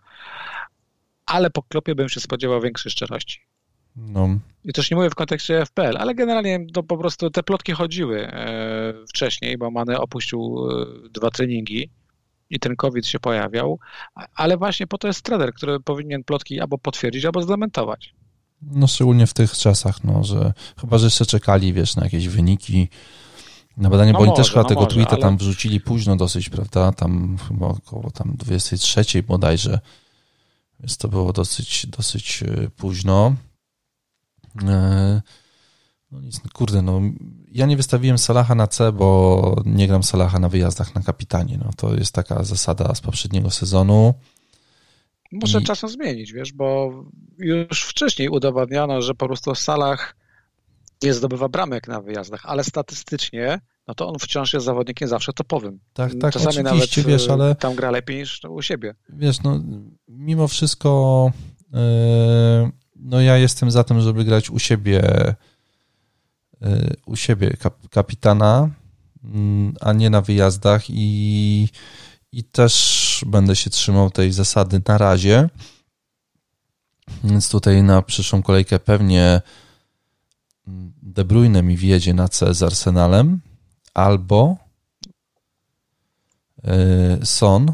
ale po klopie bym się spodziewał większej szczerości. No. I też nie mówię w kontekście FPL, ale generalnie to po prostu te plotki chodziły e, wcześniej, bo Mane opuścił e, dwa treningi i ten COVID się pojawiał, ale właśnie po to jest trener, który powinien plotki albo potwierdzić, albo zdementować. No szczególnie w tych czasach, no, że chyba, że jeszcze czekali, wiesz, na jakieś wyniki, na badanie, no bo może, oni też chyba no tego może, tweeta ale... tam wrzucili późno dosyć, prawda, tam chyba około tam 23 bodajże, więc to było dosyć, dosyć e, późno. E, no nic, kurde, no ja nie wystawiłem Salaha na C, bo nie gram Salaha na wyjazdach na kapitanie. No, to jest taka zasada z poprzedniego sezonu. Muszę I... czasem zmienić, wiesz, bo już wcześniej udowodniono, że po prostu Salah nie zdobywa bramek na wyjazdach, ale statystycznie no to on wciąż jest zawodnikiem zawsze topowym. Tak, tak, Czasami oczywiście, nawet wiesz, ale... tam gra lepiej niż u siebie. Wiesz, no mimo wszystko yy, no ja jestem za tym, żeby grać u siebie Y, u siebie kap, kapitana, mm, a nie na wyjazdach i, i też będę się trzymał tej zasady na razie. Więc tutaj na przyszłą kolejkę pewnie De Bruyne mi wjedzie na C z Arsenalem albo y, Son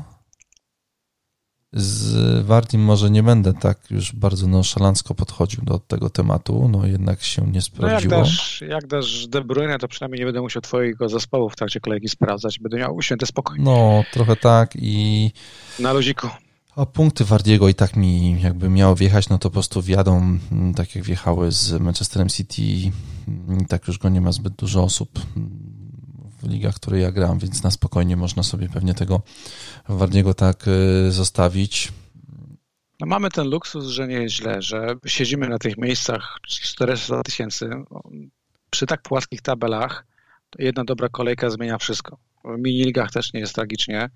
z Wardim może nie będę tak już bardzo nonszalancko podchodził do tego tematu, no jednak się nie sprawdziło. No jak, dasz, jak dasz De Bruyne, to przynajmniej nie będę musiał twojego zespołu w trakcie kolejki sprawdzać, będę miał święty spokój. No, trochę tak i... Na luziku. A punkty Wardiego i tak mi jakby miało wjechać, no to po prostu wjadą, mm, tak jak wjechały z Manchesterem City, mm, tak już go nie ma zbyt dużo osób w ligach, w której ja gram, więc na spokojnie można sobie pewnie tego Wardiego tak y, zostawić. No mamy ten luksus, że nie jest źle, że siedzimy na tych miejscach 400 tysięcy. Przy tak płaskich tabelach jedna dobra kolejka zmienia wszystko. W mini-ligach też nie jest tragicznie.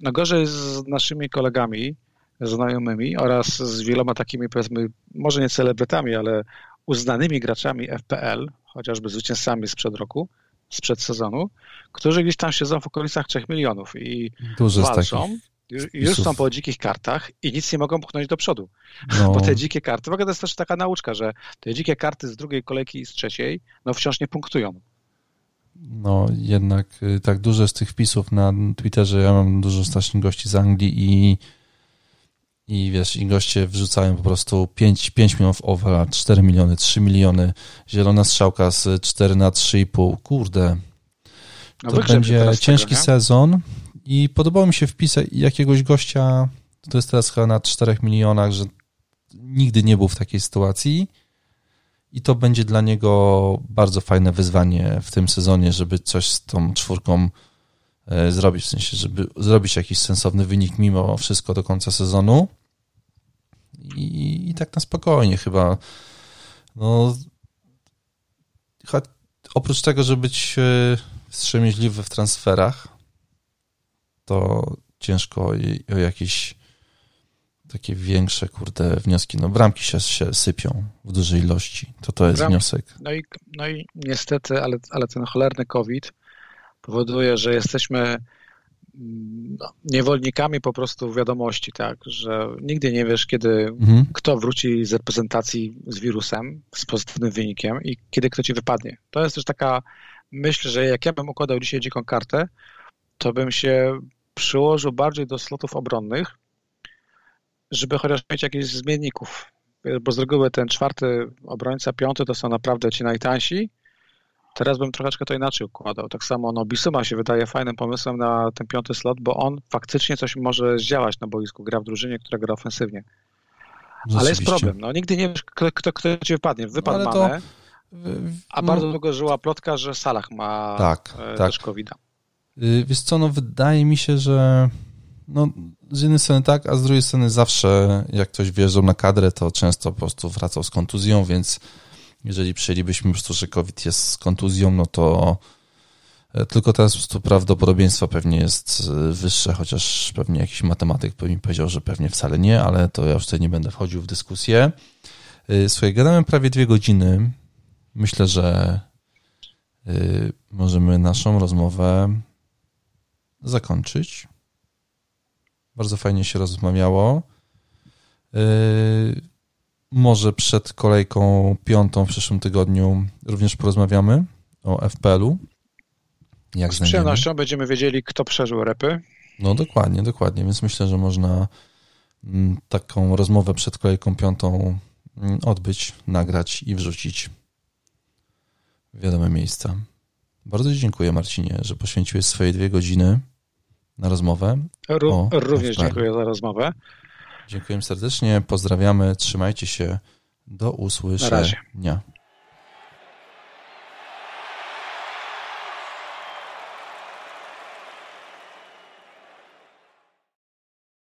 No gorzej z naszymi kolegami, znajomymi oraz z wieloma takimi, powiedzmy, może nie celebrytami, ale uznanymi graczami FPL, chociażby zwycięzcami sprzed roku, sprzed sezonu, którzy gdzieś tam siedzą w okolicach 3 milionów i Dużo walczą. Już, już są po dzikich kartach i nic nie mogą pchnąć do przodu. No. Bo te dzikie karty, w ogóle to jest też taka nauczka, że te dzikie karty z drugiej kolejki i z trzeciej, no wciąż nie punktują. No jednak y, tak dużo z tych wpisów na Twitterze, ja mam dużo strasznych gości z Anglii i i wiesz, i goście wrzucają po prostu 5, 5 milionów over, 4 miliony, 3 miliony, zielona strzałka z 4 na 3,5. Kurde. No to będzie ciężki tego, sezon. I podobał mi się wpis jakiegoś gościa, to jest teraz chyba na 4 milionach, że nigdy nie był w takiej sytuacji. I to będzie dla niego bardzo fajne wyzwanie w tym sezonie, żeby coś z tą czwórką e, zrobić, w sensie, żeby zrobić jakiś sensowny wynik mimo wszystko do końca sezonu i, i tak na spokojnie chyba. No, oprócz tego, żeby być e, wstrzemięźliwy w transferach, to ciężko o, jakieś takie większe, kurde, wnioski. No bramki się, się sypią w dużej ilości. To to jest wniosek. No i, no i niestety, ale, ale ten cholerny COVID powoduje, że jesteśmy no, niewolnikami po prostu wiadomości, tak, że nigdy nie wiesz, kiedy mhm. kto wróci z reprezentacji z wirusem, z pozytywnym wynikiem i kiedy kto ci wypadnie. To jest też taka myśl, że jak ja bym układał dzisiaj dziką kartę, to bym się przyłożył bardziej do slotów obronnych, żeby chociaż mieć jakichś zmienników. Bo z reguły ten czwarty obrońca, piąty to są naprawdę ci najtańsi, Teraz bym troszeczkę to inaczej układał. Tak samo no, Bisuma się wydaje fajnym pomysłem na ten piąty slot, bo on faktycznie coś może zdziałać na boisku. Gra w drużynie, która gra ofensywnie. Ale jest problem. No, nigdy nie wiesz, kto, kto, kto ci wypadnie. Wypadł Ale to... a bardzo no... długo żyła plotka, że Salah ma tak, e, tak. też covid y, Wiesz co, no wydaje mi się, że no, z jednej strony tak, a z drugiej strony zawsze jak ktoś wjeżdżał na kadrę, to często po prostu wracał z kontuzją, więc jeżeli przyjęlibyśmy po prostu, że COVID jest z kontuzją, no to e, tylko teraz po prostu prawdopodobieństwo pewnie jest e, wyższe, chociaż pewnie jakiś matematyk by mi powiedział, że pewnie wcale nie, ale to ja już tutaj nie będę wchodził w dyskusję. E, słuchaj, gadamy prawie dwie godziny. Myślę, że możemy naszą rozmowę zakończyć. Bardzo fajnie się rozmawiało. Może przed kolejką piątą w przyszłym tygodniu również porozmawiamy o FPL-u. Jak Z przyjemnością będziemy wiedzieli, kto przeżył repy. No dokładnie, dokładnie, więc myślę, że można mm, taką rozmowę przed kolejką piątą mm, odbyć, nagrać i wrzucić w wiadome miejsca. Bardzo dziękuję Marcinie, że poświęciłeś swoje dwie godziny na rozmowę. Ró również FPL. dziękuję za rozmowę. Dziękuję serdecznie, pozdrawiamy, trzymajcie się, do usłyszenia.